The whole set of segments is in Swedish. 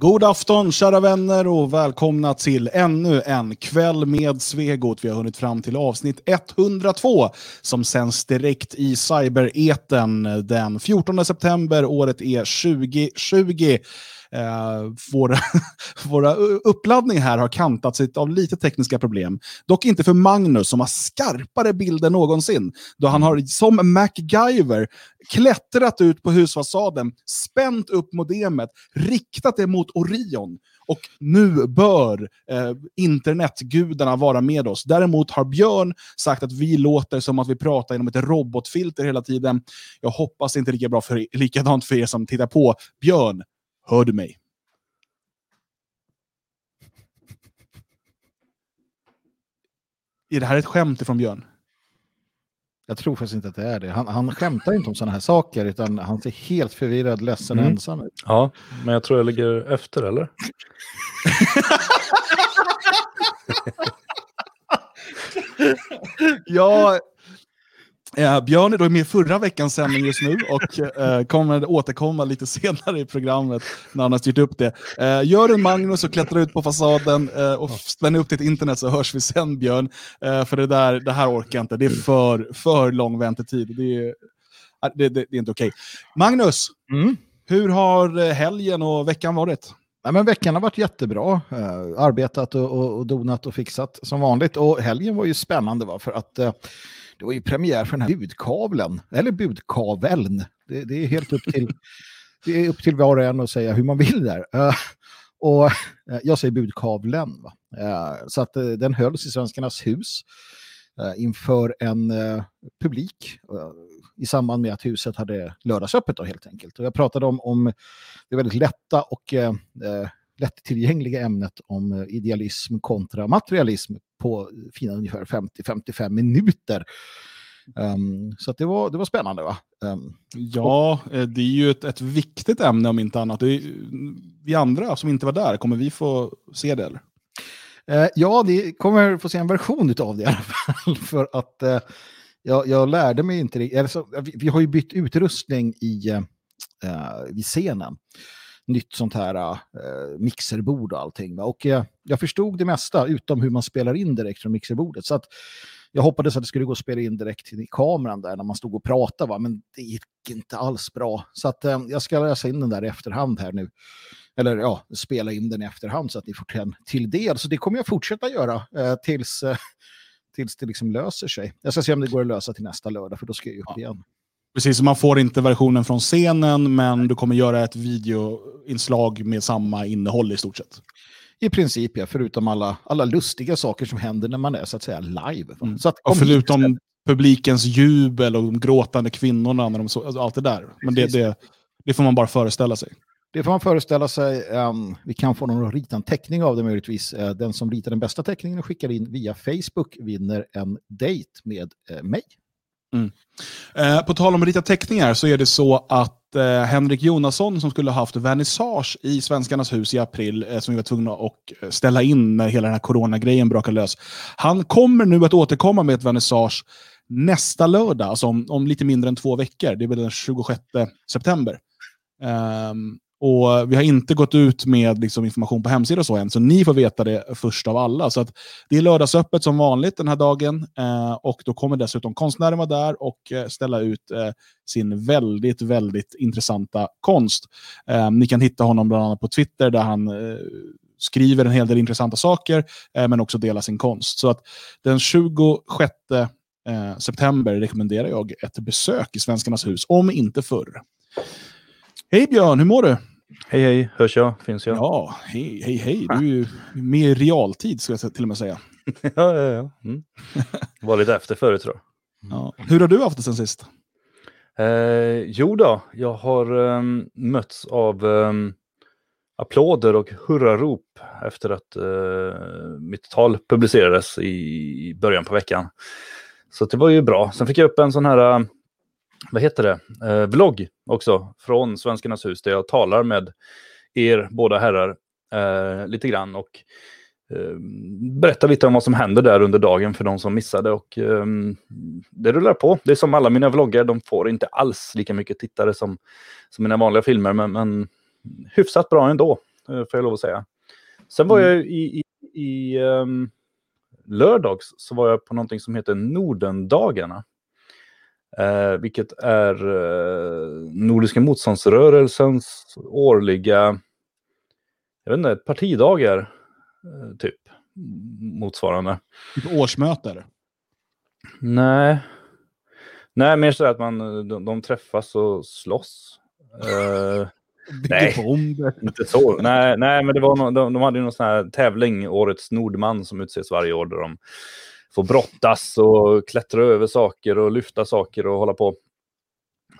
God afton kära vänner och välkomna till ännu en kväll med Svegot. Vi har hunnit fram till avsnitt 102 som sänds direkt i cybereten den 14 september. Året är 2020. Eh, våra, våra uppladdningar här har kantats av lite tekniska problem. Dock inte för Magnus som har skarpare bilder någonsin. Då han har som MacGyver klättrat ut på husfasaden, spänt upp modemet, riktat det mot Orion. Och nu bör eh, internetgudarna vara med oss. Däremot har Björn sagt att vi låter som att vi pratar genom ett robotfilter hela tiden. Jag hoppas inte lika bra för, likadant för er som tittar på. Björn, Hör du mig? Är det här ett skämt från Björn? Jag tror faktiskt inte att det är det. Han, han skämtar inte om sådana här saker, utan han ser helt förvirrad, ledsen och mm. ensam ut. Ja, men jag tror jag ligger efter, eller? ja, Eh, Björn är då med förra veckans sändning just nu och eh, kommer återkomma lite senare i programmet när han har styrt upp det. Eh, gör en Magnus och klättrar ut på fasaden eh, och spänner upp ditt internet så hörs vi sen Björn. Eh, för det, där, det här orkar jag inte, det är för, för lång väntetid. Det är, äh, det, det, det är inte okej. Okay. Magnus, mm. hur har eh, helgen och veckan varit? Ja, men veckan har varit jättebra. Arbetat och, och, och, donat och fixat som vanligt. Och helgen var ju spännande va? för att det var ju premiär för den här budkavlen, eller budkaveln. Det, det är helt upp till, det är upp till var och en att säga hur man vill där. Uh, och uh, jag säger budkavlen. Uh, så att den hölls i Svenskarnas hus inför en publik i samband med att huset hade lördagsöppet då, helt enkelt. Och jag pratade om, om det väldigt lätta och lättillgängliga ämnet om idealism kontra materialism på fina ungefär 50-55 minuter. Um, så det, var, det var spännande va? Um, ja, och, eh, det är ju ett, ett viktigt ämne om inte annat. Är, vi andra som inte var där, kommer vi få se det eller? Uh, ja, vi kommer få se en version av det i alla fall. För att uh, jag, jag, lärde mig inte... Alltså, vi, vi, har ju bytt utrustning i, uh, vid scenen nytt sånt här äh, mixerbord och allting. Va? Och äh, jag förstod det mesta utom hur man spelar in direkt från mixerbordet. Så att jag hoppades att det skulle gå att spela in direkt i kameran där när man stod och pratade, va? men det gick inte alls bra. Så att äh, jag ska läsa in den där i efterhand här nu. Eller ja, spela in den i efterhand så att ni får den till del. Så det kommer jag fortsätta göra tills, tills det liksom löser sig. Jag ska se om det går att lösa till nästa lördag, för då ska jag upp ja. igen. Precis, man får inte versionen från scenen, men du kommer göra ett videoinslag med samma innehåll i stort sett. I princip, ja. Förutom alla, alla lustiga saker som händer när man är så att säga live. Mm. Så att, och förutom hit. publikens jubel och de gråtande kvinnorna, när de så, alltså allt det där. Men det, det, det, får man bara föreställa sig. Det får man föreställa sig. Um, vi kan få någon att rita en teckning av det möjligtvis. Uh, den som ritar den bästa teckningen och skickar in via Facebook vinner en date med uh, mig. Mm. Eh, på tal om rita teckningar så är det så att eh, Henrik Jonasson som skulle ha haft vernissage i Svenskarnas hus i april, eh, som vi var tvungna att eh, ställa in när hela den här coronagrejen brakade lös. Han kommer nu att återkomma med ett vernissage nästa lördag, alltså om, om lite mindre än två veckor. Det är väl den 26 september. Um, och Vi har inte gått ut med liksom, information på hemsidan så än, så ni får veta det först av alla. Så att Det är lördagsöppet som vanligt den här dagen eh, och då kommer dessutom konstnären vara där och eh, ställa ut eh, sin väldigt, väldigt intressanta konst. Eh, ni kan hitta honom bland annat på Twitter där han eh, skriver en hel del intressanta saker, eh, men också delar sin konst. Så att den 26 eh, september rekommenderar jag ett besök i Svenskarnas hus, om inte förr. Hej Björn, hur mår du? Hej hej, hörs jag? Finns jag? Ja, hej hej hej. Du är ju med i realtid ska jag till och med säga. ja, ja, ja. Mm. Var lite efter förut tror jag. Ja. Hur har du haft det sen sist? Eh, jo då, jag har um, mötts av um, applåder och hurrarop efter att uh, mitt tal publicerades i början på veckan. Så det var ju bra. Sen fick jag upp en sån här uh, vad heter det, eh, vlogg också från Svenskarnas hus där jag talar med er båda herrar eh, lite grann och eh, berättar lite om vad som händer där under dagen för de som missade och eh, det rullar på. Det är som alla mina vloggar, de får inte alls lika mycket tittare som, som mina vanliga filmer men, men hyfsat bra ändå. eh, får jag lov att säga. Sen var Mm. jag i, i, i ehm, lördags så var jag på någonting som heter Nordendagarna. Eh, vilket är eh, Nordiska motståndsrörelsens årliga, jag vet inte, partidagar eh, typ. Motsvarande. Typ årsmöte. eller? Nej. Nej, mer så att man, de, de träffas och slåss. Bygger Nej. inte så. Nej, nej, men det var no, de, de hade ju någon sån här tävling, Årets Nordman, som utses varje år där de få brottas och klättra över saker och lyfta saker och hålla på.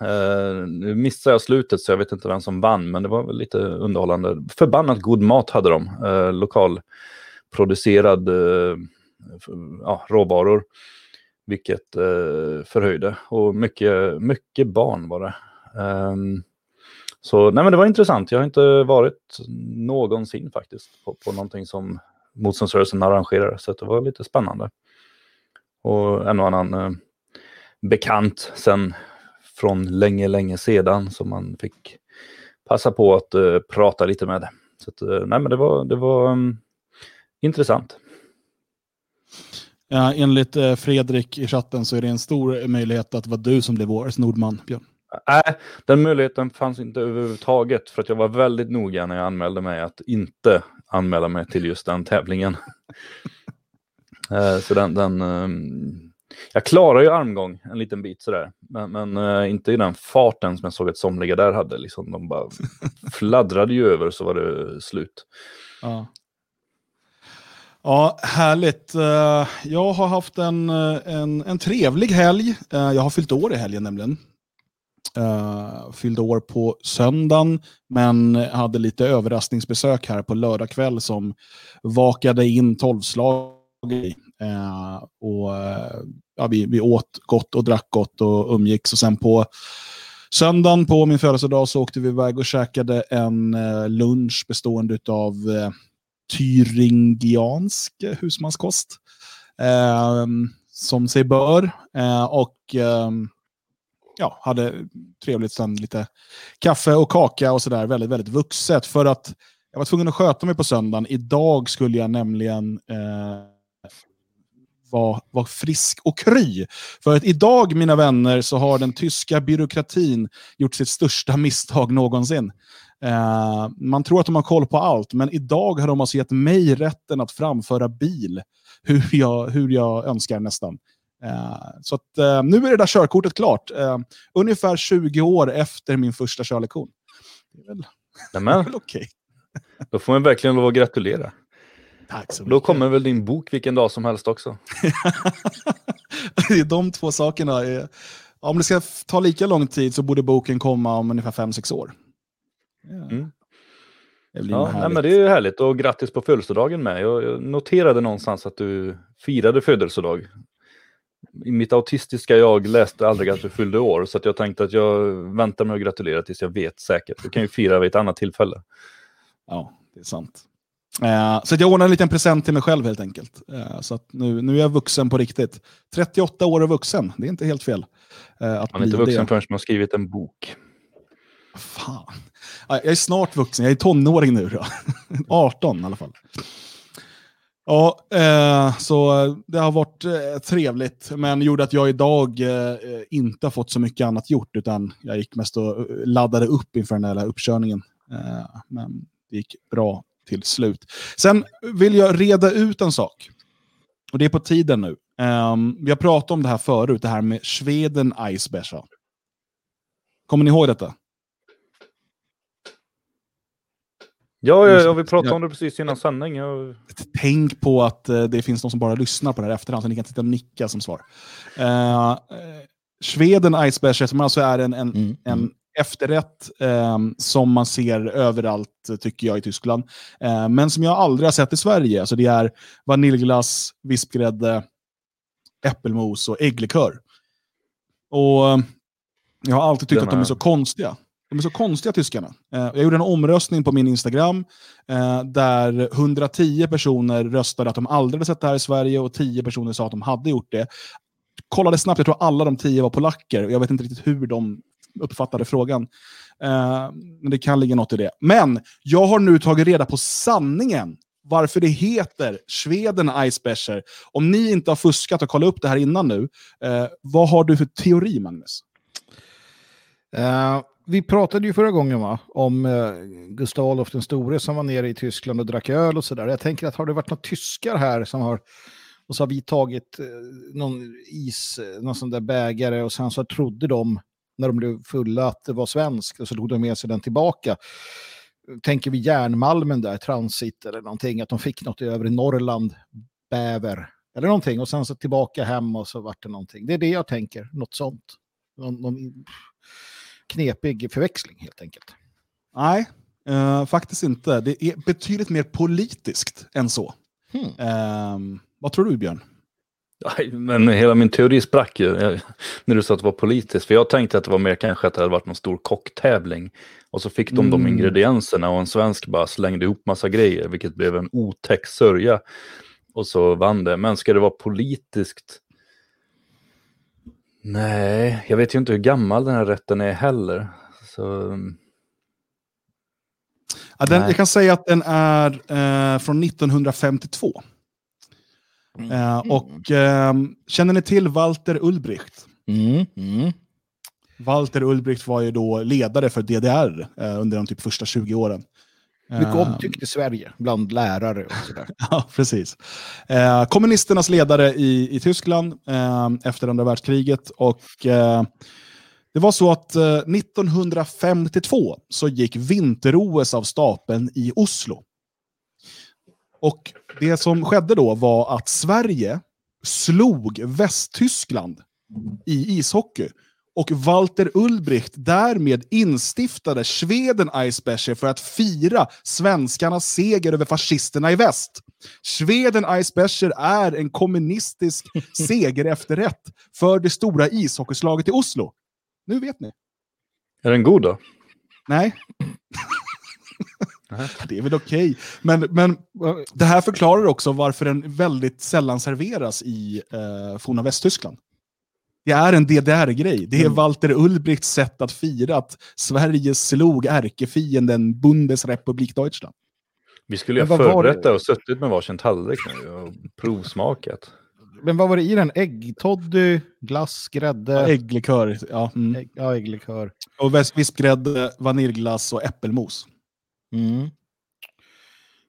Uh, nu missade jag slutet så jag vet inte vem som vann, men det var väl lite underhållande. Förbannat god mat hade de. uh, lokalproducerad uh, ja, råvaror. Vilket uh, förhöjde. Och mycket, mycket barn var det. Um, så nej, men det var intressant. Jag har inte varit någonsin faktiskt på, på någonting som motståndsrörelsen arrangerar. Så det var lite spännande. Och en och annan eh, bekant sen från länge, länge sedan som man fick passa på att eh, prata lite med. Så att, eh, nej, men det var, det var mm, intressant. Ja, enligt Fredrik i chatten så är det en stor möjlighet att det var du som blev årets Nordman, Björn. Nej, den möjligheten fanns inte överhuvudtaget för att jag var väldigt noga när jag anmälde mig att inte anmäla mig till just den tävlingen. Eh, så den, den ehm, jag klarar ju armgång en liten bit sådär, men, men eh, inte i den farten som jag såg att somliga där hade. Liksom, de bara fladdrade ju över så var det slut. Ja. Ja, härligt. Eh, jag har haft en, en, en trevlig helg. Jag har fyllt år i helgen nämligen. Uh, fyllde år på söndagen, men hade lite överraskningsbesök här på lördag kväll som vakade in tolvslag i. Eh, och, eh, ja, vi, vi åt gott och drack gott och umgicks. Och sen på söndagen på min födelsedag så åkte vi iväg och käkade en eh, lunch bestående av eh, tyringiansk husmanskost. Eh, som sig bör. Eh, och eh, ja, hade trevligt sen lite kaffe och kaka och sådär. Väldigt, väldigt vuxet. För att jag var tvungen att sköta mig på söndagen. Idag skulle jag nämligen eh, vara var frisk och kry. För att idag, mina vänner, så har den tyska byråkratin gjort sitt största misstag någonsin. Eh, man tror att de har koll på allt, men idag har de alltså gett mig rätten att framföra bil hur jag, hur jag önskar nästan. Eh, så att, eh, nu är det där körkortet klart. Eh, ungefär 20 år efter min första körlektion. Det är väl, väl okej. då får man verkligen lov att gratulera. Tack så mycket. Då kommer väl din bok vilken dag som helst också. det är de två sakerna. Är, om det ska ta lika lång tid så borde boken komma om ungefär 5-6 år. Ja. Mm. Det Ja, nej, men det är härligt och grattis på födelsedagen med. Jag, jag noterade någonstans att du firade födelsedag. I mitt autistiska jag läste aldrig att du fyllde år så att jag tänkte att jag väntar med att gratulera tills jag vet säkert. Du kan ju fira vid ett annat tillfälle. Ja, det är sant. Eh, så att jag ordnar en liten present till mig själv helt enkelt. Eh, så nu, nu är jag vuxen på riktigt. 38 år och vuxen, det är inte helt fel. Eh, att Man är inte vuxen det. förrän man har skrivit en bok. Fan. Ja, Jag är snart vuxen, jag är tonåring nu. Då. 18 i alla fall. Ja, eh, så det har varit eh, trevligt, men gjorde att jag idag eh, inte har fått så mycket annat gjort, utan jag gick mest och laddade upp inför den där uppkörningen. Eh, men det gick bra till slut. Sen vill jag reda ut en sak. Och det är på tiden nu. Ehm, vi har pratat om det här förut, det här med Sweden Eisbecher. Kommer ni ihåg detta? Ja, ja, ja vi pratade om det precis innan sändning. Jag... Tänk på att eh, det finns någon som bara lyssnar på det här efterhand, så ni kan sitta och nicka som svar. Uh, Sweden Eisbecher, som alltså är en, en, Mm, en efterrätt eh, som man ser överallt, tycker jag, i Tyskland. Eh, men som jag aldrig har sett i Sverige. Alltså det är vaniljglass, vispgrädde, äppelmos och ägglikör. Och eh, jag har alltid tyckt att de är så konstiga. De är så konstiga, tyskarna. Eh, jag gjorde en omröstning på min Instagram eh, där 110 personer röstade att de aldrig hade sett det här i Sverige och 10 personer sa att de hade gjort det. Kollade snabbt, jag tror alla de 10 var polacker. Jag vet inte riktigt hur de uppfattade frågan. Eh, men det kan ligga något i det. Men jag har nu tagit reda på sanningen. Varför det heter Sweden Icebecher. Om ni inte har fuskat och kollat upp det här innan nu, eh, vad har du för teori, Magnus? Eh, vi pratade ju förra gången va, om eh, Gustav Adolf den store som var nere i Tyskland och drack öl och sådär. Jag tänker att har det varit några tyskar här som har och så har vi tagit eh, någon is, eh, någon sån där bägare och sen så trodde de när de blev fulla att det var svenskt och så tog de med sig den tillbaka. Tänker vi järnmalmen där, transit eller någonting, att de fick något i övre Norrland, bäver eller någonting och sen så tillbaka hem och så vart det någonting. Det är det jag tänker, något sånt. Någon, någon knepig förväxling helt enkelt. Nej, eh, faktiskt inte. Det är betydligt mer politiskt än så. Hmm. Eh, vad tror du, Björn? Nej, men hela min teori sprack ju eh, när du sa att det var politiskt. För jag tänkte att det var mer kanske att det hade varit någon stor kocktävling. Och så fick de Mm. de ingredienserna och en svensk bara slängde ihop massa grejer, vilket blev en otäck sörja. Och så vann det. Men ska det vara politiskt? Nej, jag vet ju inte hur gammal den här rätten är heller. Så, mm, Ja, den, jag kan säga att den är eh, från 1952. Eh, och ehm, känner ni till Walter Ulbricht? Mm, mm. Walter Ulbricht var ju då ledare för DDR eh, under de typ första 20 åren. Mycket Eh, omtyckt i Sverige bland lärare och sådär. Ja, precis. Eh, kommunisternas ledare i, i Tyskland eh, efter andra världskriget. Och, eh, det var så att eh, 1952 så gick vinter-OS av stapeln i Oslo. Och det som skedde då var att Sverige slog Västtyskland i ishockey. Och Walter Ulbricht därmed instiftade Sweden Eisbecher för att fira svenskarnas seger över fascisterna i väst. Sweden Eisbecher är en kommunistisk segerefterrätt för det stora ishockeyslaget i Oslo. Nu vet ni. är den god då? Nej. Det är väl okej. Men, men det här förklarar också varför den väldigt sällan serveras i eh, forna Västtyskland. Det är en DDR-grej. Det är Mm. Walter Ulbrichts sätt att fira att Sverige slog ärkefienden Bundesrepublik Deutschland. Vi skulle ju ha förberett det? och suttit med varsin tallrik nu och provsmakat. Men vad var det i den? Äggtoddy, glass, grädde? Ägglikör, ja. Mm. Ägg, ja, ägglikör. Och vispgrädde, vaniljglass och äppelmos. Mm.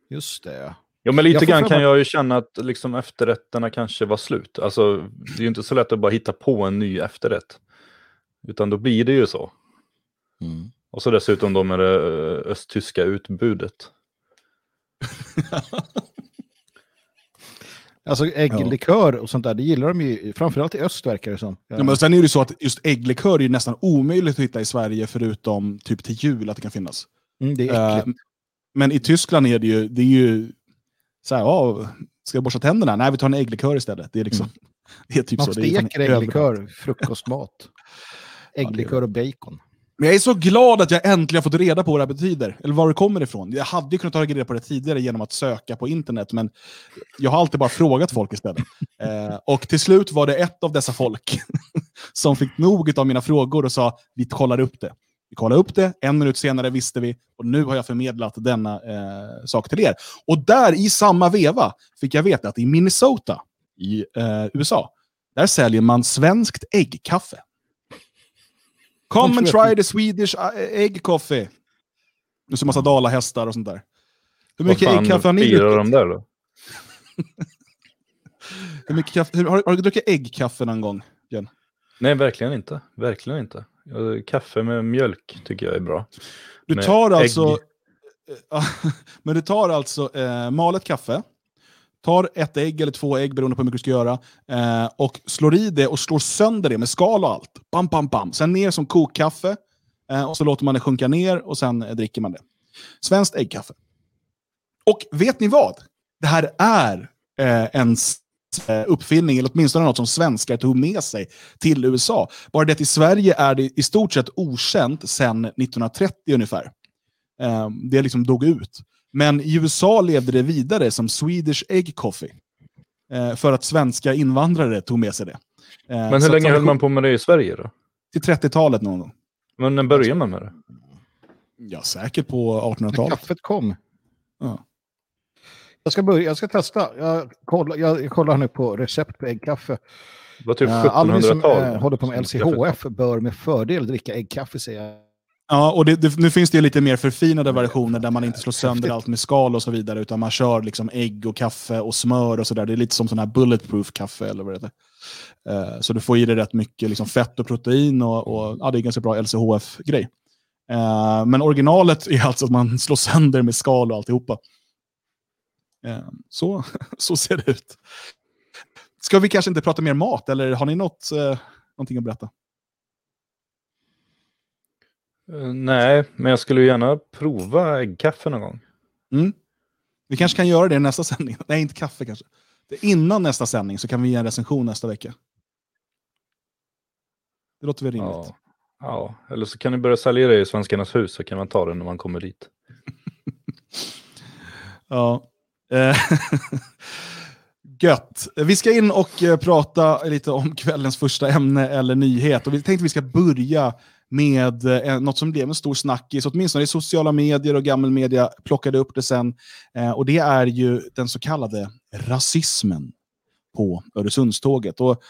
Just det. Ja, men lite grann kan jag ju känna att liksom efterrätterna kanske var slut. Alltså, det är ju inte så lätt att bara hitta på en ny efterrätt. Utan då blir det ju så. Mm. Och så dessutom då med det eh, östtyska utbudet. Alltså ägglikör och sånt där, det gillar de ju, framförallt i öst verkar det som. Ja, men sen är det ju så att just ägglikör är ju nästan omöjligt att hitta i Sverige förutom typ till jul att det kan finnas. Mm, det är Eh, äckligt. men i Tyskland är det ju, det är ju så här, ja, ska jag borsta tänderna? Nej, vi tar en ägglikör istället. Det är liksom, det är typ Mm. Man så. Det är fan steker ägglikör, överallt. frukostmat. Ägglikör och bacon. Men jag är så glad att jag äntligen har fått reda på vad det här betyder. Eller var det kommer ifrån. Jag hade ju kunnat ta reda på det tidigare genom att söka på internet, men jag har alltid bara frågat folk istället. Eh, och till slut var det ett av dessa folk som fick nog av mina frågor och sa vi kollar upp det. Vi kollade upp det, en minut senare visste vi och nu har jag förmedlat denna eh, sak till er. Och där i samma veva fick jag veta att i Minnesota i eh, USA, där säljer man svenskt äggkaffe. Come and try the Swedish eh, egg coffee. Och så massa dalahästar och sånt där. Hur mycket äggkaffe har ni druckit? de där då? Hur mycket kaffe, har, har du druckit äggkaffe någon gång? Nej, verkligen inte. Verkligen inte. Kaffe med mjölk tycker jag är bra. Du Med tar alltså... Ja, Men du tar alltså eh, malet kaffe, tar ett ägg eller två ägg beroende på hur mycket du ska göra, eh, och slår i det och slår sönder det med skal och allt. Bam, bam, bam. Sen ner som kokkaffe, eh, och så låter man det sjunka ner och sen eh, dricker man det. Svenskt äggkaffe. Och vet ni vad? Det här är eh, en eh, uppfinning, eller åtminstone något som svenskar tog med sig till USA. Bara det att i Sverige är det i stort sett okänt sedan 1930 ungefär. Eh, det liksom dog ut. Men i USA levde det vidare som Swedish Egg Coffee. Eh, för att svenska invandrare tog med sig det. Eh, Men så hur att länge höll man på med det i Sverige då? Till 30-talet någon gång. Men när börjar man med det? Ja, säkert på 1800-talet. När kaffet kom. Ja. Jag ska, börja, jag ska testa. Jag kollar, jag, kollar nu på recept på äggkaffe. Det var typ Uh, alla ni som 1700-tal. eh, håller på med LCHF bör med fördel dricka äggkaffe, säger jag. Ja, och det, det, nu finns det lite mer förfinade versioner där man inte slår sönder allt med skal och så vidare, utan man kör liksom ägg och kaffe och smör och sådär. Det är lite som sån här bulletproof kaffe eller vad det heter. Eh, så du får i dig rätt mycket liksom fett och protein och, och ja, det är ganska bra LCHF-grej. Eh, men originalet är alltså att man slår sönder med skal och alltihopa. Eh, så, så ser det ut. Ska vi kanske inte prata mer mat, eller har ni något, eh, någonting att berätta? Eh, Nej, men jag skulle gärna prova äggkaffe någon gång. Mm. Vi kanske kan göra det i nästa sändning. Nej, inte kaffe kanske. Innan nästa sändning så kan vi ge en recension nästa vecka. Det låter väl rimligt. Ja. ja, eller så kan ni börja sälja det i Svenskarnas hus så kan man ta det när man kommer dit. Ja. Eh, gött. Vi ska in och eh, prata lite om kvällens första ämne eller nyhet. Och vi tänkte att vi ska börja med eh, något som blev en stor snackis, åtminstone i sociala medier och gammelmedia plockade upp det sen. Eh, och det är ju den så kallade rasismen på Öresundståget. Och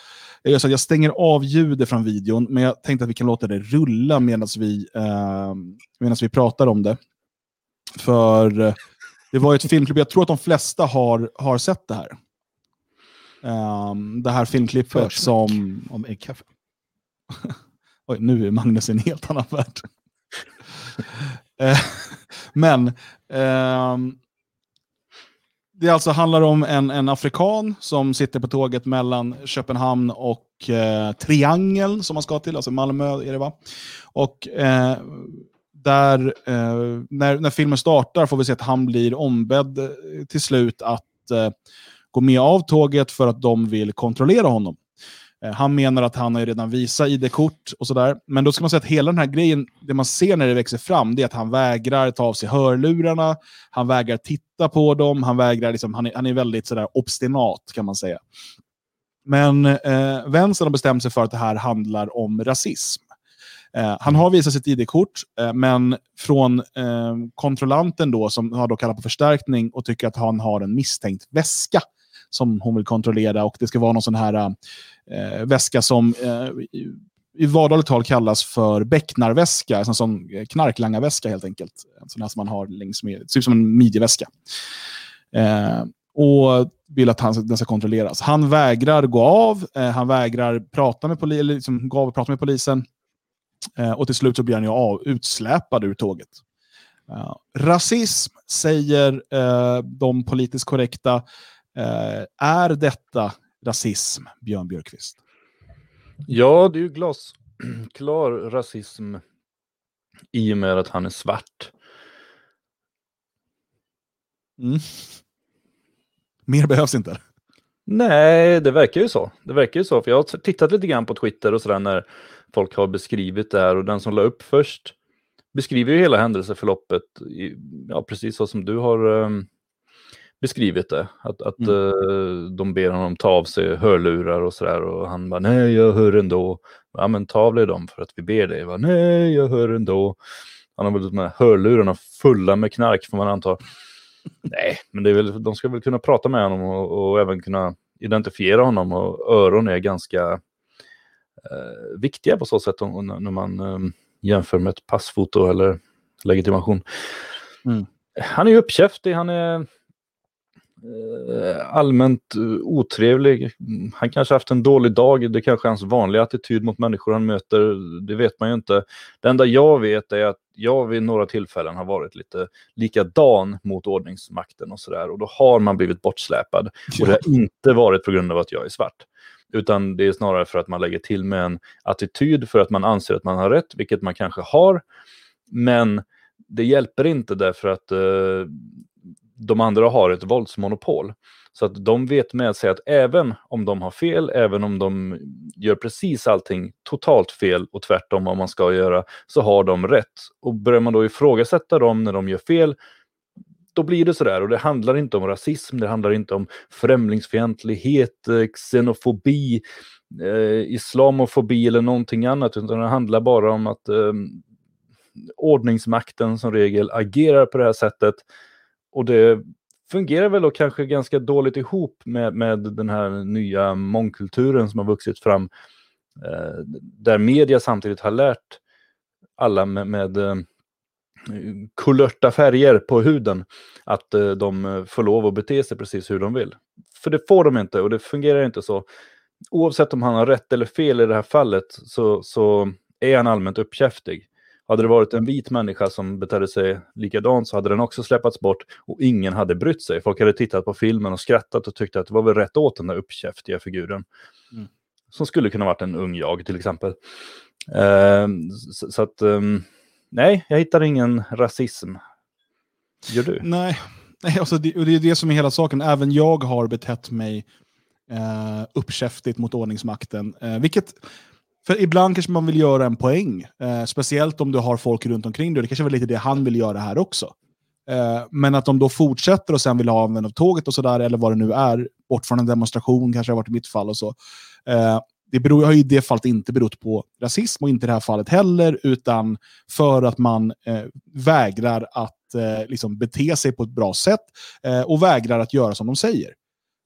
jag, gör så att jag stänger av ljudet från videon, men jag tänkte att vi kan låta det rulla medan vi, eh, vi pratar om det. För eh, det var ett filmklipp, jag tror att de flesta har, har sett det här. Ehm, det här filmklippet Försnack. som... Om äggkaffe. Oj, nu är Magnus i en helt annan värld. Eh, Men ehm, det alltså handlar om en, en afrikan som sitter på tåget mellan Köpenhamn och eh, Triangeln som man ska till, alltså Malmö är det va? Och eh, där, eh, när, när filmen startar får vi se att han blir ombedd eh, till slut att eh, gå med av tåget för att de vill kontrollera honom. Eh, Han menar att han har ju redan visat ID-kort och sådär. Men då ska man säga att hela den här grejen, det man ser när det växer fram, det är att han vägrar ta av sig hörlurarna, han vägrar titta på dem, han vägrar, liksom, han, är, han är väldigt sådär obstinat kan man säga. Men eh, vänstern har bestämt sig för att det här handlar om rasism. Eh, han har visat sitt ID-kort, eh, men från eh, kontrollanten då, som har då kallat på förstärkning och tycker att han har en misstänkt väska som hon vill kontrollera och det ska vara någon sån här eh, eh väska som eh, i, i vardagligt tal kallas för becknarväska, en sån eh, knarklangarväska helt enkelt. En sån här som man har längs med, ser ut som en midjeväska. Eh, och vill att han, den ska kontrolleras. Han vägrar gå av, eh, han vägrar prata med, poli, eller liksom, gå av och prata med polisen. Eh, och till slut så blir han ju av, utsläpad ur tåget. Eh, rasism, säger eh, de politiskt korrekta. Eh, är detta rasism, Björn Björkqvist? Ja, det är ju glasklar rasism i och med att han är svart. Mm. Mer behövs inte. Nej, det verkar ju så. Det verkar ju så, för jag har tittat lite grann på Twitter och sådär när folk har beskrivit det här och den som la upp först beskriver ju hela händelseförloppet, i, ja, precis så som du har um, beskrivit det. Att, att Mm. eh, de ber honom ta av sig hörlurar och sådär och han bara nej, jag hör ändå. Ja, men ta av dig dem för att vi ber dig. Jag bara, nej, jag hör ändå. Han har väl de här hörlurarna fulla med knark får man anta. Nej, men det är väl, de ska väl kunna prata med honom och, och även kunna identifiera honom och öron är ganska viktiga på så sätt om, när man eh, jämför med ett passfoto eller legitimation. Mm. Han är uppkäftig, han är eh, allmänt eh, otrevlig. Han kanske haft en dålig dag, det kanske är hans vanliga attityd mot människor han möter, det vet man ju inte. Det enda jag vet är att jag vid några tillfällen har varit lite likadan mot ordningsmakten och sådär och då har man blivit bortsläpad. Och det har inte varit på grund av att jag är svart. Utan det är snarare för att man lägger till med en attityd för att man anser att man har rätt, vilket man kanske har. Men det hjälper inte därför att eh, de andra har ett våldsmonopol. Så att de vet med sig att även om de har fel, även om de gör precis allting totalt fel och tvärtom vad man ska göra, så har de rätt. Och börjar man då ifrågasätta dem när de gör fel, då blir det sådär och det handlar inte om rasism, det handlar inte om främlingsfientlighet, eh, xenofobi, eh, islamofobi eller någonting annat, utan det handlar bara om att eh, ordningsmakten som regel agerar på det här sättet. Och det fungerar väl då kanske ganska dåligt ihop med, med den här nya mångkulturen som har vuxit fram. Eh, där media samtidigt har lärt alla med, med eh, kulörta färger på huden att eh, de får lov att bete sig precis hur de vill. För det får de inte och det fungerar inte så. Oavsett om han har rätt eller fel i det här fallet så, så är han allmänt uppkäftig. Hade det varit en vit människa som betedde sig likadant så hade den också släppats bort och ingen hade brytt sig. Folk hade tittat på filmen och skrattat och tyckt att det var väl rätt åt den där uppkäftiga figuren. Mm. Som skulle kunna varit en ung jag till exempel. Uh, så, så, att, um, nej, jag hittar ingen rasism. Gör du? Nej, nej alltså det, och det är det som är hela saken. Även jag har betett mig uh, uppkäftigt mot ordningsmakten. Uh, vilket för ibland kanske man vill göra en poäng. Eh, speciellt om du har folk runt omkring dig. Det kanske var lite det han vill göra här också. Eh, men att de då fortsätter och sen vill ha av tåget och sådär, eller vad det nu är, bort från en demonstration, kanske har varit i mitt fall och så. Eh, det beror, har i det fallet inte berott på rasism och inte i det här fallet heller, utan för att man eh, vägrar att eh, liksom bete sig på ett bra sätt eh, och vägrar att göra som de säger.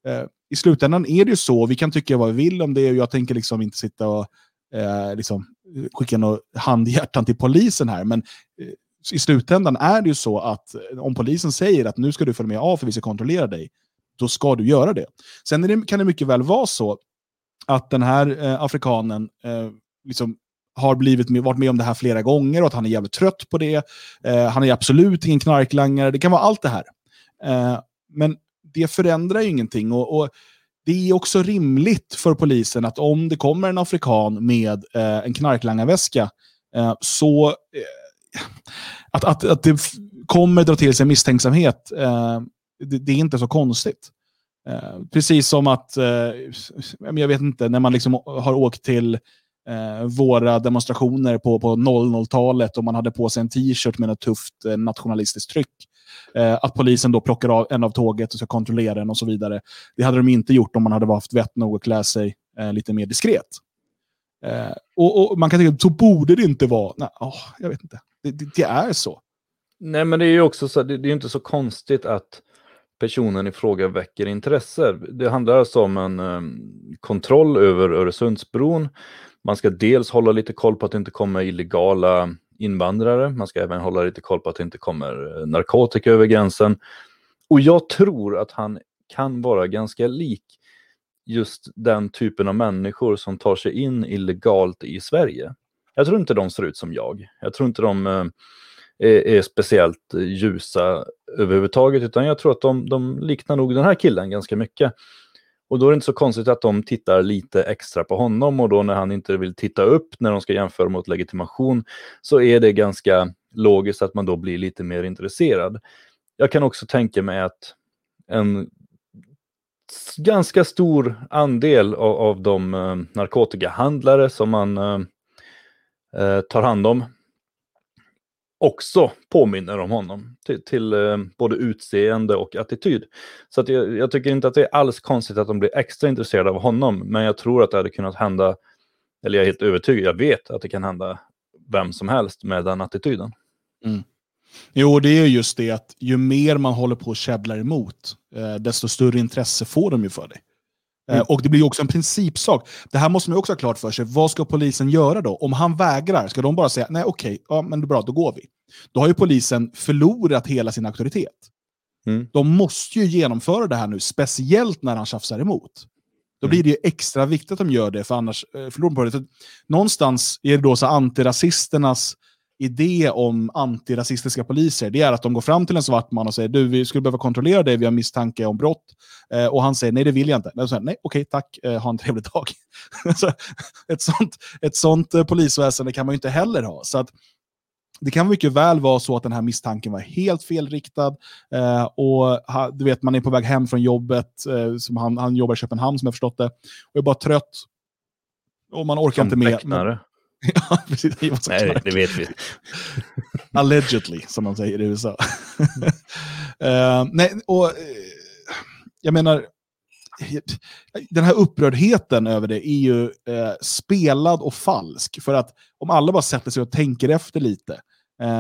Eh, I slutändan är det ju så, vi kan tycka vad vi vill om det och jag tänker liksom inte sitta och eh, liksom, skicka något handhjärtan till polisen här. Men eh, i slutändan är det ju så att eh, om polisen säger att nu ska du följa med av för vi ska kontrollera dig, då ska du göra det. Sen det, kan det mycket väl vara så att den här eh, afrikanen eh, liksom har blivit med, varit med om det här flera gånger och att han är jävligt trött på det. Eh, han är absolut ingen knarklangare. Det kan vara allt det här. Eh, men det förändrar ju ingenting. Och, och det är också rimligt för polisen att om det kommer en afrikan med eh, en knarklangarväska eh, så eh, att, att, att det kommer dra till sig misstänksamhet, eh, det, det, är inte så konstigt. Eh, precis som att, eh, jag vet inte, när man liksom har åkt till eh, våra demonstrationer på, på 00-talet och man hade på sig en t-shirt med ett tufft eh, nationalistiskt tryck. Eh, att polisen då plockar av en av tåget och ska kontrollera den och så vidare. Det hade de inte gjort om man hade haft vett nog att klä sig eh, lite mer diskret. Eh, och, och, Man kan tänka, så borde det inte vara. Nej, oh, jag vet inte. Det, det, det, är så. Nej, men det är ju också så, det, det är inte så konstigt att personen i fråga väcker intresse. Det handlar alltså om en um, kontroll över Öresundsbron. Man ska dels hålla lite koll på att det inte kommer illegala invandrare. Man ska även hålla lite koll på att det inte kommer eh, narkotika över gränsen. Och jag tror att han kan vara ganska lik just den typen av människor som tar sig in illegalt i Sverige. Jag tror inte de ser ut som jag. Jag tror inte de eh, är, är, speciellt ljusa överhuvudtaget, utan jag tror att de, de liknar nog den här killen ganska mycket. Och då är det inte så konstigt att de tittar lite extra på honom och då när han inte vill titta upp när de ska jämföra mot legitimation så är det ganska logiskt att man då blir lite mer intresserad. Jag kan också tänka mig att en ganska stor andel av, av de eh, narkotikahandlare som man eh, eh tar hand om också påminner om honom till, till eh, både utseende och attityd. Så att jag, jag, tycker inte att det är alls konstigt att de blir extra intresserade av honom, men jag tror att det hade kunnat hända, eller jag är helt övertygad, jag vet att det kan hända vem som helst med den attityden. Mm. Jo, det är just det att ju mer man håller på och käbblar emot, eh, desto större intresse får de ju för dig. Eh, mm. Och det blir också en principsak. Det här måste man också ha klart för sig. Vad ska polisen göra då? Om han vägrar, ska de bara säga nej okej, ja, men det är bra, då går vi. Då har ju polisen förlorat hela sin auktoritet. Mm. De måste ju genomföra det här nu, speciellt när han tjafsar emot. Då blir det ju extra viktigt att de gör det, för annars förlorar de på det. Någonstans är det då så antirasisternas idé om antirasistiska poliser, det är att de går fram till en svart man och säger du, vi skulle behöva kontrollera dig, vi har misstanke om brott. Eh, och han säger nej, det vill jag inte. Och säger, nej, okej, tack, eh, ha en trevlig dag. ett sånt, ett sånt eh, polisväsende kan man ju inte heller ha. Så att, det kan mycket väl vara så att den här misstanken var helt felriktad. Eh, och ha, du vet, man är på väg hem från jobbet, eh, som han, han jobbar i Köpenhamn som jag förstått det, och är bara trött. Och man orkar som inte med. ja, precis. Nej, det vet vi. Allegedly, som man säger i USA. Uh, nej, och uh, jag menar, den här upprördheten över det är ju uh, spelad och falsk. För att om alla bara sätter sig och tänker efter lite,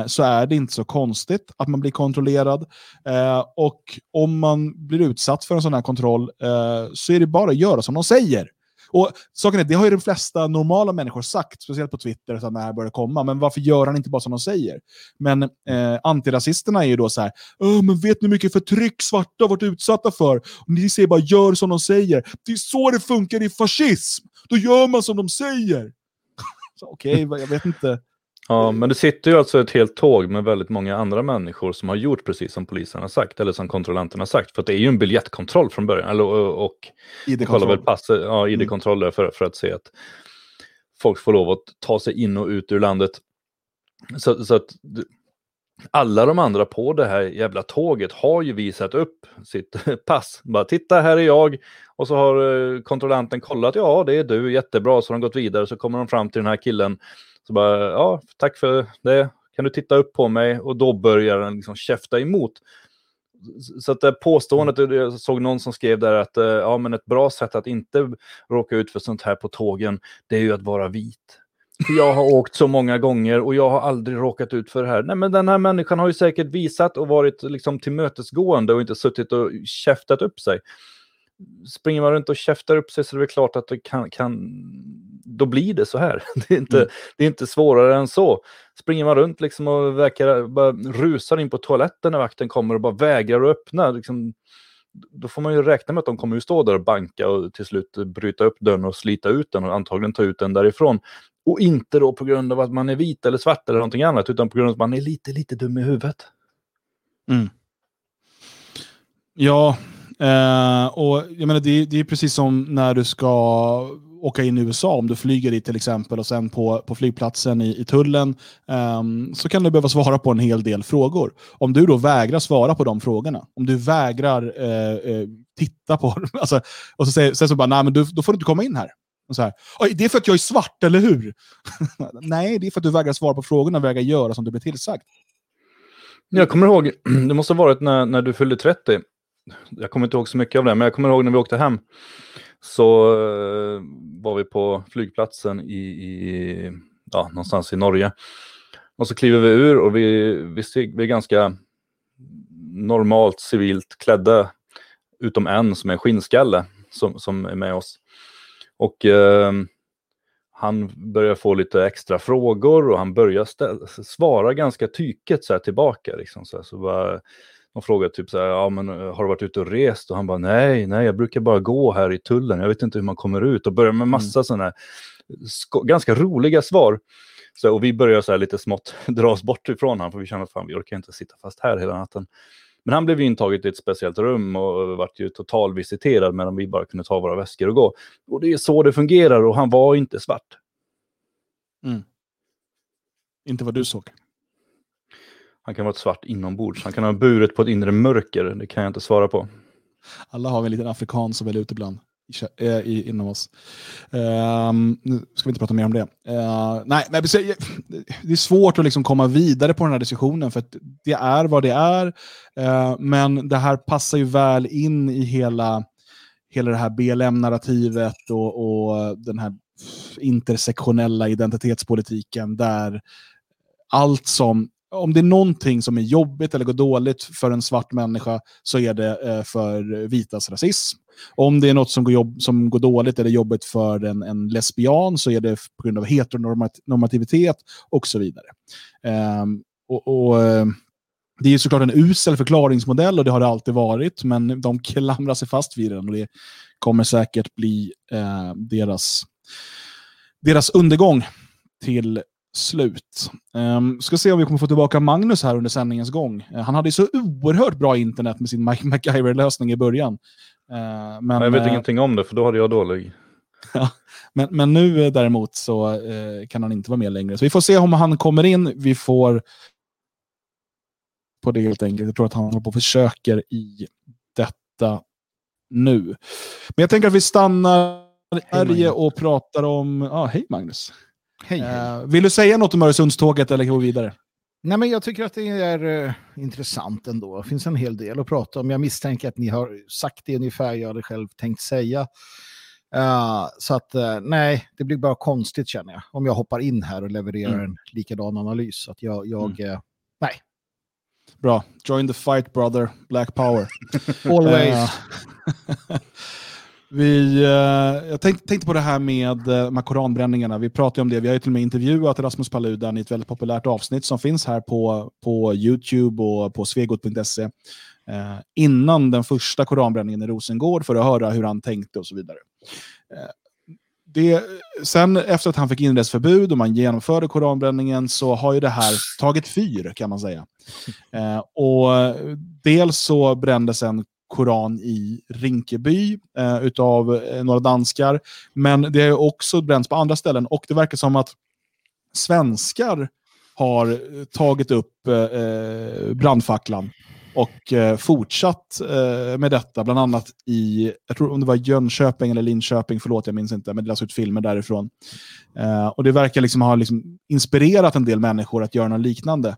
så är det inte så konstigt att man blir kontrollerad. och om man blir utsatt för en sån här kontroll så är det bara att göra som de säger. Och saken är, det har ju de flesta normala människor sagt, speciellt på Twitter, så när det här börjar komma. Men varför gör han inte bara som de säger? Men eh, antirasisterna är ju då så här, men vet ni hur mycket förtryck svarta har varit utsatta för? Och ni säger bara gör som de säger. Det är så det funkar i fascism. Då gör man som de säger. Okej, okay, jag vet inte. Ja, men det sitter ju alltså ett helt tåg med väldigt många andra människor som har gjort precis som polisen har sagt, eller som kontrollanterna har sagt. För det är ju en biljettkontroll från början, eller, och ID-kontroll ja, ID mm. för, för att se att folk får lov att ta sig in och ut ur landet. Så, så att alla de andra på det här jävla tåget har ju visat upp sitt pass. Bara titta, här är jag. Och så har eh, kontrollanten kollat, ja det är du, jättebra. Så har de gått vidare, så kommer de fram till den här killen så bara, ja, tack för det. Kan du titta upp på mig? Och då börjar den liksom käfta emot. Så att det påståendet, jag såg någon som skrev där att eh, ja, men ett bra sätt att inte råka ut för sånt här på tågen, det är ju att vara vit. Jag har åkt så många gånger och jag har aldrig råkat ut för det här. Nej, men den här människan har ju säkert visat och varit liksom tillmötesgående och inte suttit och käftat upp sig springer man runt och käftar upp sig så är det klart att det kan, kan då blir det så här. Det är, inte, mm. det är inte svårare än så. Springer man runt liksom och verkar, bara rusar in på toaletten när vakten kommer och bara vägrar att öppna, liksom, då får man ju räkna med att de kommer att stå där och banka och till slut bryta upp dörren och slita ut den och antagligen ta ut den därifrån. Och inte då på grund av att man är vit eller svart eller någonting annat, utan på grund av att man är lite, lite dum i huvudet. Mm. Ja, Eh, och jag menar, det, det är precis som när du ska åka in i USA, om du flyger dit till exempel och sen på, på flygplatsen i, i tullen um, så kan du behöva svara på en hel del frågor. Om du då vägrar svara på de frågorna, om du vägrar uh, uh, titta på dem, alltså, och så säger, sen så bara, nej men du, då får du inte komma in här. Och så här det är för att jag är svart, eller hur? nej, det är för att du vägrar svara på frågorna vägrar göra som du blir tillsagd. Jag kommer ihåg, det måste ha varit när, när du fyllde 30, jag kommer inte ihåg så mycket av det, men jag kommer ihåg när vi åkte hem. Så eh, var vi på flygplatsen i, i, ja, någonstans i Norge. Och så kliver vi ur och vi, vi, vi är ganska normalt civilt klädda. Utom en som är skinnskalle som, som är med oss. Och eh, han börjar få lite extra frågor och han börjar ställa, svara ganska tyket så här tillbaka. Liksom, så, här, så bara, de frågade typ så här, ja men har du varit ute och rest? Och han bara, nej, nej, jag brukar bara gå här i tullen, jag vet inte hur man kommer ut. Och börjar med massa mm. sådana ganska roliga svar. Så, och vi börjar så här lite smått dra oss bort ifrån honom, för vi känner att fan, vi orkar inte sitta fast här hela natten. Men han blev intaget i ett speciellt rum och vart ju totalvisiterad medan vi bara kunde ta våra väskor och gå. Och det är så det fungerar och han var inte svart. Mm. Inte vad du såg. Han kan vara ett svart inombords. Han kan ha burit på ett inre mörker. Det kan jag inte svara på. Alla har vi en liten afrikan som är ute ibland i, eh, i, inom oss. Um, nu ska vi inte prata mer om det. Uh, nej, men det är svårt att liksom komma vidare på den här diskussionen för att det är vad det är. Uh, men det här passar ju väl in i hela, hela det här BLM-narrativet och, och den här intersektionella identitetspolitiken där allt som om det är någonting som är jobbigt eller går dåligt för en svart människa så är det eh, för vitas rasism. Om det är något som går, jobb, som går dåligt eller jobbigt för en, en lesbian så är det på grund av heteronormativitet och så vidare. Um, och, och, eh, det är såklart en usel förklaringsmodell och det har det alltid varit, men de klamrar sig fast vid den och det kommer säkert bli eh, deras, deras undergång till slut. Um, ska se om vi kommer få tillbaka Magnus här under sändningens gång. Uh, han hade så oerhört bra internet med sin Mike MacGyver-lösning i början. Uh, men, jag vet uh, ingenting om det, för då hade jag dålig. men, men nu däremot så kan han inte vara med längre. Så vi får se om han kommer in. Vi får på det helt enkelt. Jag tror att han håller på och försöker i detta nu. Men jag tänker att vi stannar här och pratar om... Ah, hej Magnus! Hej, hej. Uh, vill du säga något om Öresundståget eller gå vidare? Nej, men jag tycker att det är uh, intressant ändå. Det finns en hel del att prata om. Jag misstänker att ni har sagt det ungefär jag hade själv tänkt säga. Uh, så att uh, nej, det blir bara konstigt känner jag. Om jag hoppar in här och levererar mm. en likadan analys. Så att jag, jag mm. nej. Bra. Join the fight brother. Black power. Always. Vi, eh, jag tänkte, tänkte på det här med, eh, de här koranbränningarna. Vi pratade om det. Vi har ju till och med intervjuat Rasmus Paludan i ett väldigt populärt avsnitt som finns här på, på YouTube och på svegot.se eh, innan den första koranbränningen i Rosengård för att höra hur han tänkte och så vidare. Eh, det, sen efter att han fick inreseförbud och man genomförde koranbränningen så har ju det här tagit fyr kan man säga. Eh, och eh, dels så brändes en koran i Rinkeby eh, utav eh, några danskar. Men det har också bränts på andra ställen och det verkar som att svenskar har eh, tagit upp eh, eh, brandfacklan och eh, fortsatt eh, med detta, bland annat i, jag tror om det var Jönköping eller Linköping, förlåt jag minns inte, men det lades ut filmer därifrån. Eh, och det verkar liksom ha liksom inspirerat en del människor att göra något liknande.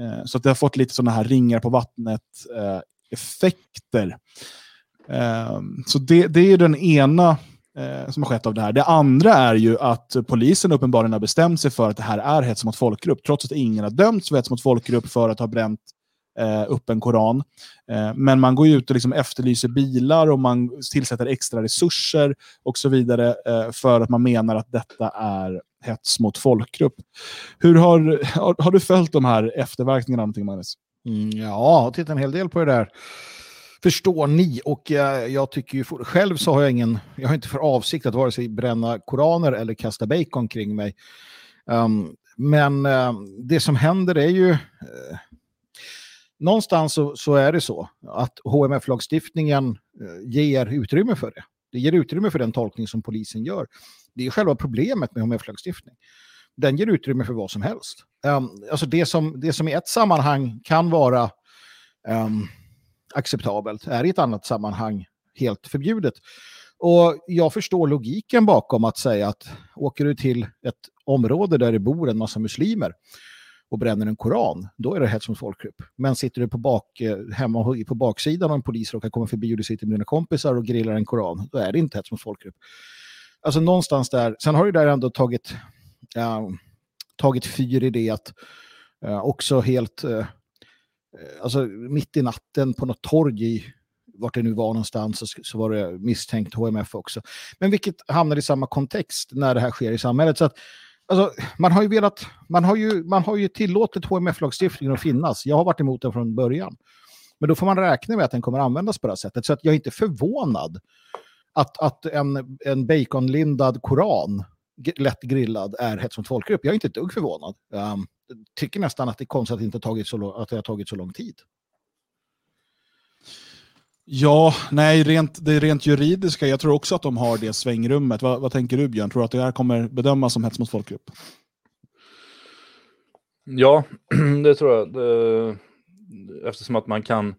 Eh, så att det har fått lite sådana här ringar på vattnet eh, effekter. Ehm, så det, det är den ena eh, som har skett av det här. Det andra är ju att polisen uppenbarligen har bestämt sig för att det här är hets mot folkgrupp, trots att ingen har dömts för hets mot folkgrupp för att ha bränt eh, upp en koran. Eh, men man går ut och liksom efterlyser bilar och man tillsätter extra resurser och så vidare eh, för att man menar att detta är hets mot folkgrupp. Hur har, har, har du följt de här efterverkningarna någonting, Magnus? Mm, ja, jag har tittat en hel del på det där. Förstår ni? Och jag, jag tycker ju för, själv så har jag ingen, jag har inte för avsikt att vare sig bränna koraner eller kasta bacon kring mig. Um, men uh, det som händer är ju uh, någonstans så, så, är det så att HMF-lagstiftningen uh, eh, ger utrymme för det. Det ger utrymme för den tolkning som polisen gör. Det är själva problemet med HMF-lagstiftning den ger utrymme för vad som helst. Ehm, alltså det som, det som i ett sammanhang kan vara um, acceptabelt är i ett annat sammanhang helt förbjudet. Och jag förstår logiken bakom att säga att åker du till ett område där det bor en massa muslimer och bränner en koran, då är det hets mot folkgrupp. Men sitter du på bak, eh, hemma på baksidan och en polis råkar komma förbi och du sitter med dina kompisar och grillar en koran, då är det inte hets mot folkgrupp. Alltså någonstans där, sen har det där ändå tagit uh, tagit fyr i det att eh, också helt, eh, eh, alltså mitt i natten på något torg i vart det nu var någonstans så, så var det misstänkt HMF också. Men vilket hamnar i samma kontext när det här sker i samhället. Så att, alltså, man har ju velat, man har ju, man har ju tillåtit HMF-lagstiftningen att finnas. Jag har varit emot den från början. Men då får man räkna med att den kommer användas på det här sättet. Så att jag är inte förvånad att, att en, en baconlindad koran lätt grillad är hets mot folkgrupp. Jag är inte ett dugg förvånad. Um, tycker nästan att det är konstigt att det, inte tagit så, att det har tagit så lång tid. Ja, nej, rent, det rent juridiska, jag tror också att de har det svängrummet. Vad, vad tänker du Björn? Tror du att det här kommer bedömas som hets mot folkgrupp? Ja, det tror jag. Det, eftersom att man kan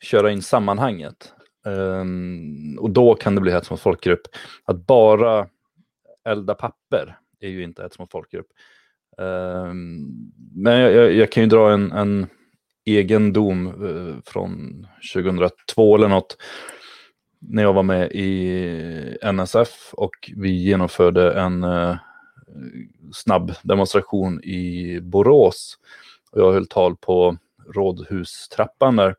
köra in sammanhanget. Um, och då kan det bli hets mot folkgrupp. Att bara elda papper är ju inte hets mot folkgrupp. Ehm, men jag, jag, jag, kan ju dra en, en egen dom eh, från 2002 eller något. När jag var med i NSF och vi genomförde en eh, snabb demonstration i Borås. Och jag höll tal på rådhustrappan där.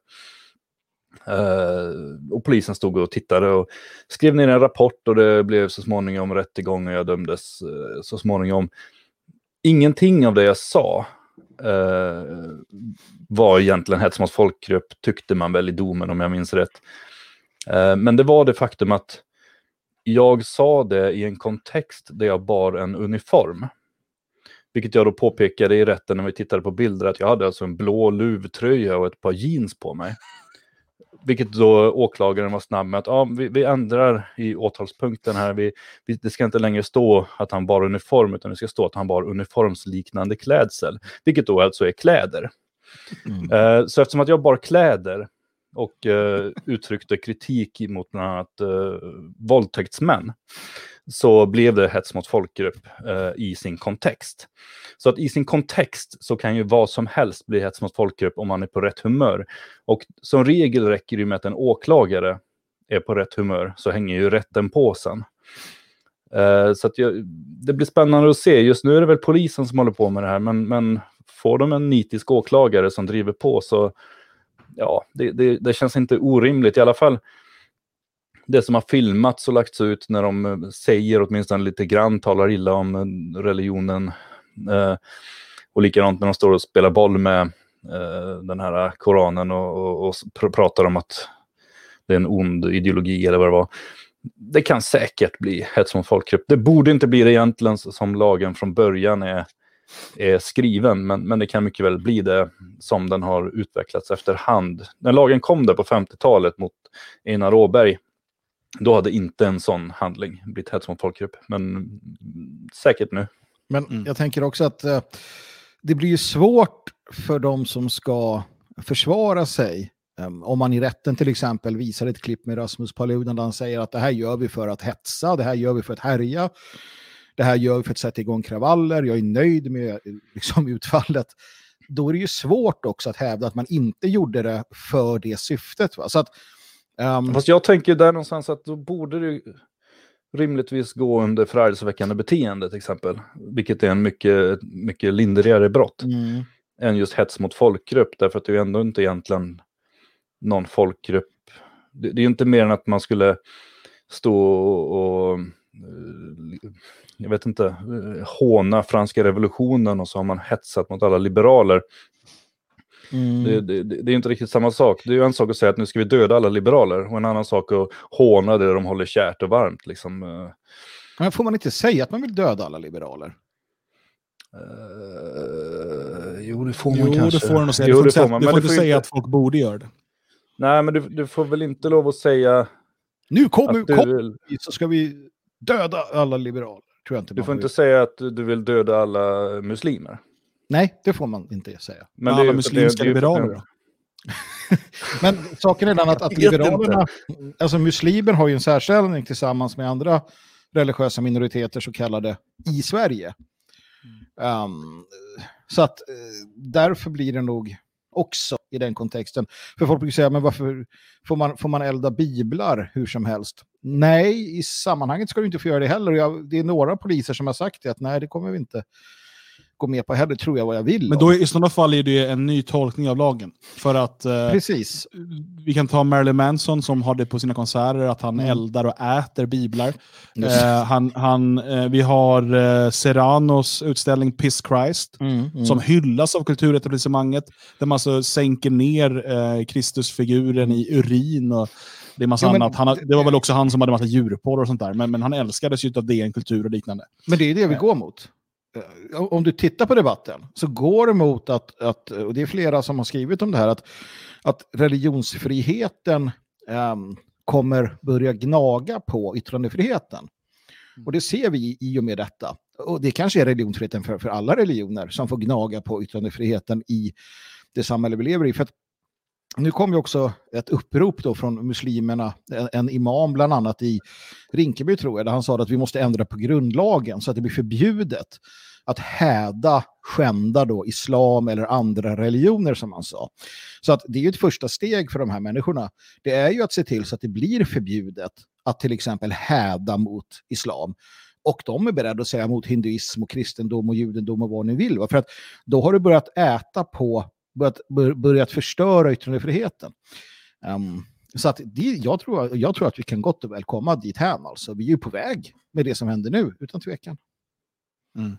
Uh, och polisen stod och tittade och skrev ner en rapport och det blev så småningom rättegång och jag dömdes uh, så småningom. Ingenting av det jag sa uh, var egentligen hets mot folkgrupp, tyckte man väl i domen om jag minns rätt. men det var det faktum att jag sa det i en kontext där jag bar en uniform. Vilket jag då påpekade i rätten när vi tittade på bilder att jag hade alltså en blå luvtröja och ett par jeans på mig. Vilket då åklagaren var snabb med att ah, vi, vi ändrar i åtalspunkten här. Vi, vi, det ska inte längre stå att han bar uniform utan det ska stå att han bar uniformsliknande klädsel. Vilket då alltså är kläder. Mm. Uh, så eftersom att jag bar kläder och uh, uttryckte kritik mot bland annat uh, våldtäktsmän så blev det hets mot folkgrupp eh, i sin kontext. Så att i sin kontext så kan ju vad som helst bli hets mot folkgrupp om man är på rätt humör. Och som regel räcker det med att en åklagare är på rätt humör så hänger ju rätten på sen. Eh, så att jag, det blir spännande att se. Just nu är det väl polisen som håller på med det här, men, men får de en nitisk åklagare som driver på så ja, det, det, det känns inte orimligt. I alla fall det som har filmats och lagts ut när de eh, säger åtminstone lite grann, talar illa om eh, religionen. Eh, och likadant när de står och spelar boll med eh, den här Koranen och, och, och pr pratar om att det är en ond ideologi eller vad det var. Det kan säkert bli hets mot folkgrupp. Det borde inte bli det egentligen som lagen från början är, är skriven, men, men det kan mycket väl bli det som den har utvecklats efterhand. När lagen kom där på 50-talet mot Einar Åberg, då hade inte en sån handling blivit hets mot folkgrupp, men säkert nu. Men mm. jag tänker också att eh, det blir ju svårt för de som ska försvara sig Um, om man i rätten till exempel visar ett klipp med Rasmus Paludan där han säger att det här gör vi för att hetsa, det här gör vi för att härja, det här gör vi för att sätta igång kravaller, jag är nöjd med liksom, utfallet. Då är det ju svårt också att hävda att man inte gjorde det för det syftet. Va? Så att, um... Fast jag tänker där någonstans att då borde det rimligtvis gå under förargelseväckande beteende till exempel. Vilket är en mycket, mycket lindrigare brott mm. än just hets mot folkgrupp. Därför att det är ju ändå inte egentligen någon folkgrupp. Det, det är ju inte mer än att man skulle stå och, eh, jag vet inte, eh, håna franska revolutionen och så har man hetsat mot alla liberaler. Mm. Det, det, det, är inte riktigt samma sak. Det är ju en sak att säga att nu ska vi döda alla liberaler och en annan sak att håna det de håller kärt och varmt. Liksom. Eh. Men får man inte säga att man vill döda alla liberaler? Uh, jo, det får man jo, kanske. Det får man säga. Jo, det får man. Du får inte säga att folk borde göra det. Nej, men du, du får väl inte lov att säga... Nu kommer du... kom, så ska vi döda alla liberaler. Tror jag inte du får inte säga att du vill döda alla muslimer. Nej, det får man inte säga. Men alla muslimska det, liberaler då? men saken är den att, att liberalerna, alltså muslimer har ju en särställning tillsammans med andra religiösa minoriteter så kallade i Sverige. Um, så att uh, därför blir det nog också i den kontexten. För folk brukar säga, men varför får man, får man elda biblar hur som helst? Nej, i sammanhanget ska du inte få göra det heller. Jag, det är några poliser som har sagt det, att nej, det kommer vi inte gå med på heller, tror jag vad jag vill. Men då i sådana fall är det en ny tolkning av lagen. För att eh, Precis. vi kan ta Marilyn Manson som har det på sina konserter, att han mm. eldar och äter biblar. Eh, han, han, eh, vi har eh, Serranos utställning Piss Christ, mm, mm. som hyllas av kulturetablissemanget, där man alltså sänker ner eh, Kristusfiguren i urin och det är massa ja, annat. Han, det var väl också han som hade massa djurporr och sånt där, men, men han älskades ju av DN Kultur och liknande. Men det är det vi går mot. Eh, om du tittar på debatten så går det mot att, att, och det är flera som har skrivit om det här, att, att religionsfriheten um, kommer börja gnaga på yttrandefriheten. Och det ser vi i och med detta. Och det kanske är religionsfriheten för, för alla religioner som får gnaga på yttrandefriheten i det samhälle vi lever i. För nu kom ju också ett upprop då från muslimerna, en, en, imam bland annat i Rinkeby tror jag, där han sa att vi måste ändra på grundlagen så att det blir förbjudet att häda, skända då islam eller andra religioner som han sa. Så att det är ju ett första steg för de här människorna. Det är ju att se till så att det blir förbjudet att till exempel häda mot islam. Och de är beredda att säga mot hinduism och kristendom och judendom och vad ni vill. För att då har du börjat äta på, börjat, börjat förstöra yttrandefriheten. Um, så att det, jag, tror, jag tror att vi kan gott och väl komma dit här. Alltså. Vi är ju på väg med det som händer nu, utan tvekan. Mm.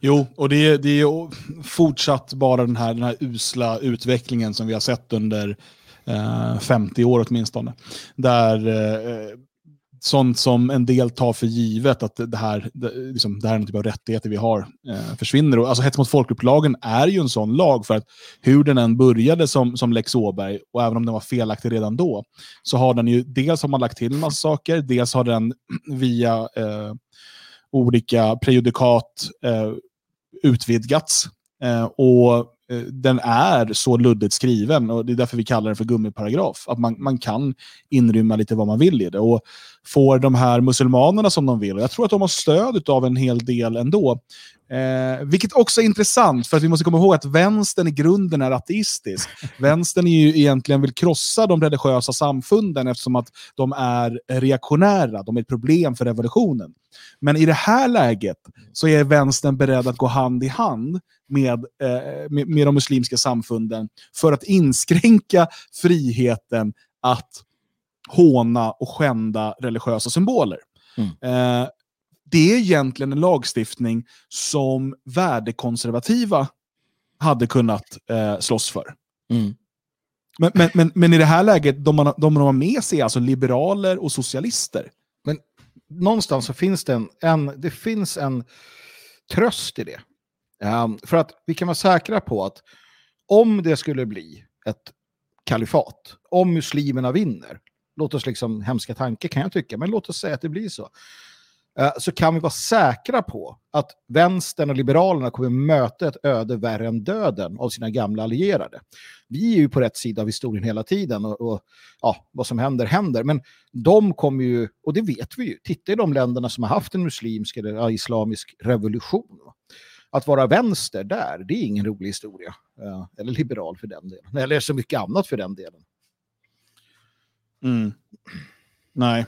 Jo, och det, det är fortsatt bara den här, den här usla utvecklingen som vi har sett under eh, 50 år åtminstone. Där eh, sånt som en del tar för givet, att det här, det, liksom, det här är en typ av rättigheter vi har, eh, försvinner. Och, alltså hets mot folkgrupplagen är ju en sån lag, för att hur den än började som, som Lex Åberg, och även om den var felaktig redan då, så har den ju, dels har man lagt till en massa saker, dels har den via eh, olika prejudikat eh, utvidgats. Eh, och eh, den är så luddigt skriven och det är därför vi kallar den för gummiparagraf. Att man, man kan inrymma lite vad man vill i det. Och får de här muselmanerna som de vill, jag tror att de har stöd av en hel del ändå, Eh, vilket också är intressant, för att vi måste komma ihåg att vänstern i grunden är ateistisk. Vänstern är ju egentligen vill krossa de religiösa samfunden eftersom att de är reaktionära, de är ett problem för revolutionen. Men i det här läget så är vänstern beredd att gå hand i hand med, eh, med, med de muslimska samfunden för att inskränka friheten att håna och skända religiösa symboler. Mm. Eh, det är egentligen en lagstiftning som värdekonservativa hade kunnat eh, slåss för. Mm. Men, men, men, men, i det här läget, de man, de man har med sig är alltså liberaler och socialister. Men någonstans så finns det en, en, det finns en tröst i det. Um, för att vi kan vara säkra på att om det skulle bli ett kalifat, om muslimerna vinner, låt oss liksom, hemska tanke kan jag tycka, men låt oss säga att det blir så, eh, så kan vi vara säkra på att vänstern och liberalerna kommer möta ett öde värre än döden av sina gamla allierade. Vi är ju på rätt sida av historien hela tiden och, och ja, vad som händer händer. Men de kommer ju, och det vet vi ju, titta i de länderna som har haft en muslimsk eller ja, islamisk revolution. Att vara vänster där, det är ingen rolig historia. Eh, eller liberal för den delen. Eller så mycket annat för den delen. Mm. Nej,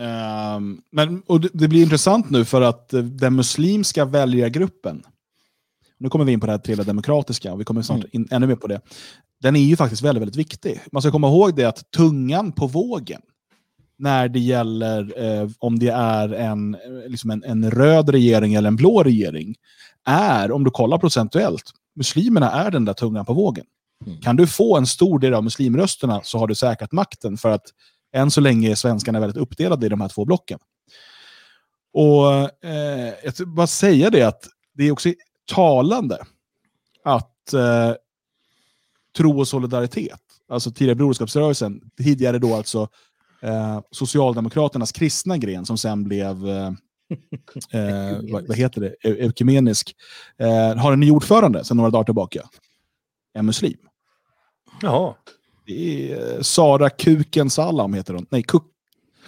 Um, men, och det, det, blir intressant nu för att uh, den muslimska väljargruppen, nu kommer vi in på det här trilla demokratiska och vi kommer snart mm. in ännu mer på det. Den är ju faktiskt väldigt, väldigt viktig. Man ska komma ihåg det att tungan på vågen när det gäller eh, om det är en, liksom en, en, röd regering eller en blå regering är, om du kollar procentuellt, muslimerna är den där tungan på vågen. Mm. Kan du få en stor del av muslimrösterna så har du säkrat makten för att än så länge är svenskarna väldigt uppdelade i de här två blocken. Och eh, Jag vill bara säga det att det är också talande att eh, tro och solidaritet, alltså tidigare Broderskapsrörelsen, tidigare då alltså eh, Socialdemokraternas kristna gren som sen blev eh, eh vad, vad, heter det, ekumenisk, eh, har en ny ordförande sedan några dagar tillbaka. En muslim. Jaha. Det är eh, Sara Kuken Salam heter hon. Nej, Kuk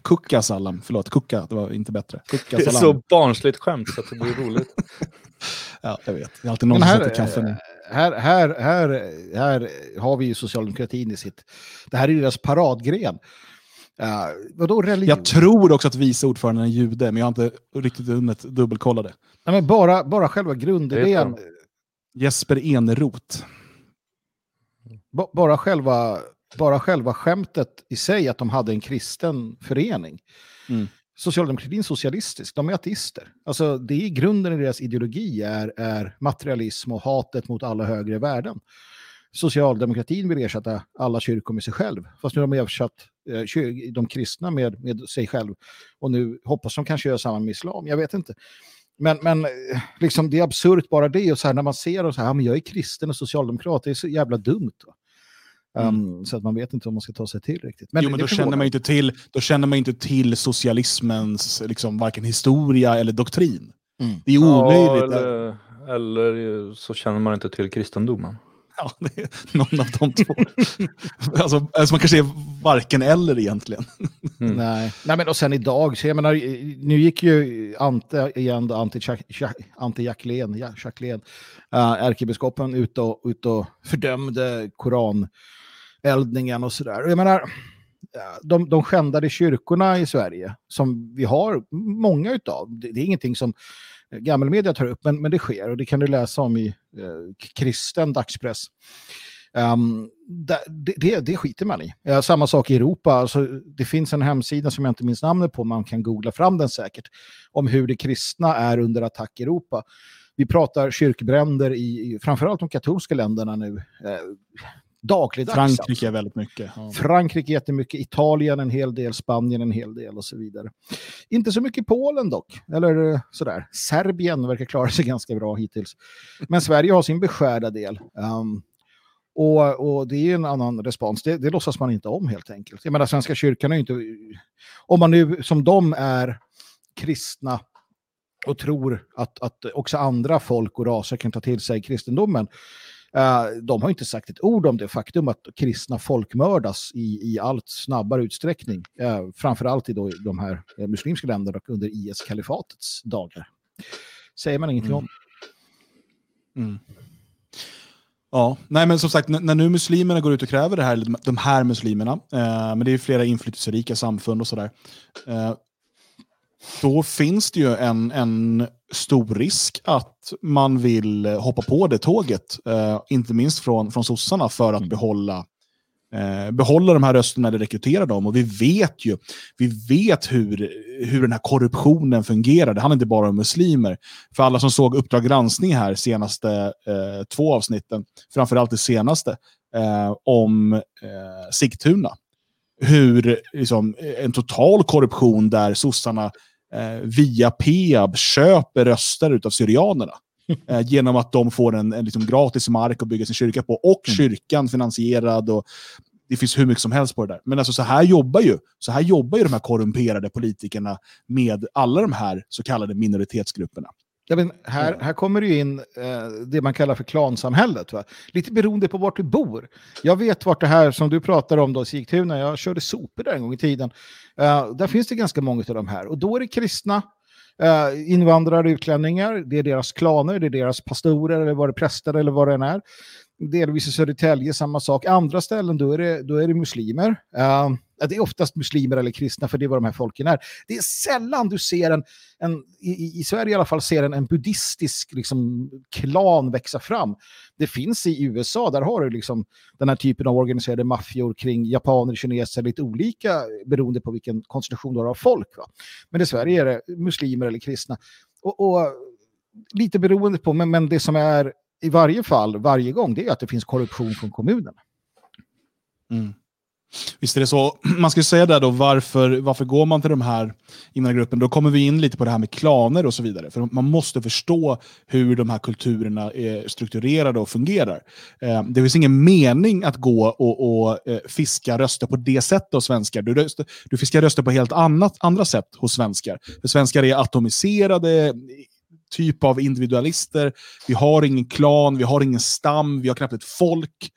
Kukka Salam. Förlåt, Kukka. Det var inte bättre. Kukka det är så barnsligt skämt så att det blir roligt. ja, jag vet. Det är alltid någon här, som sätter kaffe nu. Här, här, här, här har vi ju socialdemokratin i sitt... Det här är deras paradgren. Uh, vadå religion? Jag tror också att vice ordföranden är jude, men jag har inte riktigt hunnit dubbelkolla det. Nej, men bara, bara själva grundidén. Jesper Eneroth bara själva, bara själva skämtet i sig att de hade en kristen förening. Mm. Socialdemokratin är socialistisk, de är ateister. Alltså det är i grunden i deras ideologi är, är materialism och hatet mot alla högre värden. Socialdemokratin vill ersätta alla kyrkor med sig själv. Fast nu har de ersatt eh, de kristna med, med sig själv. Och nu hoppas de kanske göra samma med islam. Jag vet inte. Men, men liksom, det är absurt bara det. Och så här, när man ser och så här, ja, men jag är kristen och socialdemokrat, det är så jävla dumt. Um, mm. Så att man vet inte om man ska ta sig till riktigt. Men, jo, men då, känner man inte till, då känner man inte till socialismens liksom, varken historia eller doktrin. Mm. Det är omöjligt. Ja, eller, eller så känner man inte till kristendomen. Ja, det är någon av de två. alltså, alltså man kanske är varken eller egentligen. Mm. Nej. Nej, men och sen idag, så jag menar, nu gick ju Ante igen, då, Ante, Ante Jacqueline, ja, Jacqueline uh, ärkebiskopen ut och, ut och fördömde eldningen och sådär. Jag menar, de, de skändade kyrkorna i Sverige, som vi har många utav, det, det är ingenting som gammelmedia tar upp, men, men det sker och det kan du läsa om i eh, kristen dagspress. Um, det, det, det skiter man i. Uh, samma sak i Europa. Alltså, det finns en hemsida som jag inte minns namnet på, man kan googla fram den säkert, om hur det kristna är under attack i Europa. Vi pratar kyrkbränder i, i framförallt de katolska länderna nu. Uh, dagligdags. Frankrike alltså. väldigt mycket. Ja. Frankrike jättemycket, Italien en hel del, Spanien en hel del och så vidare. Inte så mycket Polen dock, eller eh, sådär. Serbien verkar klara sig ganska bra hittills. Men Sverige har sin beskärda del. Um, och, och, det är en annan respons. Det, det låtsas man inte om helt enkelt. Jag menar, Svenska kyrkan är ju inte... Om man nu som de är kristna och tror att, att också andra folk och raser kan ta till sig kristendomen Eh, de har inte sagt ett ord om det faktum att kristna folkmördas i, i allt snabbare utsträckning. Uh, framförallt i då, de här eh, muslimska länderna och under IS-kalifatets dagar. Säger man ingenting mm. om. Mm. Ja, nej men som sagt, när nu muslimerna går ut och kräver det här, de här muslimerna, eh, men det är flera inflytelserika samfund och sådär, eh, då finns det ju en, en stor risk att man vill hoppa på det tåget, eh, inte minst från, från sossarna, för att mm. behålla eh, behålla de här rösterna eller rekrytera dem. Och vi vet ju vi vet hur, hur den här korruptionen fungerar. Det handlar inte bara om muslimer. För alla som såg Uppdrag granskning här senaste eh, två avsnitten, framförallt det senaste, eh, om eh, Sigtuna. Hur liksom, en total korruption där sossarna eh, via Peab köper röster av syrianerna. Eh, genom att de får en, en liksom gratis mark att bygga sin kyrka på och mm. kyrkan finansierad. Och det finns hur mycket som helst på det där. Men alltså så här jobbar ju, så här jobbar ju de här korrumperade politikerna med alla de här så kallade minoritetsgrupperna. Ja, men här, här kommer det ju in eh, det man kallar för klansamhället. Va? Lite beroende på vart du bor. Jag vet vart det här som du pratar om, då, Sigtuna, jag körde sopor där en gång i tiden. Uh, där finns det ganska många av de här. Och då är det kristna, uh, invandrare, utlänningar, det är deras klaner, det är deras pastorer, eller vad det präster eller vad det än är. Delvis i Södertälje samma sak. Andra ställen då är det, då är det muslimer. Uh, det är oftast muslimer eller kristna, för det är vad de här folken är. Det är sällan du ser en, en i, i Sverige i alla fall, ser en, en buddhistisk liksom, klan växa fram. Det finns i USA, där har du liksom den här typen av organiserade maffior kring japaner, kineser, lite olika beroende på vilken konstitution du har av folk. Va? Men i Sverige är det muslimer eller kristna. Och, och lite beroende på, men, men det som är i varje fall varje gång, det är att det finns korruption från kommunen. Mm. Visst är det så. Man ska säga där då, varför, varför går man till de här invandrargrupperna? Då kommer vi in lite på det här med klaner och så vidare. För man måste förstå hur de här kulturerna är strukturerade och fungerar. Eh, det finns ingen mening att gå och, och eh, fiska röster på det sättet hos svenskar. Du, röster, du fiskar röster på helt annat, andra sätt hos svenskar. För svenskar är atomiserade, typ av individualister. Vi har ingen klan, vi har ingen stam, vi har knappt ett folk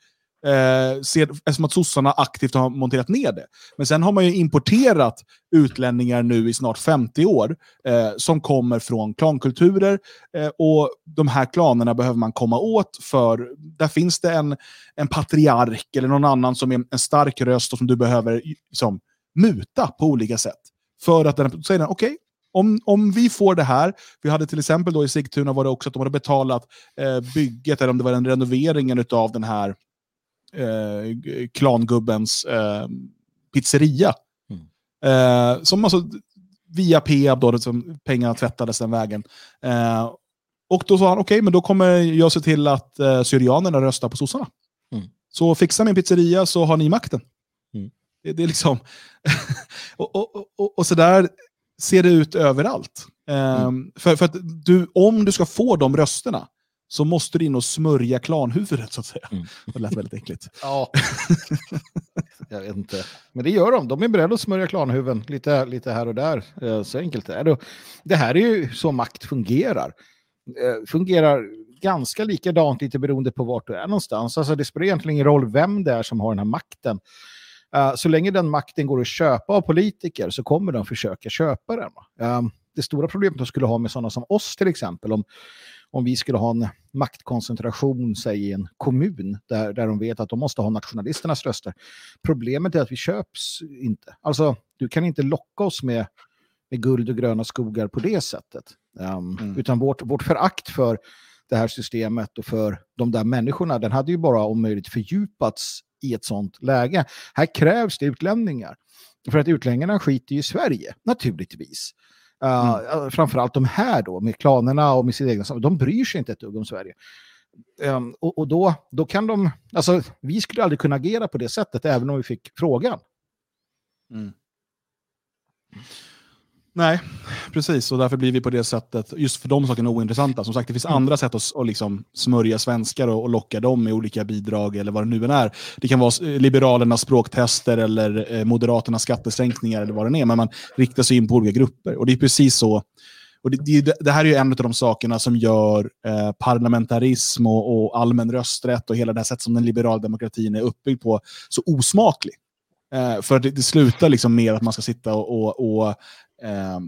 eh, ser, eftersom att sossarna aktivt har monterat ner det. Men sen har man ju importerat utlänningar nu i snart 50 år eh, som kommer från klankulturer eh, och de här klanerna behöver man komma åt för där finns det en, en patriark eller någon annan som är en stark röst och som du behöver liksom, muta på olika sätt. För att den säger okej, okay, om, om vi får det här, vi hade till exempel då i Sigtuna var det också att de hade betalat eh, bygget, eller om det var den renoveringen av den här eh, klangubbens eh, pizzeria. Mm. Eh, som alltså via Peab, då, liksom, pengarna tvättades den vägen. Eh, och då sa han, okej, okay, men då kommer jag se till att eh, syrianerna röstar på sossarna. Mm. Så fixa min pizzeria så har ni makten. Mm. Det, det, är liksom... och, och, och, och, så där ser det ut överallt. Eh, för, för att du, om du ska få de rösterna, så måste du in och smörja klanhuvudet så att säga. Mm. Det lät väldigt äckligt. Ja, jag vet inte. Men det gör de. De är beredda att smörja klanhuvuden lite, lite här och där. Eh, så enkelt är det. Det här är ju så makt fungerar. Eh, fungerar ganska likadant lite beroende på vart du är någonstans. Alltså det spelar egentligen ingen roll vem det är som har den här makten. Eh, så länge den makten går att köpa av politiker så kommer de försöka köpa den. Det stora problemet de skulle ha med sådana som oss till exempel, om om vi skulle ha en maktkoncentration, säg i en kommun, där, där de vet att de måste ha nationalisternas röster. Problemet är att vi köps inte. Alltså, du kan inte locka oss med, med guld och gröna skogar på det sättet. Um, mm. Utan vårt, vårt förakt för det här systemet och för de där människorna, den hade ju bara om möjligt fördjupats i ett sånt läge. Här krävs det utlämningar. För att utlänningarna skiter i Sverige, naturligtvis. Uh, Framförallt de här då, med klanerna och med sitt egna de bryr sig inte ett dugg om Sverige. Um, och, och då, då kan de, alltså vi skulle aldrig kunna agera på det sättet även om vi fick frågan. Mm. Nej, precis. Och därför blir vi på det sättet, just för de sakerna ointressanta. Som sagt, det finns mm. andra sätt att, att liksom smörja svenskar och, och, locka dem med olika bidrag eller vad det nu än är. Det kan vara Liberalernas språktester eller eh, Moderaternas skattesänkningar eller vad det är. Men man riktar sig in på olika grupper. Och det är precis så Och det, det, det här är ju en av de sakerna som gör eh, parlamentarism och, och, allmän rösträtt och hela det här sättet som den liberala demokratin är uppbyggd på så osmaklig. Eh, för det, det, slutar liksom med att man ska sitta och, och, och eh,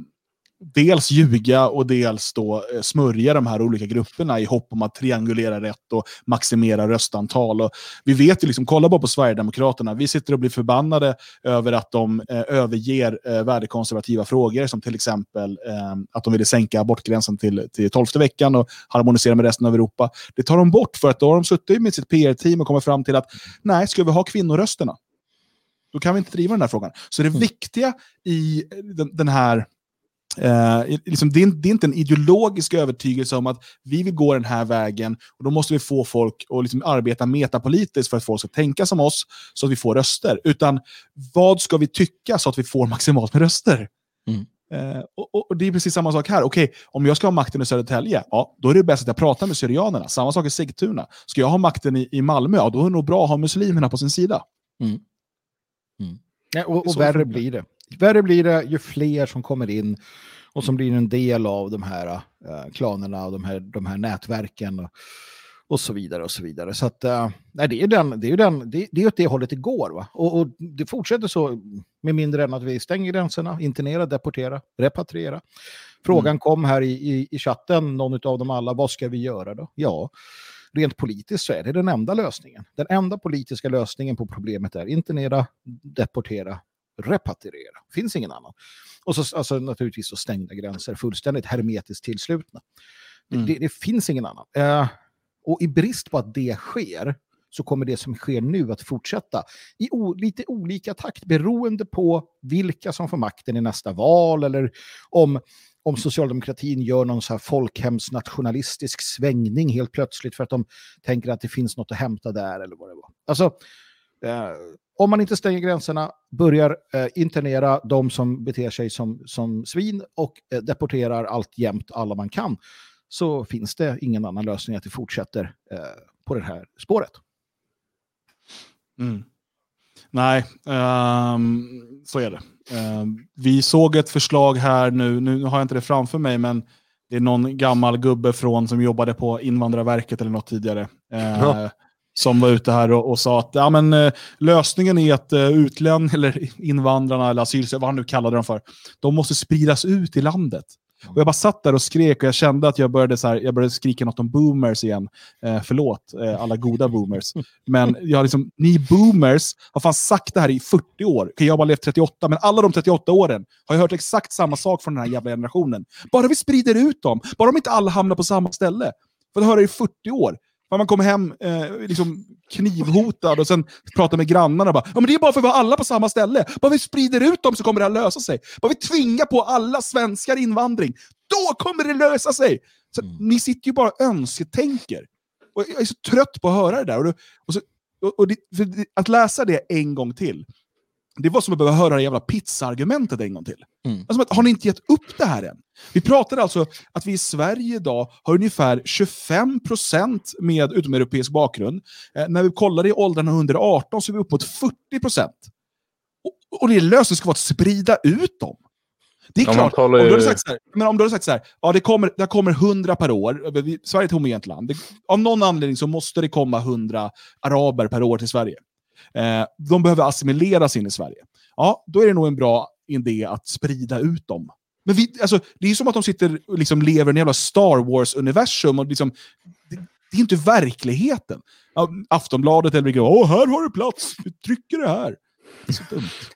dels ljuga och dels då eh, smörja de här olika grupperna i hopp om att triangulera rätt och maximera röstantal. Och vi vet ju, liksom, kolla bara på Sverigedemokraterna, vi sitter och blir förbannade över att de eh, överger eh, värdekonservativa frågor, som till exempel eh, att de ville sänka abortgränsen till, till 12 veckan och harmonisera med resten av Europa. Det tar de bort för att då har de suttit med sitt PR-team och kommit fram till att nej, ska vi ha kvinnorösterna? Då kan vi inte driva den här frågan. Så det mm. viktiga i den, den här Eh, liksom, det, är, det, är, inte en ideologisk övertygelse om att vi vill gå den här vägen och då måste vi få folk att liksom arbeta metapolitiskt för att folk ska tänka som oss så att vi får röster. Utan vad ska vi tycka så att vi får maximalt med röster? Mm. Eh, och, och, Det är precis samma sak här. Okej, om jag ska ha makten i Södertälje, ja, då är det bäst att jag pratar med syrianerna. Samma sak i Sigtuna. Ska jag ha makten i, i Malmö, ja, då är det nog bra att ha muslimerna på sin sida. Mm. Mm. Ja, och, och värre blir det. Värre blir det ju fler som kommer in och som blir en del av de här uh, klanerna och de här, de här nätverken och, och så vidare och så vidare. Så att, uh, nej, det är den, det är den, det, det är åt det hållet det går. Va? Och, och, det fortsätter så med mindre än att vi stänger gränserna, internera, deportera, repatriera. Frågan mm. kom här i, i, i chatten, någon av dem alla, vad ska vi göra då? Ja, rent politiskt så är det den enda lösningen. Den enda politiska lösningen på problemet är internera, deportera, repatriera. finns ingen annan. Och så alltså, naturligtvis så stängda gränser, fullständigt hermetiskt tillslutna. Mm. Det, det, finns ingen annan. Eh, och i brist på att det sker så kommer det som sker nu att fortsätta i lite olika takt beroende på vilka som får makten i nästa val eller om, om socialdemokratin gör någon så här folkhemsnationalistisk svängning helt plötsligt för att de tänker att det finns något att hämta där eller vad det var. Alltså, eh, om man inte stänger gränserna, börjar eh, internera de som beter sig som, som svin och eh, deporterar allt jämt alla man kan, så finns det ingen annan lösning att vi fortsätter eh, på det här spåret. Mm. Nej, um, så är det. Um, vi såg ett förslag här nu, nu har jag inte det framför mig, men det är någon gammal gubbe från som jobbade på Invandrarverket eller något tidigare. Uh, ja som var ute här och, och sa att ja, men, eh, lösningen är att eh, utlän eller invandrarna eller asylsökande, vad han nu kallade dem för, de måste spridas ut i landet. Och jag bara satt där och skrek och jag kände att jag började, så här, jag började skrika något om boomers igen. Eh, förlåt, eh, alla goda boomers. Men jag liksom, ni boomers har fan sagt det här i 40 år. Jag har bara levt 38, men alla de 38 åren har jag hört exakt samma sak från den här jävla generationen. Bara vi sprider ut dem, bara de inte alla hamnar på samma ställe. För det höra i 40 år. Man kommer hem eh, liksom knivhotad och sen pratar med grannarna bara ja, men det är bara för att vi har alla på samma ställe. Bara vi sprider ut dem så kommer det att lösa sig. Bara vi tvingar på alla svenskar invandring, då kommer det lösa sig. Så mm. Ni sitter ju bara och önsketänker. Och jag är så trött på att höra det där. Och, och, så, och, och det, att läsa det en gång till, det var som att behöva höra det jävla pizza-argumentet en gång till. Mm. Alltså, har ni inte gett upp det här än? Vi pratar alltså att vi i Sverige idag har ungefär 25% med utomeuropeisk bakgrund. Eh, när vi kollar i åldrarna under 18 så är vi upp mot 40%. Och, och det lösningen ska vara att sprida ut dem. Det är ja, klart, om du hade sagt så här, men om du hade sagt så här, ja, det, kommer, det kommer 100 per år, Sverige är ett homogent land. Det, av någon anledning så måste det komma 100 araber per år till Sverige. Eh, de behöver assimileras in i Sverige. Ja, då är det nog en bra idé att sprida ut dem. Men vi, alltså, det är som att de sitter och liksom lever i en jävla Star Wars-universum. liksom, det, det, är inte verkligheten. Aftonbladet eller åh, här har du plats, vi trycker det här.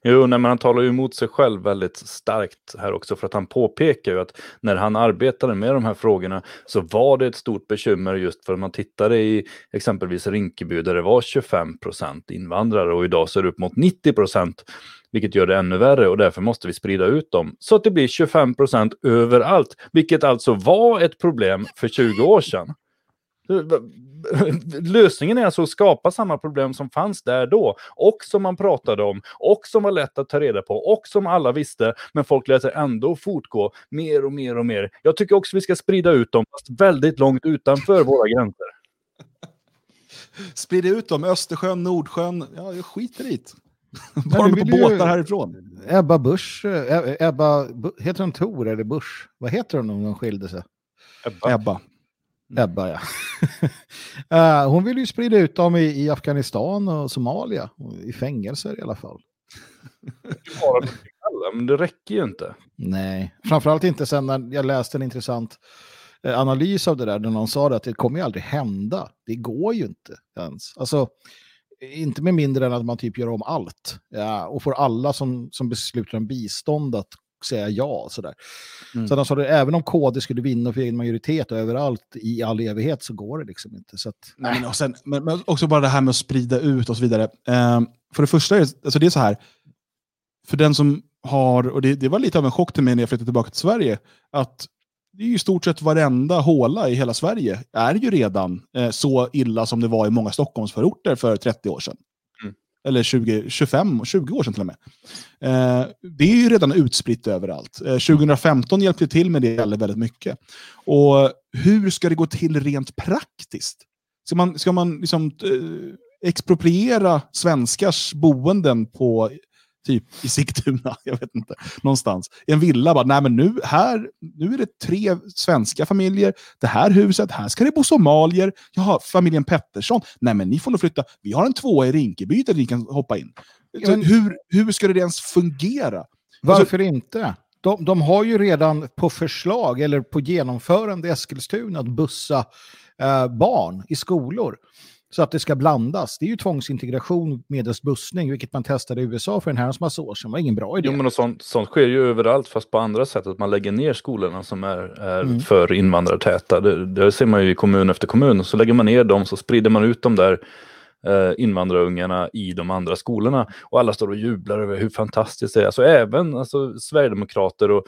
Jo, nej, men han talar ju emot sig själv väldigt starkt här också för att han påpekar ju att när han arbetade med de här frågorna så var det ett stort bekymmer just för att man tittade i exempelvis Rinkeby där det var 25 procent invandrare och idag så är det upp mot 90 procent vilket gör det ännu värre och därför måste vi sprida ut dem så att det blir 25 procent överallt, vilket alltså var ett problem för 20 år sedan. Lösningen är alltså att skapa samma problem som fanns där då och som man pratade om och som var lätt att ta reda på och som alla visste, men folk lät sig ändå fortgå mer och mer och mer. Jag tycker också vi ska sprida ut dem, fast väldigt långt utanför våra gränser. Sprida ut dem, Östersjön, Nordsjön, ja, jag skiter i det. Bara på ju- båtar härifrån. Ebba Busch, eh, Ebba, heter hon Tor eller Busch? Vad heter hon om de skilde sig? Ebba. Ebba. Ebba, ja. Eh, hon vill ju sprida ut dem i, i Afghanistan och Somalia, i fängelser i alla fall. Men det räcker ju inte. Nej, framförallt inte sen när jag läste en intressant eh, analys av det där, där någon sa det att det kommer ju aldrig hända. Det går ju inte ens. Alltså, inte med mindre än att man typ gör om allt. Ja, och får alla som, som beslutar om bistånd att säga ja. Sådär. Mm. Så de sa även om KD skulle vinna få egen majoritet överallt i all evighet så går det liksom inte. Så att, Nej, men, och sen, men, men också bara det här med att sprida ut och så vidare. Ehm, för det första, är alltså det är så här. För den som har, och det, det var lite av en chock till mig när jag flyttade tillbaka till Sverige, att det är ju i stort sett varenda håla i hela Sverige är ju redan eh, så illa som det var i många Stockholmsförorter för 30 år sedan. Eller 20, 25, 20 år sedan till och med. Eh, det är ju redan utspritt överallt. Eh, 2015 hjälpte till med det väldigt, väldigt mycket. Och hur ska det gå till rent praktiskt? Ska man, ska man liksom, eh, expropriera svenskars boenden på typ i Sigtuna, jag vet inte, någonstans. I en villa, bara, nej men nu, här, nu är det tre svenska familjer, det här huset, här ska det bo somalier, jaha, familjen Pettersson, nej men ni får nog flytta, vi har en tvåa i Rinkeby där ni kan hoppa in. Men- hur, hur ska det ens fungera? Varför inte? De, de har ju redan på förslag eller på genomförande i Eskilstuna att bussa eh, barn i skolor så att det ska blandas. Det är ju tvångsintegration medelst bussning, vilket man testade i USA för en herrans massa år sedan. Det var ingen bra idé. Jo, men sånt, sånt sker ju överallt, fast på andra sätt. Att man lägger ner skolorna som är, är Mm. för invandrartäta. Det, det ser man ju i kommun efter kommun. Så lägger man ner dem, så sprider man ut de där eh, invandrarungarna i de andra skolorna. Och alla står och jublar över hur fantastiskt det är. Alltså även alltså, Sverigedemokrater och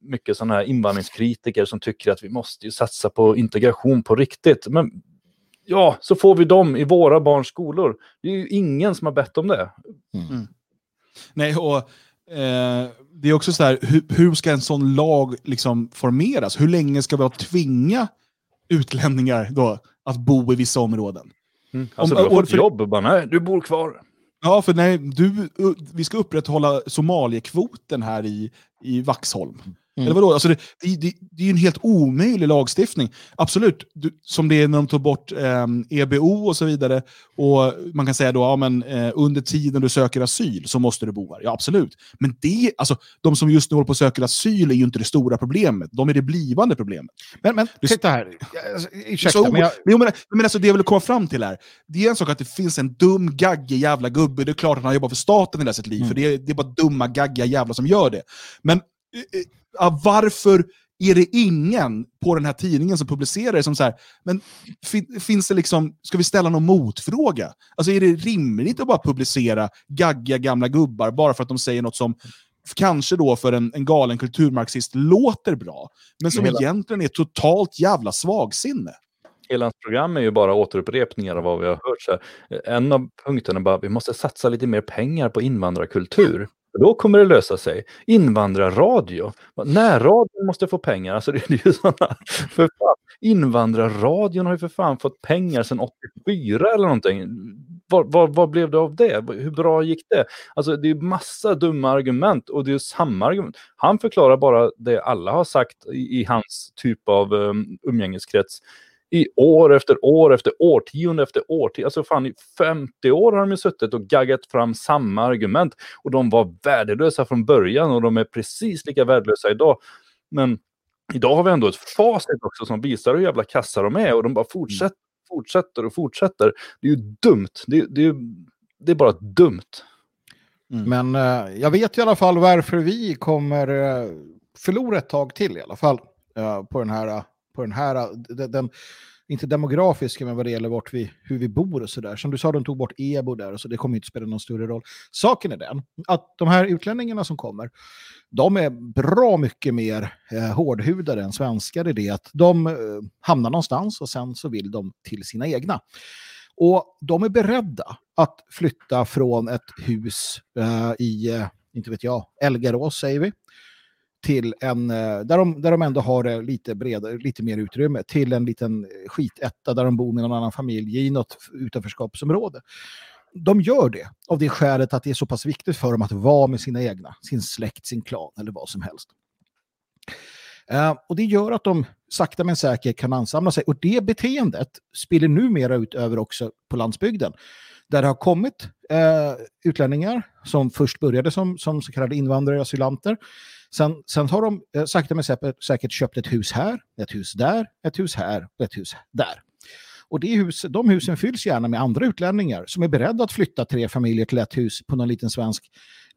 mycket sådana här invandringskritiker som tycker att vi måste ju satsa på integration på riktigt. Men ja, så får vi dem i våra barns skolor. Det är ju ingen som har bett om det. Nej, och eh, det är också så här, hur, hur ska en sån lag liksom formeras? Hur länge ska vi tvinga utlänningar då att bo i vissa områden? Alltså Om- du har fått för- jobb bara nej, du bor kvar. Ja, för nej, du, vi ska upprätthålla Somaliekvoten här i, i Vaxholm. Eller vadå? Alltså det, det, det, det är ju en helt omöjlig lagstiftning. Absolut, du, som det är när de tog bort eh, EBO och så vidare. Och man kan säga då, ja, men, eh, under tiden du söker asyl så måste du bo här. Ja, absolut. Men det, alltså, de som just nu håller på att söka asyl är ju inte det stora problemet. De är det blivande problemet. Men, men Det- titta här, Alltså, ursäkta, Så, men jag, men, menar, men alltså, det jag vill komma fram till här, det är en sak att det finns en dum, gaggig jävla gubbe. Det är klart att han jobbar för staten i hela sitt liv, Mm. för det är, det är bara dumma, gaggiga jävlar som gör det. Men eh, eh, ja, varför är det ingen på den här tidningen som publicerar det som så här, men fin, finns det liksom, ska vi ställa någon motfråga? Alltså är det rimligt att bara publicera gaggiga gamla gubbar bara för att de säger något som kanske då för en, en galen kulturmarxist låter bra, men som Hela- egentligen är totalt jävla svagsinne? Hela hans program är ju bara återupprepningar av vad vi har hört. Så här. En av punkterna är bara vi måste satsa lite mer pengar på invandrarkultur. För Då kommer det lösa sig. Invandrarradio. Närradion måste få pengar. Alltså det är ju såna, för fan. Invandrarradion har ju för fan fått pengar sedan 84 eller någonting. Vad, vad, vad blev det av det? Hur bra gick det? Alltså det är massa dumma argument och det är samma argument. Han förklarar bara det alla har sagt i, i hans typ av um, umgängeskrets i år efter år efter årtionde efter årtionde. Alltså fan i 50 år har de ju suttit och gaggat fram samma argument. Och de var värdelösa från början och de är precis lika värdelösa idag. Men idag har vi ändå ett facit också som visar hur jävla kassa de är och de bara fortsätter, fortsätter och fortsätter. Det är ju dumt. Det, det, är, det är bara dumt. Men eh, jag vet i alla fall varför vi kommer eh, förlora ett tag till i alla fall eh, på den här, på den här äh, den, den, inte demografiska, men vad det gäller vart vi, hur vi bor och sådär. Som du sa, de tog bort EBO där, och så det kommer inte spela någon större roll. Saken är den, att de här utlänningarna som kommer, de är bra mycket mer eh, hårdhudade än svenskar i det att de eh, hamnar någonstans och sen så vill de till sina egna. Och de är beredda att flytta från ett hus eh, i, eh, inte vet jag, Elgarås säger vi, till en, eh, där, de, där de ändå har det lite bredare, lite mer utrymme, till en liten skitetta där de bor med någon annan familj i något utanförskapsområde. de gör det av det skälet att det är så pass viktigt för dem att vara med sina egna, sin släkt, sin klan eller vad som helst. Uh, och det gör att de sakta men säkert kan ansamla sig. Och det beteendet spiller numera ut över också på landsbygden. Där det har kommit uh, utlänningar som först började som, som så kallade invandrare och asylanter. Sen, sen har de eh, sakta men säkert köpt ett hus här, ett hus där, ett hus här och ett hus där. Och det hus, de husen fylls gärna med andra utlänningar som är beredda att flytta tre familjer till ett hus på någon liten svensk,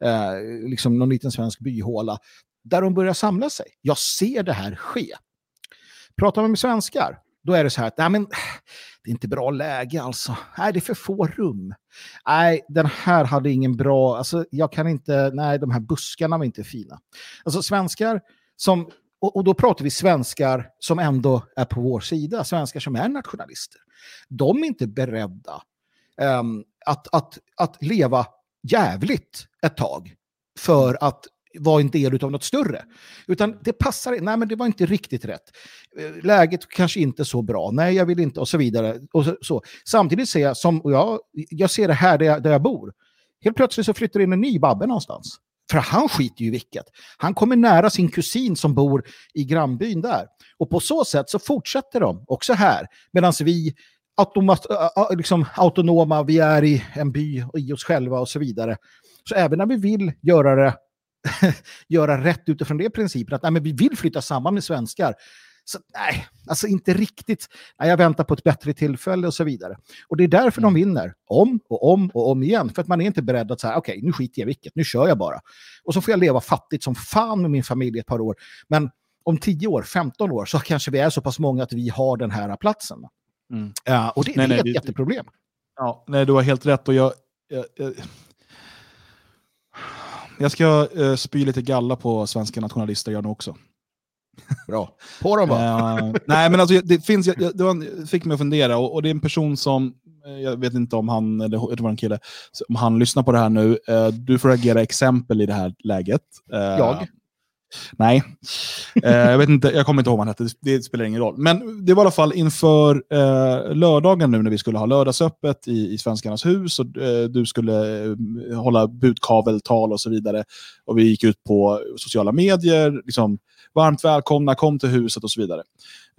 eh, liksom någon liten svensk byhåla där de börjar samla sig. Jag ser det här ske. Pratar man med svenskar, då är det så här att nej, men, det är inte bra läge alltså. Nej, det är för få rum. Nej, den här hade ingen bra, alltså jag kan inte, nej, de här buskarna var inte fina. Alltså svenskar som och, och, då pratar vi svenskar som ändå är på vår sida, svenskar som är nationalister. De är inte beredda um, att, att, att leva jävligt ett tag för att var en del av något större. Utan det passar, nej men det var inte riktigt rätt. Eh, läget kanske inte så bra, nej jag vill inte och så vidare. Och så, så. Samtidigt ser jag, som, och jag, jag ser det här där jag, där jag bor, helt plötsligt så flyttar in en ny Babbe någonstans. För han skiter ju i vilket. Han kommer nära sin kusin som bor i grannbyn där. Och på så sätt så fortsätter de också här. Medan vi automat, liksom autonoma, vi är i en by och i oss själva och så vidare. Så även när vi vill göra det göra rätt utifrån det principen att nej, men vi vill flytta samman med svenskar så nej, alltså inte riktigt. Nej, jag väntar på ett bättre tillfälle och så vidare. Och det är därför mm. de vinner om och om och om igen. För att man är inte beredd att säga okej, okay, nu skiter jag i vilket, nu kör jag bara. Och så får jag leva fattigt som fan med min familj ett par år. Men om 10 år, 15 år så kanske vi är så pass många att vi har den här platsen. Mm. Uh, och det, nej, det är nej, ett det, jätteproblem. Ja, nej, du har helt rätt. Och jag, jag, jag, jag ska uh, spy lite galla på svenska nationalister jag nu också. Bra. På dem bara. Uh, nej, men alltså, det, finns, det var, fick mig att fundera och, och, det är en person som, eh, jag vet inte om han, eller det var en kille, om han lyssnar på det här nu. Uh, du får agera exempel i det här läget. Jag? Nej, jag vet inte, jag kommer inte ihåg vad han hette, det, det, spelar ingen roll. Men det var i alla fall inför lördagen nu när vi skulle ha lördagsöppet i, i Svenskarnas hus och du skulle hålla budkaveltal och så vidare. Och vi gick ut på sociala medier, liksom, varmt välkomna, kom till huset och så vidare.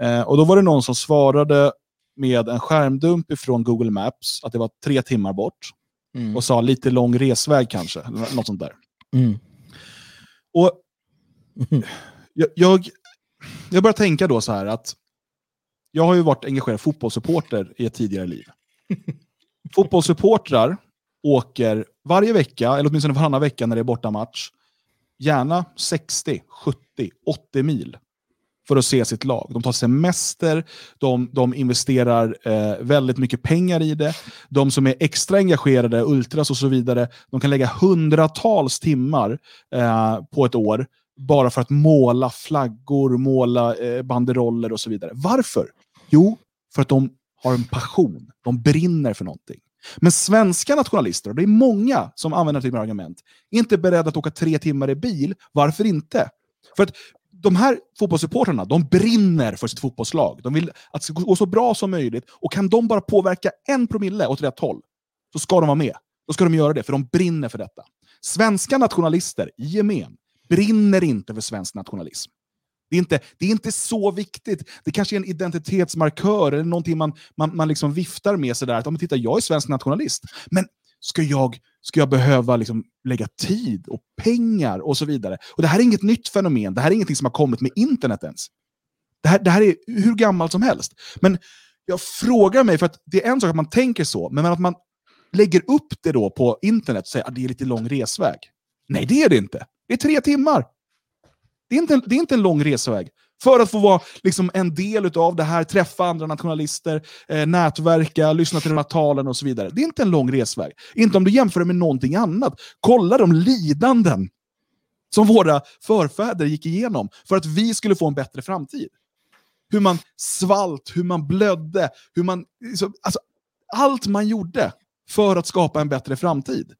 Eh, och då var det någon som svarade med en skärmdump från Google Maps, att det var tre timmar bort. Mm. Och sa lite lång resväg kanske, något sånt där. Mm. Och jag, jag, jag börjar tänka då så här att jag har ju varit engagerad fotbollssupporter i ett tidigare liv. Fotbollssupportrar åker varje vecka, eller åtminstone varannan vecka när det är bortamatch, gärna 60, 70, 80 mil för att se sitt lag. De tar semester, de, de investerar eh, väldigt mycket pengar i det. De som är extra engagerade, ultras och så vidare, de kan lägga hundratals timmar eh, på ett år bara för att måla flaggor, måla eh, banderoller och så vidare. Varför? Jo, för att de har en passion. De brinner för någonting. Men svenska nationalister, och det är många som använder typen av argument, är inte beredda att åka tre timmar i bil. Varför inte? För att de här fotbollssupportrarna, de brinner för sitt fotbollslag. De vill att det ska gå så bra som möjligt. Och kan de bara påverka en promille åt rätt håll, så ska de vara med. Då ska de göra det, för de brinner för detta. Svenska nationalister i gemen brinner inte för svensk nationalism. Det är, inte, det är inte så viktigt. Det kanske är en identitetsmarkör eller någonting man, man, man liksom viftar med. Sådär, att, titta, jag är svensk nationalist. Men ska jag, ska jag behöva liksom lägga tid och pengar och så vidare? Och Det här är inget nytt fenomen. Det här är ingenting som har kommit med internet ens. Det här, det här är hur gammalt som helst. Men jag frågar mig, för att det är en sak att man tänker så, men att man lägger upp det då på internet och säger att det är lite lång resväg. Nej, det är det inte. Det är tre timmar. Det är inte, det är inte en lång resväg. För att få vara liksom, en del av det här, träffa andra nationalister, eh, nätverka, lyssna till de här talen och så vidare. Det är inte en lång resväg. Inte om du jämför med någonting annat. Kolla de lidanden som våra förfäder gick igenom för att vi skulle få en bättre framtid. Hur man svalt, hur man blödde, hur man, liksom, alltså, allt man gjorde för att skapa en bättre framtid.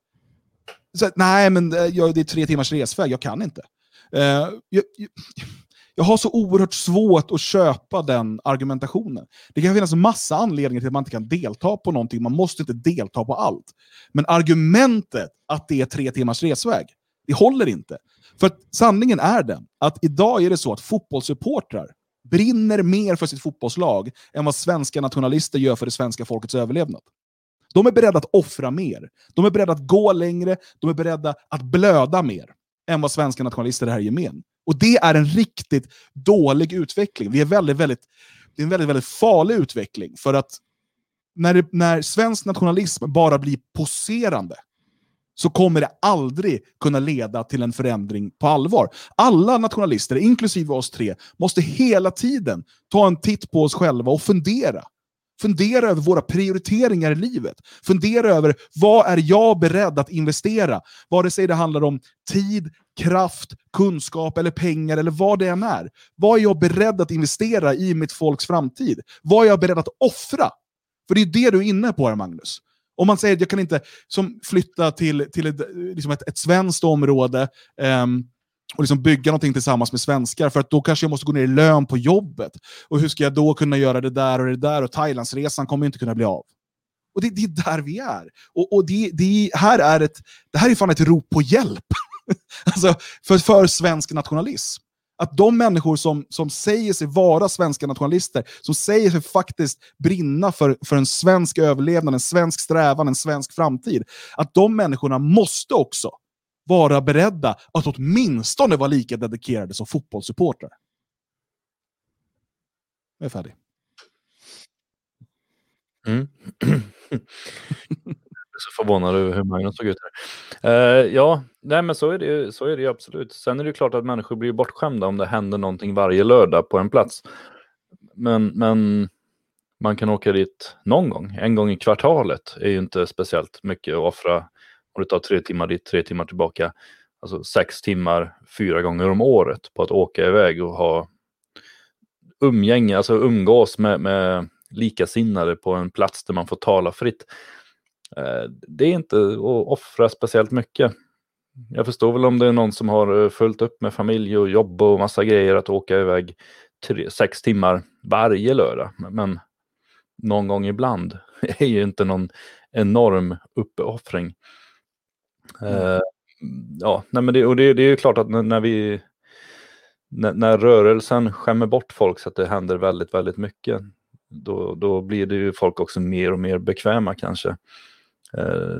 Så, nej, men eh, det är tre timmars resväg, jag kan inte. Uh, jag, jag, Jag har så oerhört svårt att köpa den argumentationen. Det kan finnas massa anledningar till att man inte kan delta på någonting. Man måste inte delta på allt. Men argumentet att det är tre timmars resväg, det håller inte. För sanningen är den att idag är det så att fotbollssupportrar brinner mer för sitt fotbollslag än vad svenska nationalister gör för det svenska folkets överlevnad. De är beredda att offra mer. De är beredda att gå längre. De är beredda att blöda mer än vad svenska nationalister är här i gemen. Och det är en riktigt dålig utveckling. Vi är väldigt, väldigt, det är en väldigt, väldigt farlig utveckling. För att när, det, när svensk nationalism bara blir poserande, så kommer det aldrig kunna leda till en förändring på allvar. Alla nationalister, inklusive oss tre, måste hela tiden ta en titt på oss själva och fundera. Fundera över våra prioriteringar i livet. Fundera över vad är jag beredd att investera? Vare sig det handlar om tid, kraft, kunskap eller pengar eller vad det än är. Vad är jag beredd att investera i mitt folks framtid? Vad är jag beredd att offra? För det är det du är inne på här, Magnus. Om man säger att jag kan inte som, flytta till, till ett, liksom ett, ett svenskt område um, och liksom bygga någonting tillsammans med svenskar, för att då kanske jag måste gå ner i lön på jobbet. Och hur ska jag då kunna göra det där och det där? Och Thailandsresan kommer inte kunna bli av. Och det, det är där vi är. Och, och det, det, här är ett, det här är fan ett rop på hjälp. alltså, för, för svensk nationalism. Att de människor som, som säger sig vara svenska nationalister, som säger sig faktiskt brinna för, för en svensk överlevnad, en svensk strävan, en svensk framtid, att de människorna måste också vara beredda att åtminstone vara lika dedikerade som fotbollssupportrar. Jag är färdig. Mm. så förvånad över hur Magnus såg ut här. Uh, ja, nej men så är, det, så är det absolut. Sen är det klart att människor blir bortskämda om det händer någonting varje lördag på en plats. Men, men man kan åka dit någon gång, en gång i kvartalet är ju inte speciellt mycket att offra. Om du tar tre timmar dit, tre timmar tillbaka. Alltså sex timmar fyra gånger om året på att åka iväg och ha umgänge, alltså umgås med, med likasinnade på en plats där man får tala fritt. Eh, det är inte att offra speciellt mycket. Jag förstår väl om det är någon som har eh, fullt upp med familj och jobb och massa grejer att åka iväg tre, sex timmar varje lördag. Men någon gång ibland är ju inte någon enorm uppoffring. Mm. Uh, ja, nej men det, och det, det är ju klart att när, när vi när, när, rörelsen skämmer bort folk så att det händer väldigt, väldigt mycket, då, då blir det ju folk också mer och mer bekväma kanske. Eh,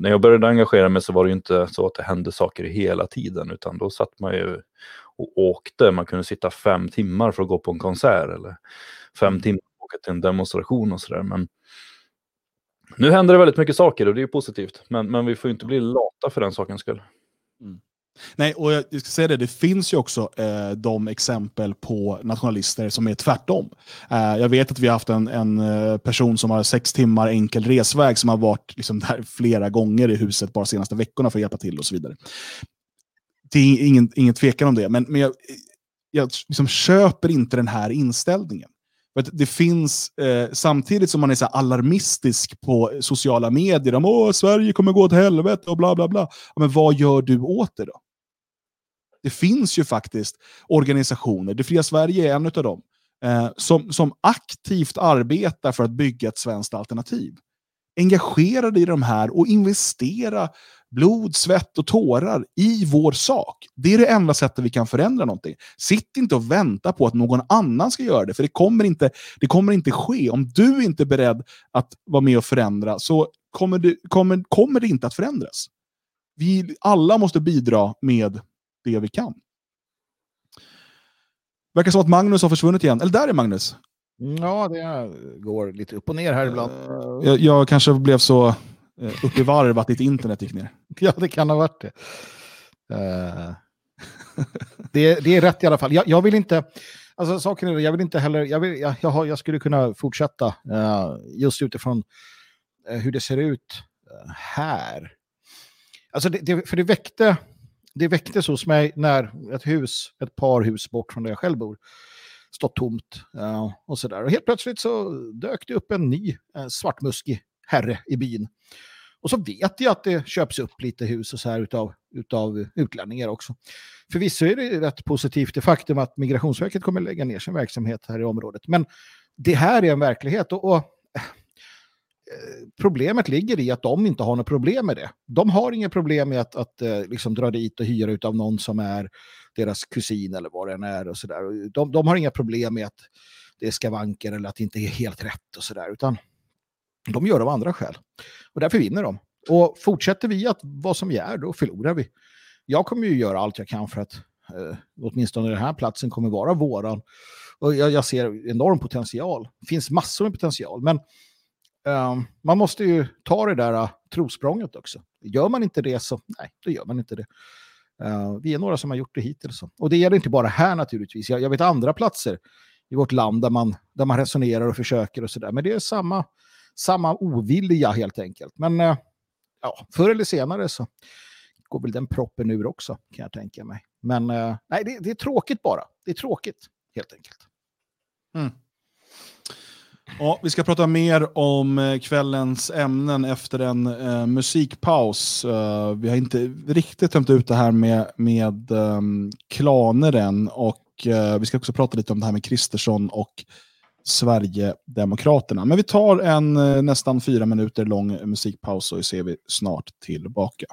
när jag började engagera mig så var det inte så att det hände saker hela tiden utan då satt man ju och åkte. Man kunde sitta fem timmar för att gå på en konsert eller fem mm. timmar för att åka till en demonstration och sådär. Men nu händer det väldigt mycket saker och det är positivt. Men, men vi får inte bli lata för den sakens skull. Mm. Nej, och jag ska säga det, det finns ju också eh, de exempel på nationalister som är tvärtom. Eh, jag vet att vi har haft en, en eh, person som har sex timmar enkel resväg som har varit liksom, där flera gånger i huset bara senaste veckorna för att hjälpa till och så vidare. Det är ingen, ingen tvekan om det, men, men jag, jag liksom köper inte den här inställningen det finns, eh, samtidigt som man är så alarmistisk på sociala medier om att Sverige kommer gå åt helvete och bla bla bla. Men vad gör du åt det då? Det finns ju faktiskt organisationer, Det fria Sverige är en av dem, eh, som, som aktivt arbetar för att bygga ett svenskt alternativ. Engagera dig i de här och investera blod, svett och tårar i vår sak. Det är det enda sättet vi kan förändra någonting. Sitt inte och vänta på att någon annan ska göra det, för det kommer inte, det kommer inte ske. Om du inte är beredd att vara med och förändra så kommer det, kommer, kommer det inte att förändras. Vi alla måste bidra med det vi kan. Verkar som att Magnus har försvunnit igen. Eller där är Magnus. Ja, det går lite upp och ner här ibland. Jag, jag, kanske blev så Eh, upp i varv att ditt internet gick ner. ja, det kan ha varit det. Uh, det, det, är rätt i alla fall. Jag, jag, vill inte... Alltså saken är jag vill inte heller... Jag, vill, jag, jag, har, jag skulle kunna fortsätta eh, just utifrån hur det ser ut här. Alltså det, det, för det väckte det väcktes hos mig när ett hus, ett par hus bort från där jag själv bor, stått tomt uh, och sådär. Och helt plötsligt så dök det upp en ny uh, svartmuskig herre i byn. Och så vet jag att det köps upp lite hus och så här utav utav utlänningar också. Förvisso är det rätt positivt det faktum att Migrationsverket kommer lägga ner sin verksamhet här i området. Men det här är en verklighet och, och eh, problemet ligger i att de inte har något problem med det. De har inga problem med att, att eh, liksom dra dit och hyra ut av någon som är deras kusin eller vad den är. Och så där. De, de har inga problem med att det är skavanker eller att det inte är helt rätt och sådär. Utan de gör det av andra skäl. Och därför vinner de. Och fortsätter vi att vara som vi är, då förlorar vi. Jag kommer ju göra allt jag kan för att eh, åtminstone den här platsen kommer vara våran. Och jag, jag ser enorm potential. Det finns massor med potential. Men eh, man måste ju ta det där uh, trosprånget också. Gör man inte det så, nej, då gör man inte det. Uh, vi är några som har gjort det hittills. Och det gäller inte bara här naturligtvis. Jag, jag vet andra platser i vårt land där man, där man resonerar och försöker och sådär. Men det är samma, samma ovilja helt enkelt. Men eh, ja, förr eller senare så går väl den proppen ur också, kan jag tänka mig. Men eh, nej, det, det, är tråkigt bara. Det är tråkigt, helt enkelt. Mm. Ja, vi ska prata mer om eh, kvällens ämnen efter en eh, musikpaus. Uh, vi har inte riktigt tömt ut det här med, med um, klaner än och uh, vi ska också prata lite om det här med Kristersson och Sverigedemokraterna. Men vi tar en eh, nästan fyra minuter lång musikpaus så ser vi snart tillbaka.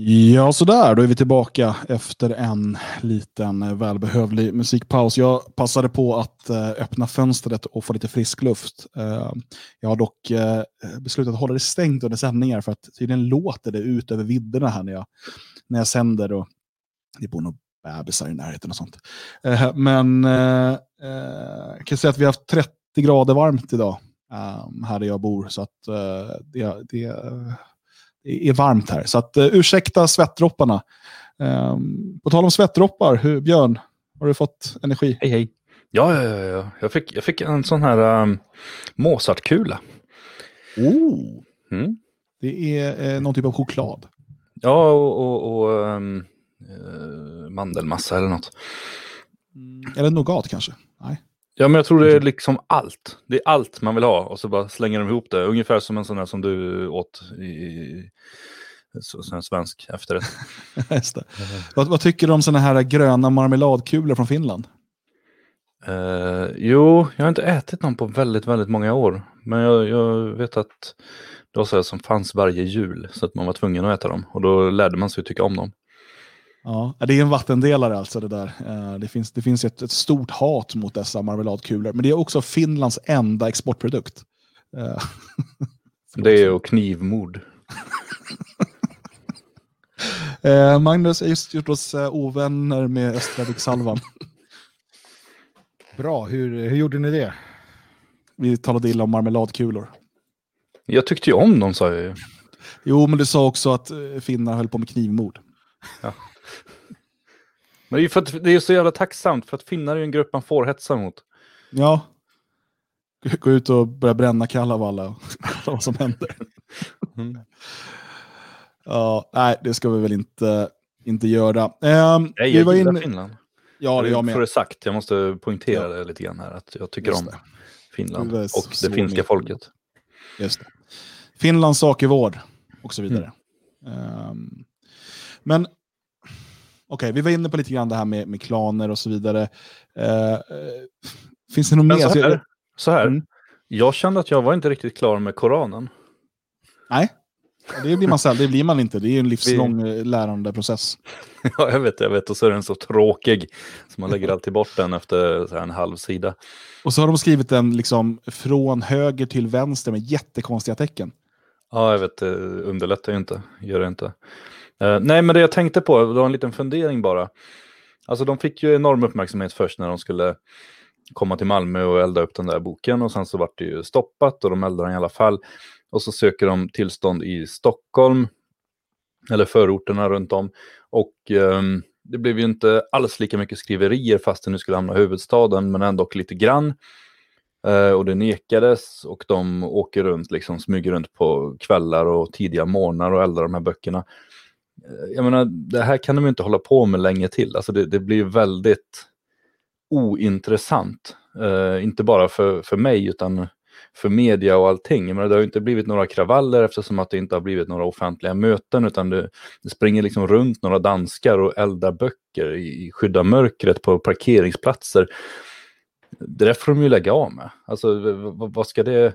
Ja, sådär. Då är vi tillbaka efter en liten eh, välbehövlig musikpaus. Jag passade på att eh, öppna fönstret och få lite frisk luft. Eh, jag har dock beslutat att hålla det stängt under sändningar för att tydligen låter det ut över vidderna här när jag, när jag sänder. Och det bor nog bebisar i närheten och sånt. Men jag kan säga att vi har haft 30 grader varmt idag här där jag bor. Så att det, det är varmt här. Så att, uh, ursäkta svettdropparna. Um, på tal om svettdroppar, hur, Björn, har du fått energi? Hej hej. Ja, ja, ja, ja. Jag, fick, jag fick en sån här um, Mozartkula. Oh. Mm. Det är eh, någon typ av choklad. Ja, och, och, och um, mandelmassa eller något. Mm. Eller nougat kanske? Nej. Ja, men jag tror det är liksom allt. Det är allt man vill ha och så bara slänger de ihop det. Ungefär som en sån där som du åt i sån svensk efterrätt. Just det. Vad, vad, tycker du om såna här gröna marmeladkulor från Finland? Uh, jo, jag har inte ätit någon på väldigt, väldigt många år. Men jag, jag vet att det var så som fanns varje jul så att man var tvungen att äta dem. Och då lärde man sig att tycka om dem. Ja, det är en vattendelare alltså det där. Eh, det finns, det finns ett, ett stort hat mot dessa marmeladkulor. Men det är också Finlands enda exportprodukt. Eh, det är och knivmord. Eh, Magnus har just gjort oss ovänner med Östravik-salvan. Bra, hur, hur gjorde ni det? Vi talade illa om marmeladkulor. Jag tyckte ju om dem sa jag ju. Jo, men du sa också att finnar höll på med knivmord. Ja. Men det är, för att, det är så jävla tacksamt för att finnar är en grupp man får hetsa mot. Ja. Gå ut och börja bränna Kalevala och vad som händer. Mm. Ja, nej, det ska vi väl inte, inte göra. Um, nej, jag vi var gillar in... Finland. Ja, det jag med. För det sagt, jag måste poängtera ja. det lite grann här, att jag tycker Just om det. Finland det och det finska med. folket. Just det. Finlands sak i vård och så vidare. Mm. Um, men okay, vi var inne på lite grann det här med, med klaner och så vidare. Uh, finns det något mer? Så här, så här. Mm. jag kände att jag var inte riktigt klar med Koranen. Nej, det blir man, det blir man inte. Det är en livslång vi... Eh, lärandeprocess. ja, jag vet, jag vet. Och så är den så tråkig. Så man lägger alltid bort den efter en halv sida. Och så har de skrivit den liksom från höger till vänster med jättekonstiga tecken. Ja, jag vet. Det underlättar ju inte. Gör det inte. Uh, nej, men det jag tänkte på, det var en liten fundering bara. Alltså de fick ju enorm uppmärksamhet först när de skulle komma till Malmö och elda upp den där boken och sen så vart det ju stoppat och de eldar den i alla fall. Och så söker de tillstånd i Stockholm eller förorterna runt om och um, det blev ju inte alls lika mycket skriverier fast det nu skulle hamna i huvudstaden men ändå lite grann. Uh, och det nekades och de åker runt, liksom smyger runt på kvällar och tidiga morgnar och eldar de här böckerna. Eh, jag menar, det här kan de inte hålla på med länge till. Alltså det, det blir väldigt ointressant. Uh, inte bara för, för mig utan för media och allting. Men det har inte blivit några kravaller eftersom att det inte har blivit några offentliga möten utan det, det springer liksom runt några danskar och eldar böcker i, i skydda mörkret på parkeringsplatser. Det där får de ju lägga av med. Alltså vad, vad ska det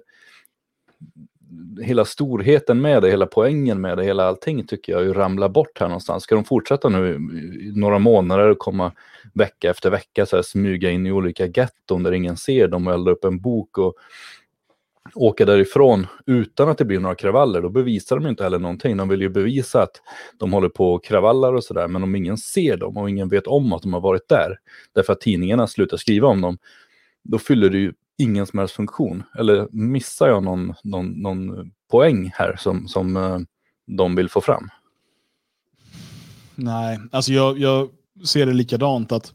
hela storheten med det, hela poängen med det, hela allting tycker jag ju ramlar bort här någonstans. Ska de fortsätta nu i några månader och komma vecka efter vecka så här, smyga in i olika getton där ingen ser dem och elda upp en bok och åka därifrån utan att det blir några kravaller, då bevisar de inte heller någonting. De vill ju bevisa att de håller på och kravallar och sådär, men om ingen ser dem och ingen vet om att de har varit där, därför att tidningarna slutar skriva om dem, då fyller det ju ingen som helst funktion. Eller missar jag någon, någon, någon poäng här som, som eh, de vill få fram? Nej, alltså jag, jag ser det likadant att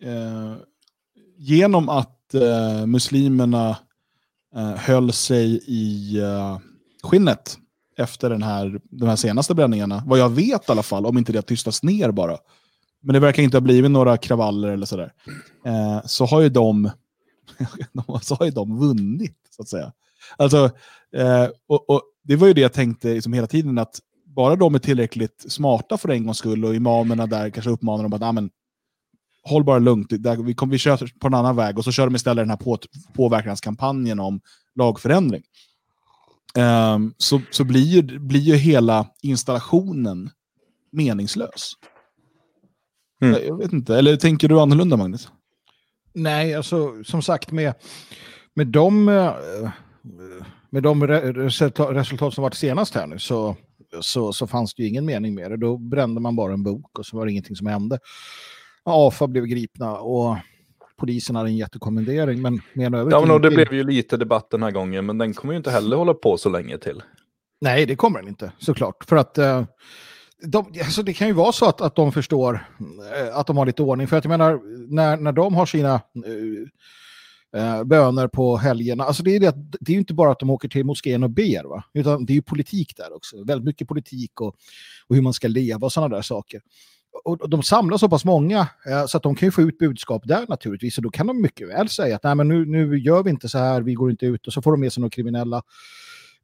eh, genom att eh, muslimerna eh, höll sig i eh, skinnet efter den här, de här senaste bränningarna, vad jag vet i alla fall, om inte det har tystats ner bara, men det verkar inte ha blivit några kravaller eller sådär, eh, så har ju de så har ju de vunnit, så att säga. Alltså, eh, och, och, det var ju det jag tänkte liksom hela tiden, att bara de är tillräckligt smarta för en gångs skull och imamerna där kanske uppmanar dem att ah, men, håll bara lugnt, där, vi, kom, vi kör på en annan väg och så kör de istället den här på, påverkanskampanjen om lagförändring. um, så, så blir, ju, blir ju hela installationen meningslös. Mm. Jag vet inte, eller tänker du annorlunda Magnus? Nej, alltså som sagt med, med de, eh, med de resultat som varit senast här nu så, så, så fanns det ju ingen mening med det. Då brände man bara en bok och så var det ingenting som hände. AFA blev gripna och polisen hade en jättekommendering. Men med ja, men och det blev ju lite debatt den här gången, men den kommer ju inte heller hålla på så länge till. Nej, det kommer den inte, såklart. För att uh, de, alltså det kan ju vara så att, att de förstår eh, att de har lite ordning. För att jag menar, när, när de har sina uh, böner på helgerna, alltså det är, det, det är ju inte bara att de åker till moskén och ber, va? utan det är ju politik där också. Väldigt mycket politik och, och hur man ska leva och sådana där saker och de samlar så pass många eh, så att de kan ju få ut budskap där naturligtvis. Och då kan de mycket väl säga att Nej, men nu, nu gör vi inte så här, vi går inte ut. Och så får de med sig några kriminella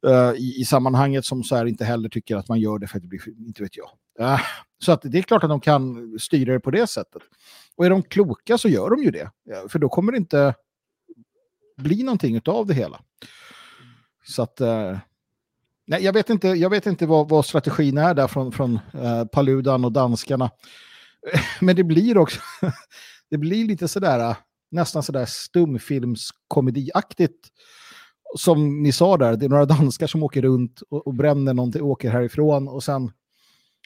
Eh, i, i, sammanhanget som så här inte heller tycker att man gör det för att det blir, inte vet jag. Eh, så att det är klart att de kan styra det på det sättet. Och är de kloka så gör de ju det. Eh, för då kommer det inte bli någonting av det hela. Så att... Nej, jag vet inte, jag vet inte vad, vad strategin är där från, från eh, Paludan och danskarna. Men det blir också, det blir lite sådär, nästan sådär stumfilmskomediaktigt. Som ni sa där, det är några danskar som åker runt och, och bränner någonting, åker härifrån och sen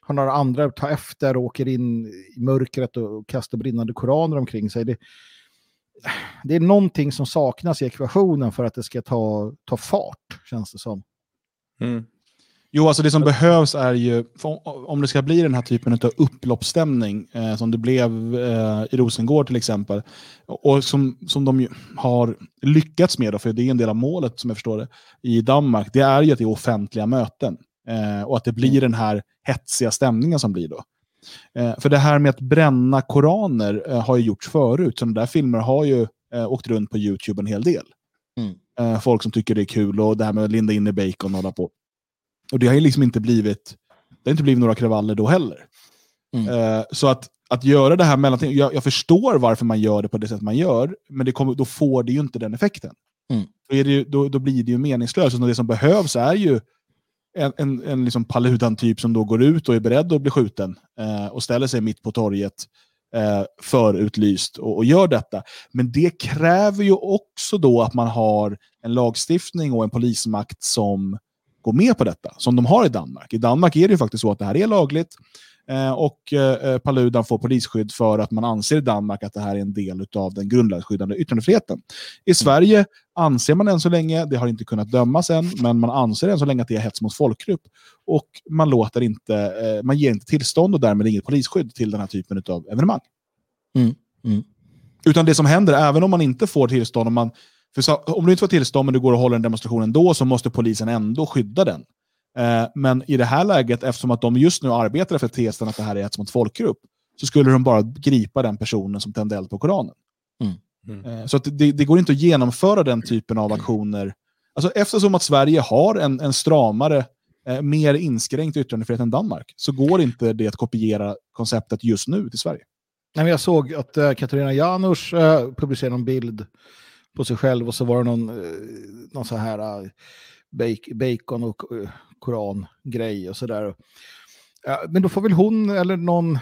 har några andra tar efter och åker in i mörkret och, och kastar brinnande koraner omkring sig. Det, det är någonting som saknas i ekvationen för att det ska ta, ta fart, känns det som. Mm. Jo, alltså det som behövs är ju, om det ska bli den här typen av upploppsstämning eh, som det blev eh, i Rosengård till exempel, och som, som de har lyckats med, då, för det är en del av målet som jag förstår det, i Danmark, det är ju att det är offentliga möten. Eh, och att det blir mm. den här hetsiga stämningen som blir då. Eh, för det här med att bränna koraner eh, har ju gjorts förut, sådana där filmer har ju eh, åkt runt på YouTube en hel del. Mm. Folk som tycker det är kul och det här med att linda in i bacon och hålla på. Och det har ju liksom inte blivit, det har inte blivit några kravaller då heller. Mm. Eh, så att, att göra det här mellanting, jag, jag, förstår varför man gör det på det sätt man gör, men det kommer, då får det ju inte den effekten. Mm. Då, är det ju, då, då, blir det ju meningslöst. Och det som behövs är ju en, en, en liksom Paludan-typ som då går ut och är beredd att bli skjuten eh, och ställer sig mitt på torget eh, förutlyst och, och, gör detta. Men det kräver ju också då att man har en lagstiftning och en polismakt som går med på detta, som de har i Danmark. I Danmark är det ju faktiskt så att det här är lagligt eh, och eh, Paludan får polisskydd för att man anser i Danmark att det här är en del av den grundlagsskyddande yttrandefriheten. I Sverige anser man än så länge, det har inte kunnat dömas än, men man anser än så länge att det är hets mot folkgrupp och man, låter inte, eh, man ger inte tillstånd och därmed inget polisskydd till den här typen av evenemang. Mm. Mm. Utan det som händer, även om man inte får tillstånd, om man för så, om du inte får tillstånd men du går och håller en demonstration ändå så måste polisen ändå skydda den. Eh, men i det här läget, eftersom att de just nu arbetar efter tesen att det här är ett mot folkgrupp, så skulle de bara gripa den personen som tände eld på Koranen. Mm. Mm. Eh, så det, det, går inte att genomföra den typen av aktioner. Alltså, eftersom att Sverige har en, en stramare, eh, mer inskränkt yttrandefrihet än Danmark, så går inte det att kopiera konceptet just nu till Sverige. Nej, jag såg att äh, Katarina Janouch äh, publicerade en bild på sig själv och så var det någon, eh, någon så här eh, bacon och uh, korangrej och sådär. Ja, men då får väl hon eller någon,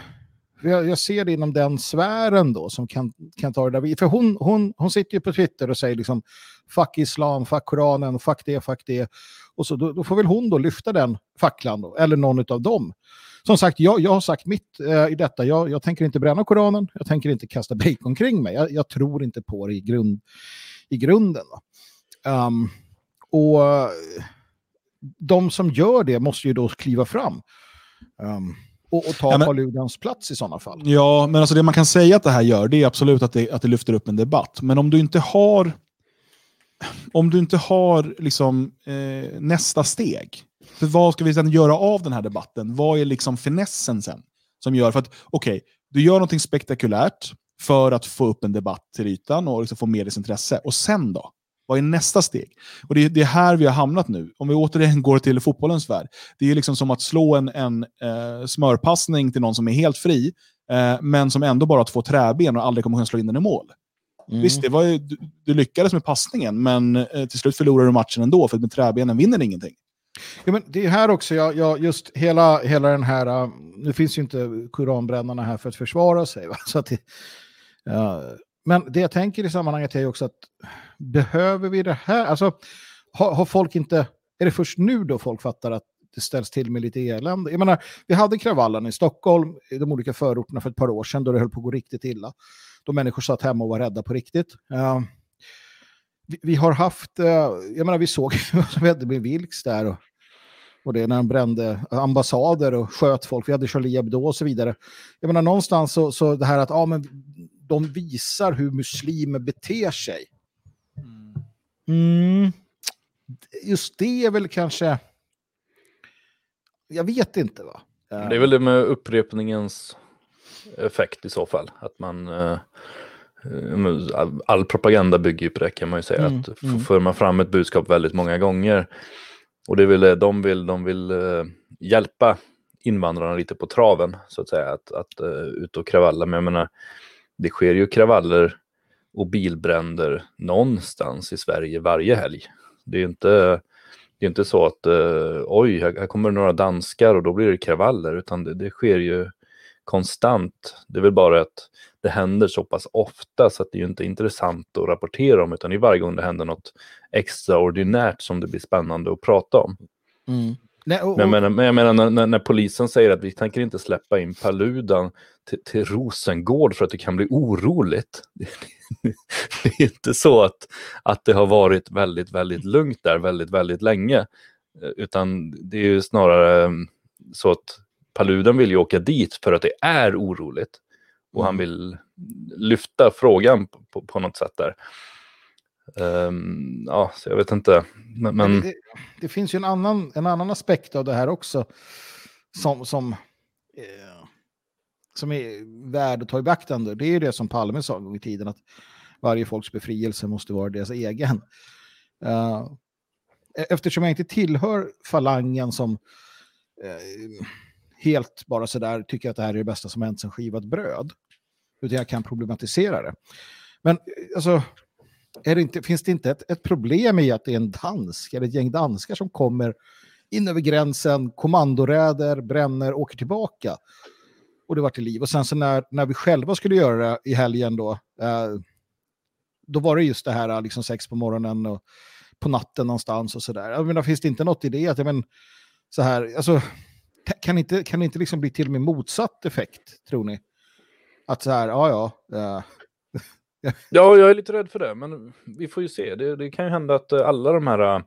jag, jag, ser det inom den sfären då som kan, kan ta det där. För hon, hon, hon sitter ju på Twitter och säger liksom fuck islam, fuck koranen, fuck det, fuck det. Och så då, då får väl hon då lyfta den facklan då, eller någon av dem som sagt, jag, jag har sagt mitt eh, i detta. Jag, jag, tänker inte bränna Koranen. Jag tänker inte kasta bacon kring mig. Jag, jag tror inte på det i, grund, i grunden. Um, och de som gör det måste ju då kliva fram. Um, och, och, ta ja, Paludans plats i sådana fall. Ja, men alltså det man kan säga att det här gör, det är absolut att det, att det lyfter upp en debatt. Men om du inte har om du inte har liksom, eh, nästa steg, för vad ska vi sedan göra av den här debatten? Vad är liksom finessen sen? Som gör, för att okej, okay, du gör någonting spektakulärt för att få upp en debatt till ytan och liksom få medias intresse. Och sen då? Vad är nästa steg? Och det är, det är här vi har hamnat nu. Om vi återigen går till fotbollens värld. Det är liksom som att slå en, en eh, smörpassning till någon som är helt fri, eh, men som ändå bara har två träben och aldrig kommer kunna slå in den i mål. Mm. Visst, det var ju, du, du, lyckades med passningen, men eh, till slut förlorar du matchen ändå, för med träbenen vinner ingenting. Ja, men det är här också, jag, jag, just hela, hela den här, uh, nu finns ju inte koranbrännarna här för att försvara sig. Va? Så att det, uh, men det jag tänker i sammanhanget är ju också att behöver vi det här? Alltså, har, har, folk inte, är det först nu då folk fattar att det ställs till med lite elände? Jag menar, vi hade kravallen i Stockholm, i de olika förorterna för ett par år sedan, då det höll på att gå riktigt illa. Då människor satt hemma och var rädda på riktigt. Uh, vi, har haft, äh, jag menar vi såg vad som hände med Vilks där och, och det när han brände ambassader och sköt folk. Vi hade Charlie Hebdo och så vidare. Jag menar någonstans så, så det här att ja, men de visar hur muslimer beter sig. Mm. Just det är väl kanske... Jag vet inte va. Det är väl det med upprepningens effekt i så fall. Att man... Eh, all propaganda bygger ju på det kan man ju säga. Mm, att mm. för man fram ett budskap väldigt många gånger. Och det är väl eh, de vill, de vill eh, hjälpa invandrarna lite på traven så att säga. Att, att uh, ut och kravalla. Men jag menar, det sker ju kravaller och bilbränder någonstans i Sverige varje helg. Det är inte, det är inte så att uh, oj, här, kommer några danskar och då blir det kravaller, utan det, det, sker ju konstant. Det är väl bara att det händer så pass ofta så att det är ju inte intressant att rapportera om, utan i varje gång det händer något extraordinärt som det blir spännande att prata om. Mm. Nej, och, och... Men, jag menar, men jag menar när, när, polisen säger att vi tänker inte släppa in Paludan till, till Rosengård för att det kan bli oroligt. det är inte så att, att det har varit väldigt, väldigt lugnt där väldigt, väldigt länge. Eh, utan det är ju snarare mm, så att Paludan vill ju åka dit för att det är oroligt. Och han mm. vill lyfta frågan på, på, på något sätt där. Um, ja, så jag vet inte. Men, men... Det, det, finns ju en annan, en annan aspekt av det här också som, som, eh, som är värd att ta i beaktande. Det är det som Palme sa en gång i tiden, att varje folks befrielse måste vara deras egen. Uh, eftersom jag inte tillhör falangen som uh, helt bara sådär tycker att det här är det bästa som hänt sen skivat bröd, utan jag kan problematisera det. Men eh, alltså, är det inte, finns det inte ett, ett, problem i att det är en dansk eller ett gäng danskar som kommer in över gränsen, kommandoräder, bränner, åker tillbaka. Och det var till liv. Och sen så när, när vi själva skulle göra det i helgen då, eh, då var det just det här eh, liksom sex på morgonen och på natten någonstans och sådär. Jag menar, finns det inte något i det? Att, jag men, så här, alltså, kan inte, kan det inte liksom bli till och med motsatt effekt, tror ni? Att så här, ja ja, eh. ja, jag är lite rädd för det, men vi får ju se. Det, det kan ju hända att eh, alla de här eh,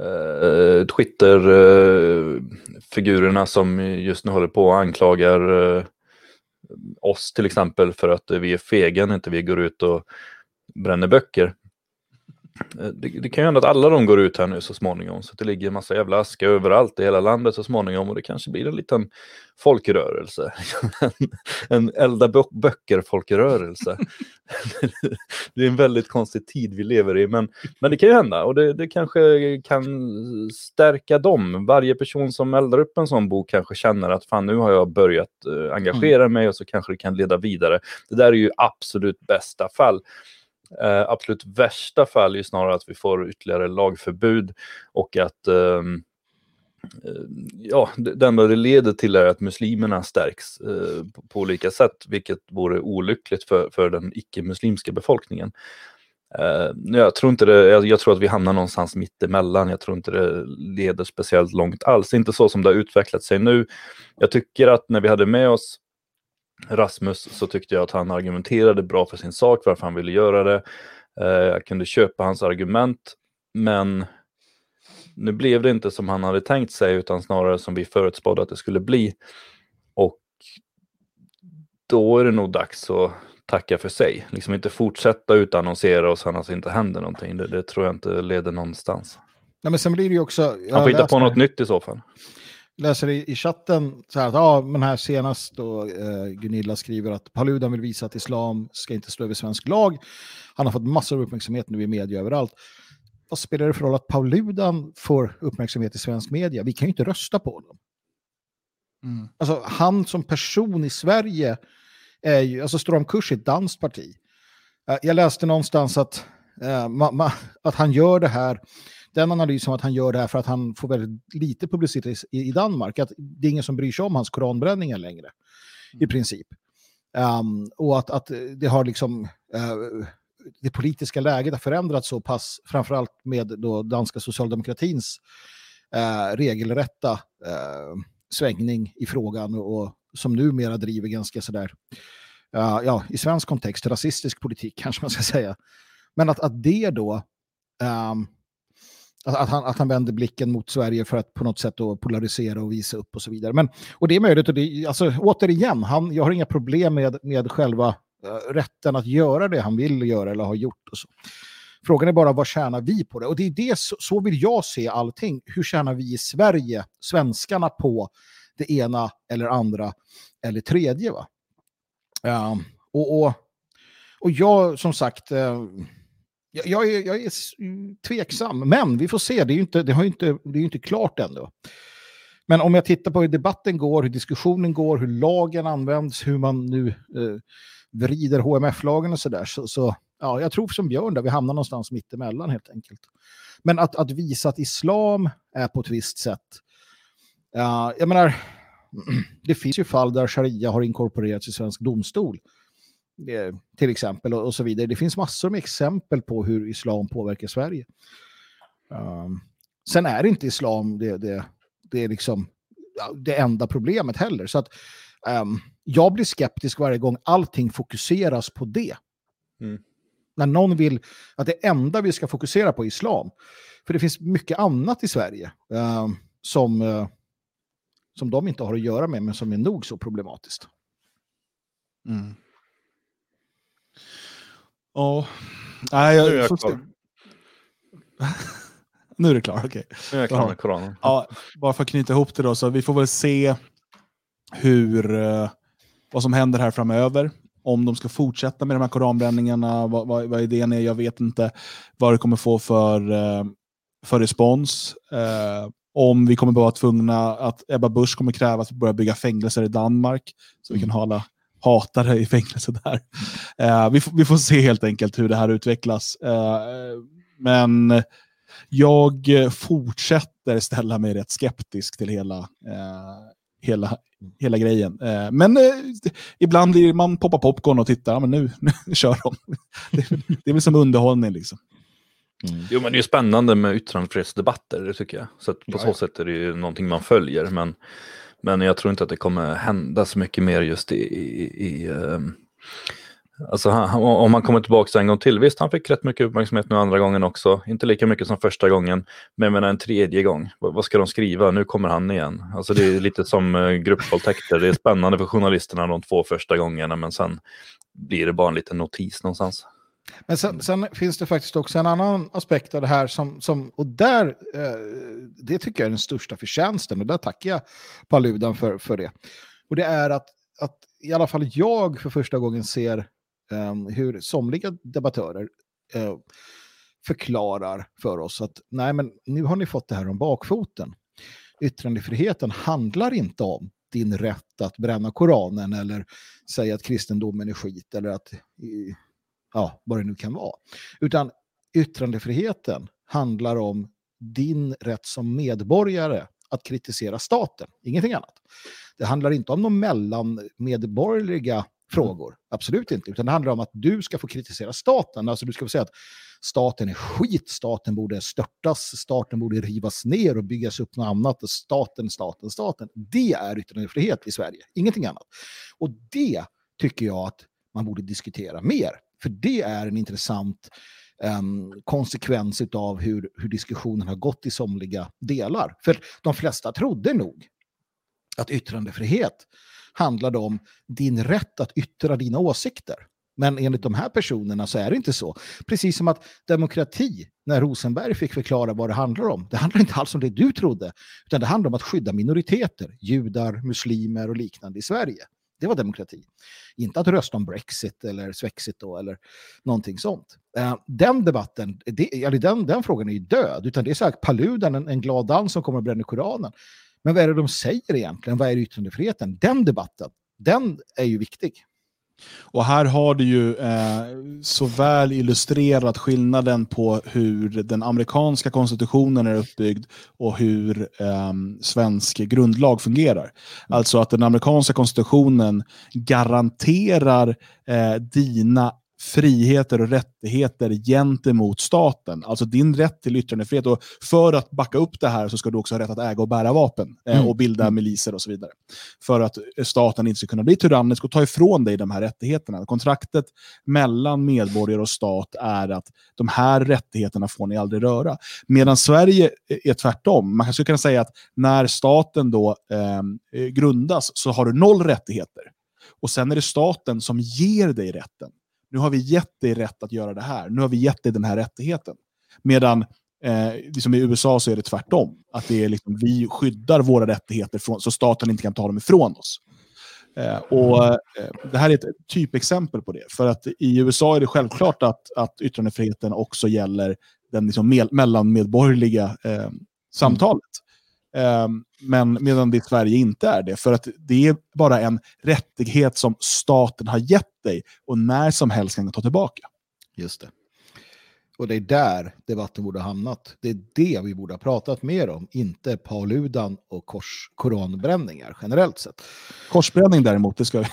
uh, Twitter-figurerna uh, som just nu håller på och anklagar uh, oss till exempel för att vi är fega när inte vi går ut och bränner böcker. Eh, det, det, kan ju hända att alla de går ut här nu så småningom, så det ligger en massa jävla aska överallt i hela landet så småningom och det kanske blir en liten folkrörelse. en, en elda böcker-folkrörelse. det är en väldigt konstig tid vi lever i, men, men det kan ju hända och det, det kanske kan stärka dem. Varje person som eldar upp en sån bok kanske känner att fan nu har jag börjat uh, engagera mm. mig och så kanske det kan leda vidare. Det där är ju absolut bästa fall. Eh, absolut värsta fall är snarare att vi får ytterligare lagförbud och att ehm, eh, ja, det enda det leder till är att muslimerna stärks eh, på, på, olika sätt, vilket vore olyckligt för, för den icke-muslimska befolkningen. Eh, jag, tror inte det, jag, jag, tror att vi hamnar någonstans mittemellan. Jag tror inte det leder speciellt långt alls. Inte så som det har utvecklat sig nu. Jag tycker att när vi hade med oss Rasmus så tyckte jag att han argumenterade bra för sin sak, varför han ville göra det. Eh, jag kunde köpa hans argument, men nu blev det inte som han hade tänkt sig, utan snarare som vi förutspådde att det skulle bli. Och då är det nog dags att tacka för sig. Liksom inte fortsätta utannonsera och sen att det inte händer någonting. Det, det tror jag inte leder någonstans. Nej, men sen blir det ju också... Han får hitta på något nytt i så fall läser i, i chatten så här att ja, men här senast då eh, Gunilla skriver att Paludan vill visa att islam ska inte slå över svensk lag. Han har fått massor av uppmärksamhet nu i media överallt. Vad spelar det för roll att Paludan får uppmärksamhet i svensk media? Vi kan ju inte rösta på honom. Mm. Alltså han som person i Sverige är ju, alltså Storm Kurs är ett danskt parti. Eh, jag läste någonstans att, eh, ma, ma, att han gör det här, den analysen att han gör det här för att han får väldigt lite publicitet i, i Danmark. Att det är ingen som bryr sig om hans koranbränningar längre, i princip. Um, och att, att det har liksom uh, det politiska läget har förändrats så pass, framförallt med då danska socialdemokratins uh, regelrätta uh, svängning i frågan och, och som numera driver ganska sådär, uh, ja, i svensk kontext, rasistisk politik kanske man ska säga. Men att, att det då, um, att, att, han, att han vänder blicken mot Sverige för att på något sätt då polarisera och visa upp och så vidare. Men, och det är möjligt, och det, alltså, återigen, han, jag har inga problem med, med själva uh, rätten att göra det han vill göra eller har gjort. Och så. Frågan är bara vad tjänar vi på det? Och det är det, så, så vill jag se allting. Hur tjänar vi i Sverige, svenskarna, på det ena eller andra eller tredje? Va? Uh, och, och, och jag, som sagt, uh, jag, jag, är, jag är tveksam, men vi får se. Det är ju inte, det har inte, det är inte klart ännu. Men om jag tittar på hur debatten går, hur diskussionen går, hur lagen används, hur man nu eh, vrider HMF-lagen och sådär, så, så ja, jag tror som Björn där, vi hamnar någonstans mittemellan helt enkelt. Men att, att visa att islam är på ett visst sätt, uh, jag menar, det finns ju fall där sharia har inkorporerats i svensk domstol till exempel och, så vidare. Det finns massor med exempel på hur islam påverkar Sverige. Um, sen är inte islam det, det, det är liksom det enda problemet heller. Så att um, jag blir skeptisk varje gång allting fokuseras på det. Mm. När någon vill att det enda vi ska fokusera på är islam. För det finns mycket annat i Sverige uh, som, uh, som de inte har att göra med men som är nog så problematiskt. Mm. Ja, nej, jag, nu är jag klar. nu är det klart, okej. Okay. Nu är jag klar med. Ja, bara för att knyta ihop det då, så vi får väl se hur, uh, vad som händer här framöver. Om de ska fortsätta med de här koranbränningarna, vad, vad, vad idén är, jag vet inte. Vad det kommer få för, uh, för respons. Uh, om vi kommer vara tvungna att Ebba Busch kommer kräva att vi börjar bygga fängelser i Danmark. Så vi kan mm. hålla hatare i fängelse där. Uh, vi, vi, får se helt enkelt hur det här utvecklas. Uh, men jag fortsätter ställa mig rätt skeptisk till hela, uh, hela, hela grejen. men ibland blir man poppar popcorn och tittar, ja, men nu, nu kör de. det, det är väl som underhållning liksom. Mm. Jo, men det är spännande med yttrandefrihetsdebatter, det tycker jag. Så på ja, så sätt är det ju någonting man följer. Men men jag tror inte att det kommer hända så mycket mer just i... i, i um, alltså han, om han kommer tillbaka en gång till, visst han fick rätt mycket uppmärksamhet nu andra gången också. Inte lika mycket som första gången, men menar en tredje gång. Vad, vad, ska de skriva? Nu kommer han igen. Alltså det är lite som uh, gruppvåldtäkter. Det är spännande för journalisterna de två första gångerna, men sen blir det bara en liten notis någonstans. Men sen, sen, finns det faktiskt också en annan aspekt av det här som, som och där, eh, det tycker jag är den största förtjänsten och där tackar jag Paludan för, för det. Och det är att, att i alla fall jag för första gången ser eh, hur somliga debattörer eh, förklarar för oss att nej men nu har ni fått det här om bakfoten. Yttrandefriheten handlar inte om din rätt att bränna Koranen eller säga att kristendomen är skit eller att ja, vad det nu kan vara. Utan yttrandefriheten handlar om din rätt som medborgare att kritisera staten, ingenting annat. Det handlar inte om de mellanmedborgerliga frågor, absolut inte, utan det handlar om att du ska få kritisera staten, alltså du ska få säga att staten är skit, staten borde störtas, staten borde rivas ner och byggas upp något annat, staten, staten, staten. Det är yttrandefrihet i Sverige, ingenting annat. Och det tycker jag att man borde diskutera mer. För det är en intressant um, konsekvens av hur, hur diskussionen har gått i somliga delar. För de flesta trodde nog att yttrandefrihet handlade om din rätt att yttra dina åsikter. Men enligt de här personerna så är det inte så. Precis som att demokrati, när Rosenberg fick förklara vad det handlar om, det handlar inte alls om det du trodde, utan det handlar om att skydda minoriteter, judar, muslimer och liknande i Sverige. Det var demokrati. Inte att rösta om Brexit eller Svexit då, eller någonting sånt. Eh, den debatten, det, eller den, den frågan är ju död. Utan det är så här, Paludan, en, en glad dans som kommer att bränna Koranen. Men vad är det de säger egentligen? Vad är yttrandefriheten? Den debatten, den är ju viktig. Och här har du ju eh, så väl illustrerat skillnaden på hur den amerikanska konstitutionen är uppbyggd och hur eh, svensk grundlag fungerar. Alltså att den amerikanska konstitutionen garanterar eh, dina friheter och rättigheter gentemot staten. Alltså din rätt till yttrandefrihet. Och för att backa upp det här så ska du också ha rätt att äga och bära vapen eh, Mm. och bilda miliser och så vidare. För att staten inte ska kunna bli tyrannisk och ta ifrån dig de här rättigheterna. Kontraktet mellan medborgare och stat är att de här rättigheterna får ni aldrig röra. Medan Sverige är tvärtom. Man skulle kunna säga att när staten då eh, grundas så har du noll rättigheter. Och sen är det staten som ger dig rätten. Nu har vi gett dig rätt att göra det här. Nu har vi gett dig den här rättigheten. Medan eh, liksom i USA så är det tvärtom. Att det är liksom, vi skyddar våra rättigheter från, så staten inte kan ta dem ifrån oss. Eh, och eh, Det här är ett typexempel på det. För att i USA är det självklart att, att yttrandefriheten också gäller den liksom mel- mellanmedborgerliga eh, samtalet. Eh, men medan det i Sverige inte är det. För att det är bara en rättighet som staten har gett dig och när som helst kan ta tillbaka. Just det. Och det är där debatten borde ha hamnat. Det är det vi borde ha pratat mer om, inte Paludan och kors koranbränningar generellt sett. Korsbränning däremot, det ska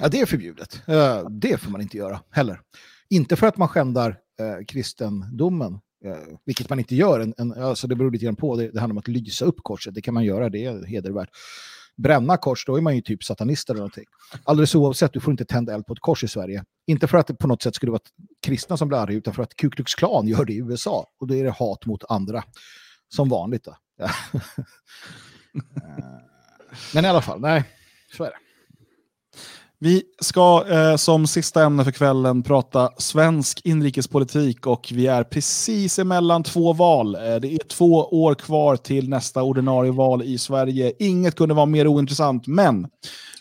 Ja, det är förbjudet. Eh, Det får man inte göra heller. Inte för att man skändar eh, kristendomen, eh, vilket man inte gör. En, en, alltså det beror lite grann på. Det, det handlar om att lysa upp korset. Det kan man göra, det är hedervärt. Bränna kors, då är man ju typ satanist eller någonting. Alldeles oavsett, du får inte tända eld på ett kors i Sverige. Inte för att det på något sätt skulle vara kristna som blir arga, utan för att Ku Klux Klan gör det i USA. Och då är det hat mot andra. Som vanligt då. Ja. Eh, men i alla fall, nej, så är det. Vi ska eh, som sista ämne för kvällen prata svensk inrikespolitik och vi är precis emellan två val. Eh, det är två år kvar till nästa ordinarie val i Sverige. Inget kunde vara mer ointressant, men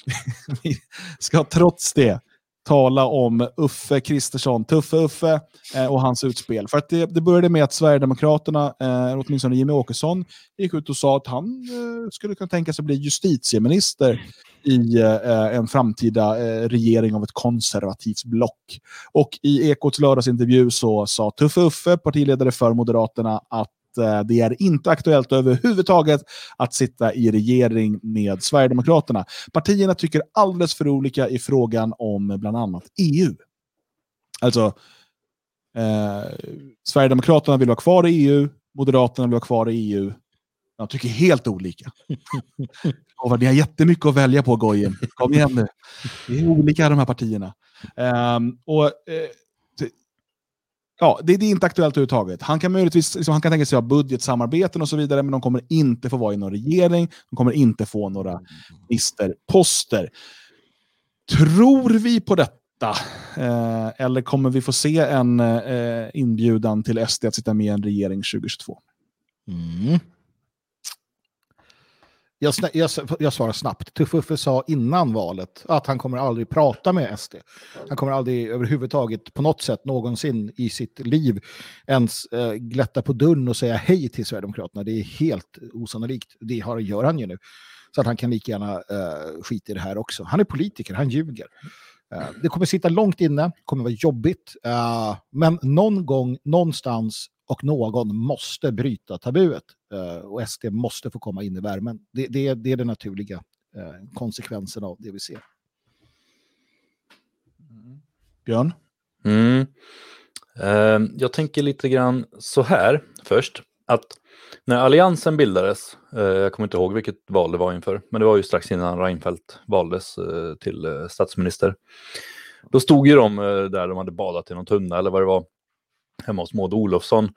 vi ska trots det tala om Uffe Kristersson, Tuffe Uffe eh, och hans utspel. För att det, det började med att Sverigedemokraterna, eh, åtminstone Jimmie Åkesson, gick ut och sa att han eh, skulle kunna tänka sig bli justitieminister i eh, en framtida eh, regering av ett konservativt block. Och i Ekots lördagsintervju så sa Tuffe Uffe, partiledare för Moderaterna, att det är inte aktuellt överhuvudtaget att sitta i regering med Sverigedemokraterna. Partierna tycker alldeles för olika i frågan om bland annat EU. Alltså, eh, Sverigedemokraterna vill vara kvar i EU, Moderaterna vill vara kvar i EU. De tycker helt olika. Och ni har jättemycket att välja på, Gojen. Kom igen nu. Det är olika de här partierna. Ehm, och, eh, det, ja, det, det är inte aktuellt överhuvudtaget. Han kan möjligtvis liksom, han kan tänka sig ha budgetsamarbeten och så vidare, men de kommer inte få vara i någon regering. De kommer inte få några ministerposter. Tror vi på detta? Eh, eller kommer vi få se en eh, inbjudan till SD att sitta med i en regering 2022? Mm. Jag, jag, jag svarar snabbt. Tuffe Uffe sa innan valet att han kommer aldrig prata med SD. Han kommer aldrig överhuvudtaget på något sätt någonsin i sitt liv ens eh, glätta på dörren och säga hej till Sverigedemokraterna. Det är helt osannolikt. Det har, gör han ju nu. Så att han kan lika gärna eh, skita i det här också. Han är politiker, han ljuger. Eh, det kommer sitta långt inne, kommer vara jobbigt. eh, men någon gång, någonstans och någon måste bryta tabuet. Eh, och SD måste få komma in i värmen. Det, det, det är den naturliga eh, konsekvensen av det vi ser. Björn? Mm. Eh, jag tänker lite grann så här först. Att när Alliansen bildades, eh, jag kommer inte ihåg vilket val det var inför, men det var ju strax innan Reinfeldt valdes till statsminister. Då stod ju de där de hade badat i någon tunna eller vad det var, hemma hos Maud Olofsson.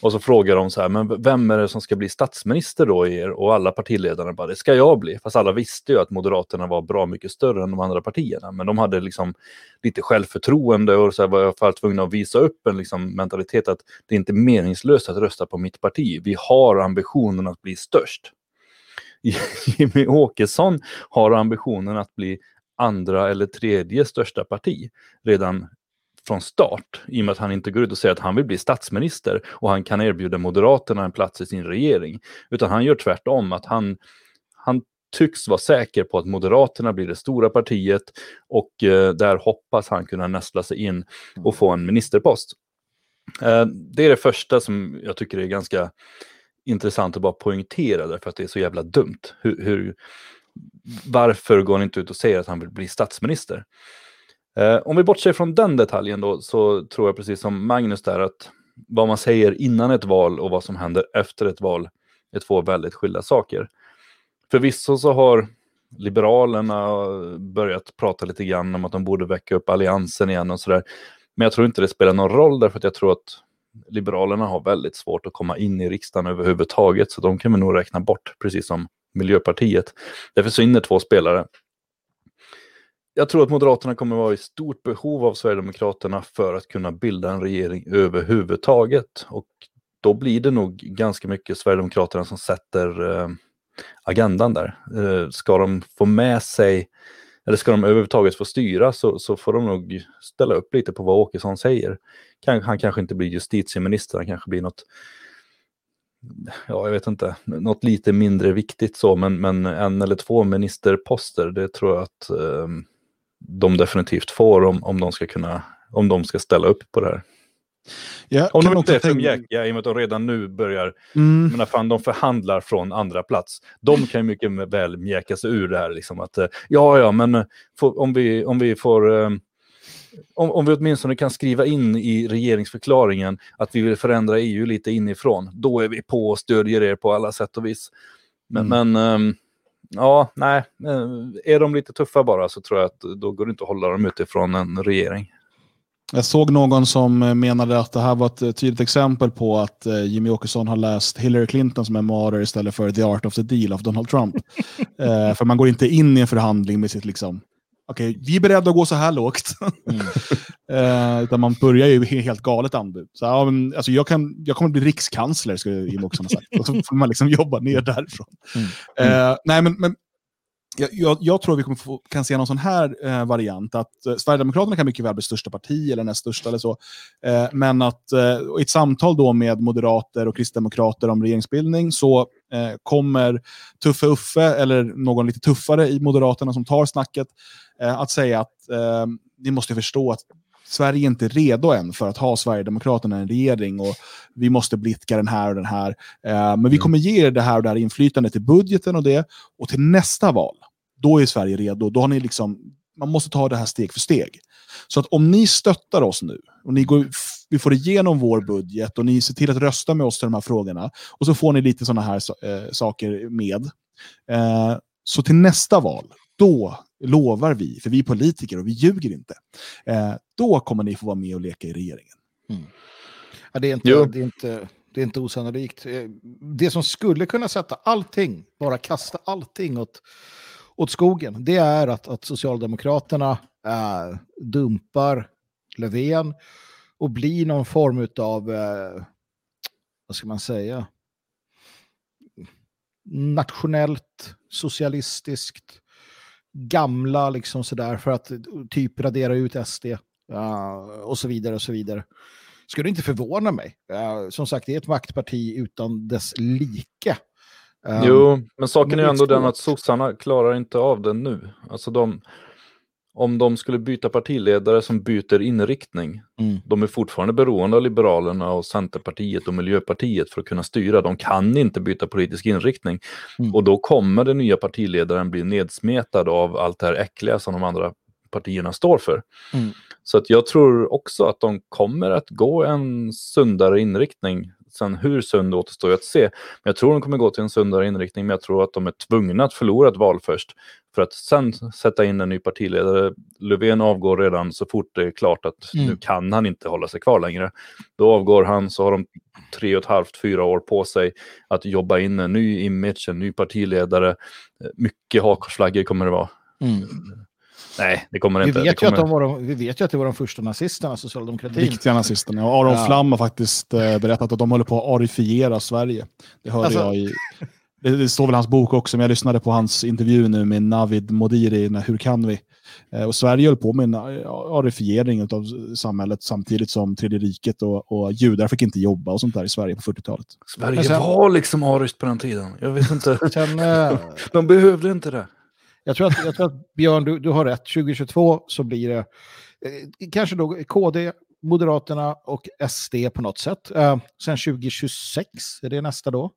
Och så frågar de så här, men vem är det som ska bli statsminister då i er? Och alla partiledarna bara, det ska jag bli. Fast alla visste ju att Moderaterna var bra mycket större än de andra partierna. Men de hade liksom lite självförtroende och så här var jag tvungna att visa upp en liksom mentalitet att det är inte meningslöst att rösta på mitt parti. Vi har ambitionen att bli störst. Jimmy Åkesson har ambitionen att bli andra eller tredje största parti redan från start i och med att han inte går ut och säger att han vill bli statsminister och han kan erbjuda Moderaterna en plats i sin regering. Utan han gör tvärtom, att han, han tycks vara säker på att Moderaterna blir det stora partiet och eh, där hoppas han kunna nästla sig in och få en ministerpost. Eh, det är det första som jag tycker är ganska intressant att bara poängtera därför att det är så jävla dumt. Hur, hur, varför går han inte ut och säger att han vill bli statsminister? Eh, om vi bortser från den detaljen då så tror jag precis som Magnus där att vad man säger innan ett val och vad som händer efter ett val är två väldigt skilda saker. Förvisso så har Liberalerna börjat prata lite grann om att de borde väcka upp alliansen igen och sådär. Men jag tror inte det spelar någon roll därför att jag tror att Liberalerna har väldigt svårt att komma in i riksdagen överhuvudtaget. Så de kan vi nog räkna bort, precis som Miljöpartiet. Det försvinner två spelare. Jag tror att Moderaterna kommer att vara i stort behov av Sverigedemokraterna för att kunna bilda en regering överhuvudtaget. Och då blir det nog ganska mycket Sverigedemokraterna som sätter eh, agendan där. Eh, ska de få med sig, eller ska de överhuvudtaget få styra så, så får de nog ställa upp lite på vad Åkesson säger. Kan, han kanske inte blir justitieminister, han kanske blir något ja, jag vet inte, något lite mindre viktigt så, men, men en eller två ministerposter, det tror jag att eh, de definitivt får om, om de ska kunna, om de ska ställa upp på det här. Ja, om de inte är tänka... för mjäkiga i och med att de redan nu börjar, mm. men fan de förhandlar från andra plats. De kan ju mycket väl mjäka sig ur det här liksom att, eh, ja ja, men eh, for, om, vi, om vi får eh, om, om vi åtminstone kan skriva in i regeringsförklaringen att vi vill förändra EU lite inifrån, då är vi på och stödjer er på alla sätt och vis. Men, mm. men um, ja, nej, är de lite tuffa bara så tror jag att då går det inte att hålla dem utifrån en regering. Jag såg någon som menade att det här var ett tydligt exempel på att eh, Jimmy Åkesson har läst Hillary Clintons memoarer istället för The Art of the Deal av Donald Trump. eh, för man går inte in i en förhandling med sitt liksom, okej, okay, vi är beredda att gå så här lågt. Mm. Eh, utan man börjar ju helt galet anbud. Så, ja, men, alltså, jag, kan, jag kommer bli rikskansler, skulle Åkesson ha sagt. Och så får man liksom jobba ner därifrån. Mm. Mm. Eh, nej, men, men jag, jag, tror vi kommer få, kan se någon sån här eh, variant. Att eh, Sverigedemokraterna kan mycket väl bli största parti eller näst största eller så. Eh, men att eh, i ett samtal då med moderater och kristdemokrater om regeringsbildning så eh, kommer Tuffe Uffe eller någon lite tuffare i Moderaterna som tar snacket eh, att säga att ni måste förstå att Sverige är inte redo än för att ha Sverigedemokraterna i en regering och vi måste blidka den här och den här. Eh, men vi mm. kommer ge er det här och det här inflytandet till budgeten och det. Och till nästa val, då är Sverige redo. Då har ni liksom, man måste ta det här steg för steg. Så att om ni stöttar oss nu och ni går, vi får igenom vår budget och ni ser till att rösta med oss till de här frågorna och så får ni lite sådana här äh, saker med. Eh, så till nästa val, då lovar vi, för vi är politiker och vi ljuger inte, eh, då kommer ni få vara med och leka i regeringen. Mm. Ja, det, är inte, det, är inte, det är inte osannolikt. Eh, det som skulle kunna sätta allting, bara kasta allting åt, åt skogen, det är att, att Socialdemokraterna äh, dumpar Löfven och blir någon form av, äh, vad ska man säga, nationellt, socialistiskt, gamla liksom sådär för att typ radera ut SD uh, och så vidare och så vidare. Skulle inte förvåna mig. Uh, som sagt, det är ett maktparti utan dess like. Um, jo, men saken är ändå den att sossarna klarar inte av det nu. Alltså de, om de skulle byta partiledare som byter inriktning, mm. de är fortfarande beroende av Liberalerna och Centerpartiet och Miljöpartiet för att kunna styra. De kan inte byta politisk inriktning. Mm. Och då kommer den nya partiledaren bli nedsmetad av allt det här äckliga som de andra partierna står för. Mm. Så att jag tror också att de kommer att gå en sundare inriktning Sen hur sund återstår att se. Men jag tror de kommer gå till en sundare inriktning, men jag tror att de är tvungna att förlora ett val först. För att sen sätta in en ny partiledare. Löfven avgår redan så fort det är klart att mm. nu kan han inte hålla sig kvar längre. Då avgår han, så har de tre och ett halvt, fyra år på sig att jobba in en ny image, en ny partiledare. Mycket hakkorsflaggor kommer det vara. Mm. Nej, det kommer vi inte. Vet kommer... Ju att de var de, vi vet ju att det var de första nazisterna, socialdemokratin. Viktiga nazisterna. Ja, Aron ja. Flam har faktiskt eh, berättat att de håller på att arifiera Sverige. Det hörde alltså... jag i Det, det, står väl i hans bok också, men jag lyssnade på hans intervju nu med Navid Modiri, Hur kan vi? Eh, och Sverige höll på med en arifiering av samhället samtidigt som Tredje riket och, och judar fick inte jobba och sånt där i Sverige på 40-talet. Sverige sen, var liksom ariskt på den tiden. Jag vet inte. Sen, eh, De behövde inte det. Jag tror att, jag tror att Björn, du, du har rätt. 2022 så blir det eh, kanske då KD, Moderaterna och SD på något sätt. Eh, sen 2026, är det nästa då?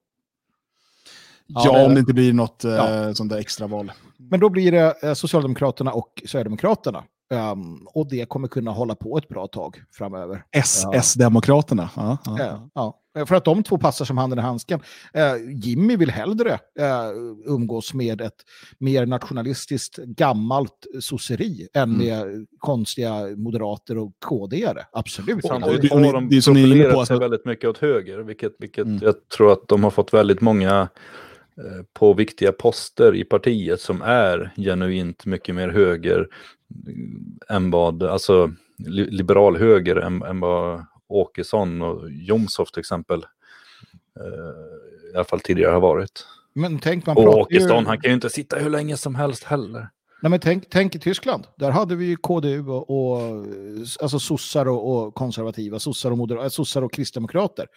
Ja, ja det om det inte blir något ja. eh, sånt där extra val. Men då blir det eh, Socialdemokraterna och Sverigedemokraterna. Um, och det kommer kunna hålla på ett bra tag framöver. SS-demokraterna. Ja, ja, ja. För att de två passar som handen i handsken. Uh, Jimmy vill hellre uh, umgås med ett mer nationalistiskt gammalt sosseri än mm. med konstiga moderater och KD-are. Absolut. Och, och, och, och de profilerar sig väldigt mycket åt höger, vilket, vilket mm. jag tror att de har fått väldigt många på viktiga poster i partiet som är genuint mycket mer höger än vad, alltså liberal höger än, än vad Åkesson och Jomshof till exempel eh, i alla fall tidigare har varit. Men tänk, man och Åkesson, ju... han kan ju inte sitta hur länge som helst heller. Nej, men tänk, tänk i Tyskland, där hade vi ju KDU och, och alltså sossar och, och konservativa, sossar och, moder, sossar och kristdemokrater.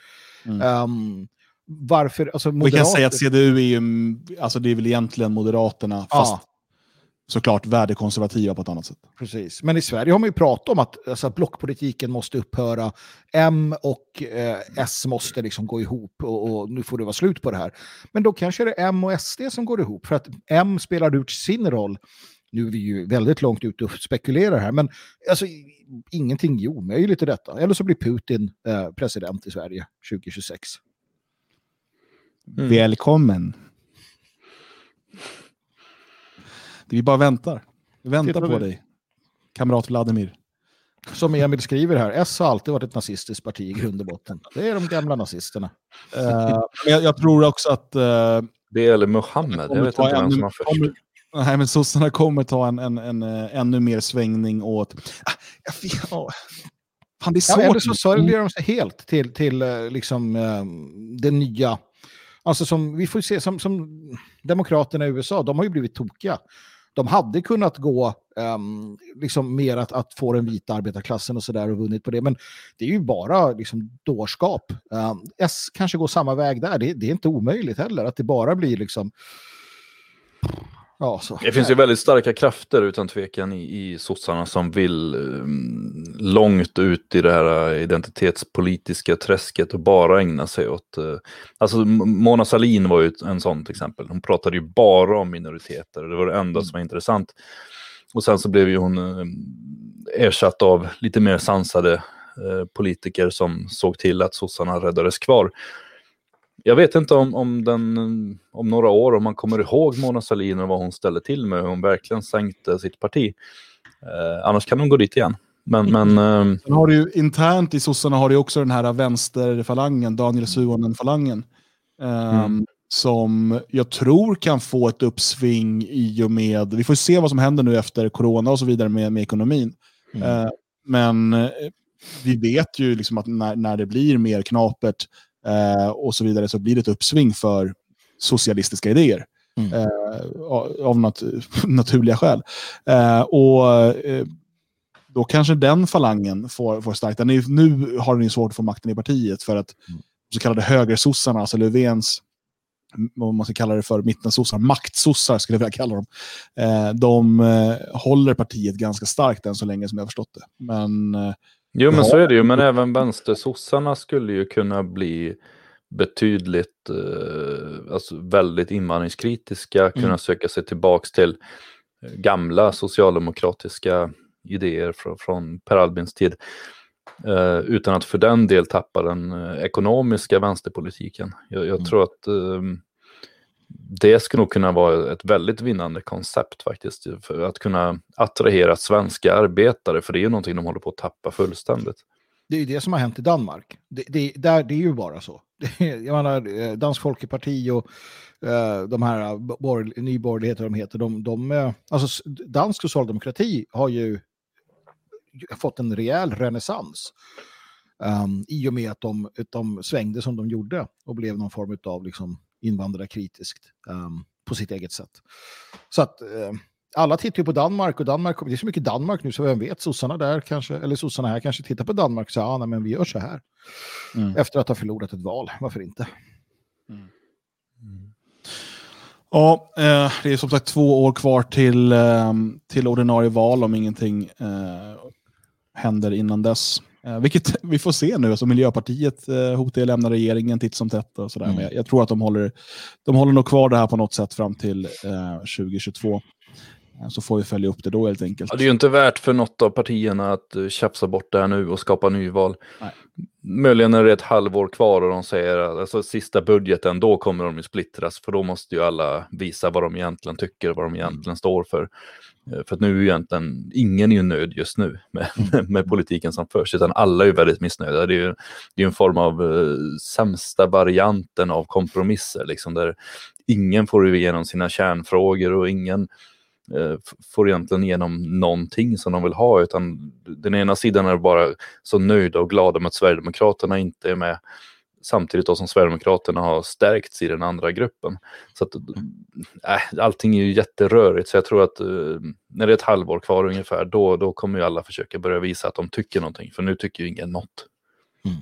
Mm. Um, varför, alltså moderater... Vi kan säga att CDU är ju, alltså det är väl egentligen Moderaterna, fast ja. såklart värdekonservativa på ett annat sätt. Precis, men i Sverige har man ju pratat om att, alltså, att blockpolitiken måste upphöra. M och eh, S måste liksom gå ihop och, och, nu får det vara slut på det här. Men då kanske det är M och SD som går ihop, för att M spelar ut sin roll. Nu är vi ju väldigt långt ute och spekulerar här, men alltså, ingenting är omöjligt i detta. Eller så blir Putin eh, president i Sverige 2026. Mm. Välkommen. Vi bara väntar. Vi väntar på vi. dig, kamrat Vladimir. Som Emil skriver här, S har alltid varit ett nazistiskt parti i grund och botten. Det är de gamla nazisterna. Uh, jag, jag, tror också att... Uh, det är Muhammed, jag vet inte vem som har först. Nej, men sossarna kommer ta en, en, en, en ännu mer svängning åt... Ah, jag, ja, fan, det är svårt. Ja, eller så sörjer de sig helt till, till liksom, uh, det nya Alltså som vi får se, som, som demokraterna i USA, de har ju blivit tokiga. De hade kunnat gå um, liksom mer att, att få den vita arbetarklassen och sådär och vunnit på det. Men det är ju bara liksom dårskap. Um, S kanske går samma väg där. Det, det, är inte omöjligt heller att det bara blir liksom Ja, så. Det finns ju väldigt starka krafter utan tvekan i, i sossarna som vill um, långt ut i det här identitetspolitiska träsket och bara ägna sig åt... Uh, alltså Mona Salin var ju en sån till exempel. Hon pratade ju bara om minoriteter. Det var det enda mm. som var intressant. Och sen så blev ju hon uh, ersatt av lite mer sansade uh, politiker som såg till att sossarna räddades kvar. Jag vet inte om, om, den, om några år, om man kommer ihåg Mona Sahlin och vad hon ställde till med, hon verkligen sänkte sitt parti. Eh, annars kan hon gå dit igen. Men, men, eh... Sen har du ju, internt i sossarna har du också den här vänsterfalangen, Daniel Suhonen-falangen. Eh, mm. Som jag tror kan få ett uppsving i och med, vi får se vad som händer nu efter corona och så vidare med, med ekonomin. Mm. Eh, men eh, vi vet ju liksom att när, när det blir mer knapert eh, och så vidare så blir det ett uppsving för socialistiska idéer. Mm. Eh, av nat naturliga skäl. Eh, och eh, då kanske den falangen får, får starkt. Den är, nu har den ju svårt att få makten i partiet för att mm. så kallade högersossarna, alltså Löfvens vad man ska kalla det för, mittensossar, maktsossar skulle jag vilja kalla dem. Eh, de eh, håller partiet ganska starkt än så länge som jag har förstått det. Men Jo, men så är det ju. Men även vänstersossarna skulle ju kunna bli betydligt, eh, alltså väldigt invandringskritiska, mm. kunna söka sig tillbaks till gamla socialdemokratiska idéer från, från Per Albins tid. Eh, utan att för den del tappa den eh, ekonomiska vänsterpolitiken. Jag, jag mm. tror att eh, det skulle nog kunna vara ett väldigt vinnande koncept faktiskt. För att kunna attrahera svenska arbetare, för det är ju någonting de håller på att tappa fullständigt. Det är ju det som har hänt i Danmark. Det, det, där, det är ju bara så. jag menar, eh, Dansk Folkeparti och eh, de här eh, borg, nyborgerligheter de heter, de, de, eh, alltså dansk socialdemokrati har ju fått en rejäl renässans. Um, I och med att de, de svängde som de gjorde och blev någon form av liksom, invandrarkritiskt um, på sitt eget sätt. Så att uh, alla tittar ju på Danmark och Danmark, det är så mycket Danmark nu så vem vet, sossarna där kanske, eller sossarna här kanske tittar på Danmark och säger ja, nej, men vi gör så här. Mm. Efter att ha förlorat ett val, varför inte? Mm. Mm. Ja, eh, det är som sagt två år kvar till, eh, till ordinarie val om ingenting eh, händer innan dess. Eh, vilket vi får se nu. Alltså Miljöpartiet eh, hotar att lämna regeringen titt som tätt. Och sådär. Mm. Men jag, jag, tror att de håller, de håller nog kvar det här på något sätt fram till eh, 2022. Eh, så får vi följa upp det då helt enkelt. Ja, det är ju inte värt för något av partierna att uh, tjafsa bort det här nu och skapa nyval. Nej. Möjligen när det är ett halvår kvar och de säger att alltså, sista budgeten, då kommer de ju splittras. För då måste ju alla visa vad de egentligen tycker och vad de egentligen mm. står för. Uh, för att nu är egentligen ingen är ju nöjd just nu med, mm. med politiken som förs, utan alla är ju väldigt missnöjda. Det är ju det är en form av uh, sämsta varianten av kompromisser, liksom, där ingen får igenom sina kärnfrågor och ingen Eh, får egentligen igenom någonting som de vill ha, utan den ena sidan är bara så nöjda och glada med att Sverigedemokraterna inte är med, samtidigt då som Sverigedemokraterna har stärkts i den andra gruppen. Så att, äh, allting är ju jätterörigt, så jag tror att uh, när det är ett halvår kvar ungefär, då, då kommer ju alla försöka börja visa att de tycker någonting, för nu tycker ju ingen något. Mm.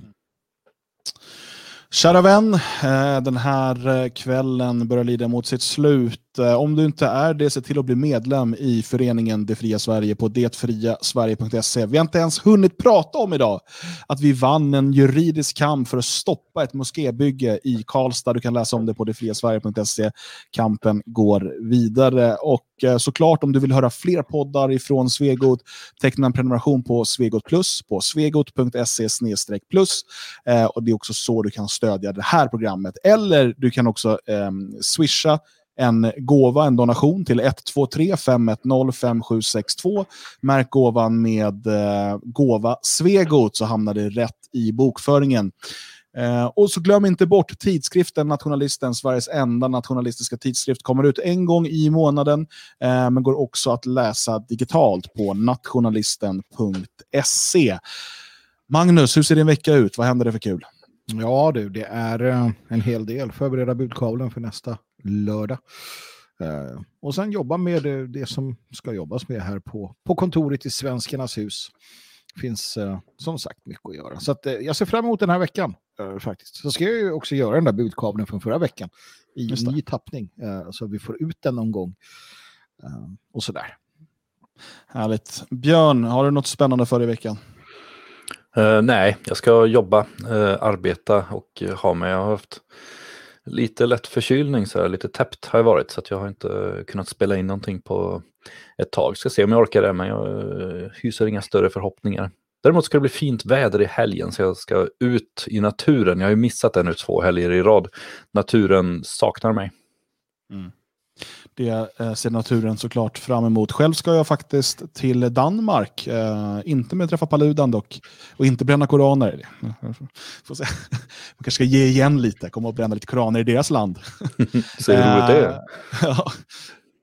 Kära vän, eh, den här eh, kvällen börjar lida mot sitt slut. Eh, om du inte är det, se till att bli medlem i föreningen Det fria Sverige på detfriasverige.se. Vi har inte ens hunnit prata om idag att vi vann en juridisk kamp för att stoppa ett moskébygge i Karlstad. Du kan läsa om det på detfriasverige.se. Kampen går vidare. Och eh, såklart, om du vill höra fler poddar ifrån Svegot, teckna en prenumeration på Svegot Plus på svegot.se plus. Eh, och det är också så du kan stödja det här programmet. Eller du kan också eh, swisha en gåva, en donation till 123 510 5762. Märk gåvan med eh, gåva Svegot så hamnar det rätt i bokföringen. Eh, och så glöm inte bort tidskriften Nationalisten, Sveriges enda nationalistiska tidskrift, kommer ut en gång i månaden, eh, men går också att läsa digitalt på nationalisten.se. Magnus, hur ser din vecka ut? Vad händer det för kul? Ja du, det är eh, en hel del. Förbereda budkavlen för nästa lördag. Uh, och sen jobba med det, det, som ska jobbas med här på, på kontoret i Svenskarnas hus. finns uh, som sagt mycket att göra. Så att, uh, jag ser fram emot den här veckan faktiskt. Så ska jag ju också göra den där budkabeln från förra veckan i ny tappning. så vi får ut den någon gång. och sådär. Härligt. Björn, har du något spännande för i veckan? nej, jag ska jobba, arbeta och ha mig. Jag har haft lite lätt förkylning, så här, lite täppt har jag varit så att jag har inte eh, kunnat spela in någonting på ett tag. Ska se om jag orkar det, men jag eh, hyser inga större förhoppningar. Däremot ska det bli fint väder i helgen så jag ska ut i naturen. Jag har ju missat det nu två helger i rad. Naturen saknar mig. Mm. Det eh, ser naturen såklart fram emot. Själv ska jag faktiskt till Danmark. Eh, inte med träffa Paludan dock. Och inte bränna koraner. Får se. Man kanske ska ge igen lite. Komma och bränna lite koraner i deras land. Så roligt det är. Eh, ja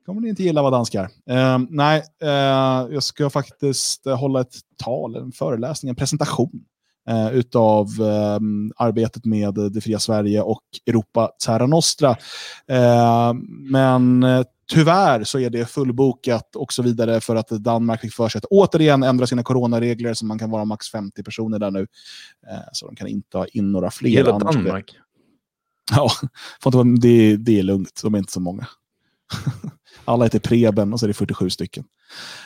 kommer ni inte gilla vad danskar. Uh, nej, uh, jag ska faktiskt hålla ett tal, en föreläsning, en presentation uh, utav um, arbetet med Det fria Sverige och Europa Terra Nostra. Uh, men Tyvärr så är det fullbokat och så vidare för att Danmark fick för sig att återigen ändra sina coronaregler så man kan vara max 50 personer där nu. Så de kan inte ha in några fler. Hela Danmark? Ja, det, det är lugnt. De är inte så många. Alla heter Preben och så är det 47 stycken.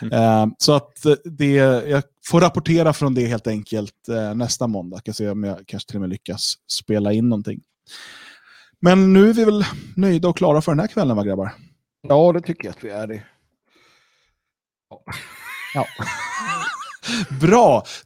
Mm. Uh, så att det, jag får rapportera från det helt enkelt uh, nästa måndag. Jag se om jag kanske till och med lyckas spela in någonting. Men nu är vi väl nöjda och klara för den här kvällen va grabbar? Ja, det tycker jag att vi är. Det. Ja. Bra! Då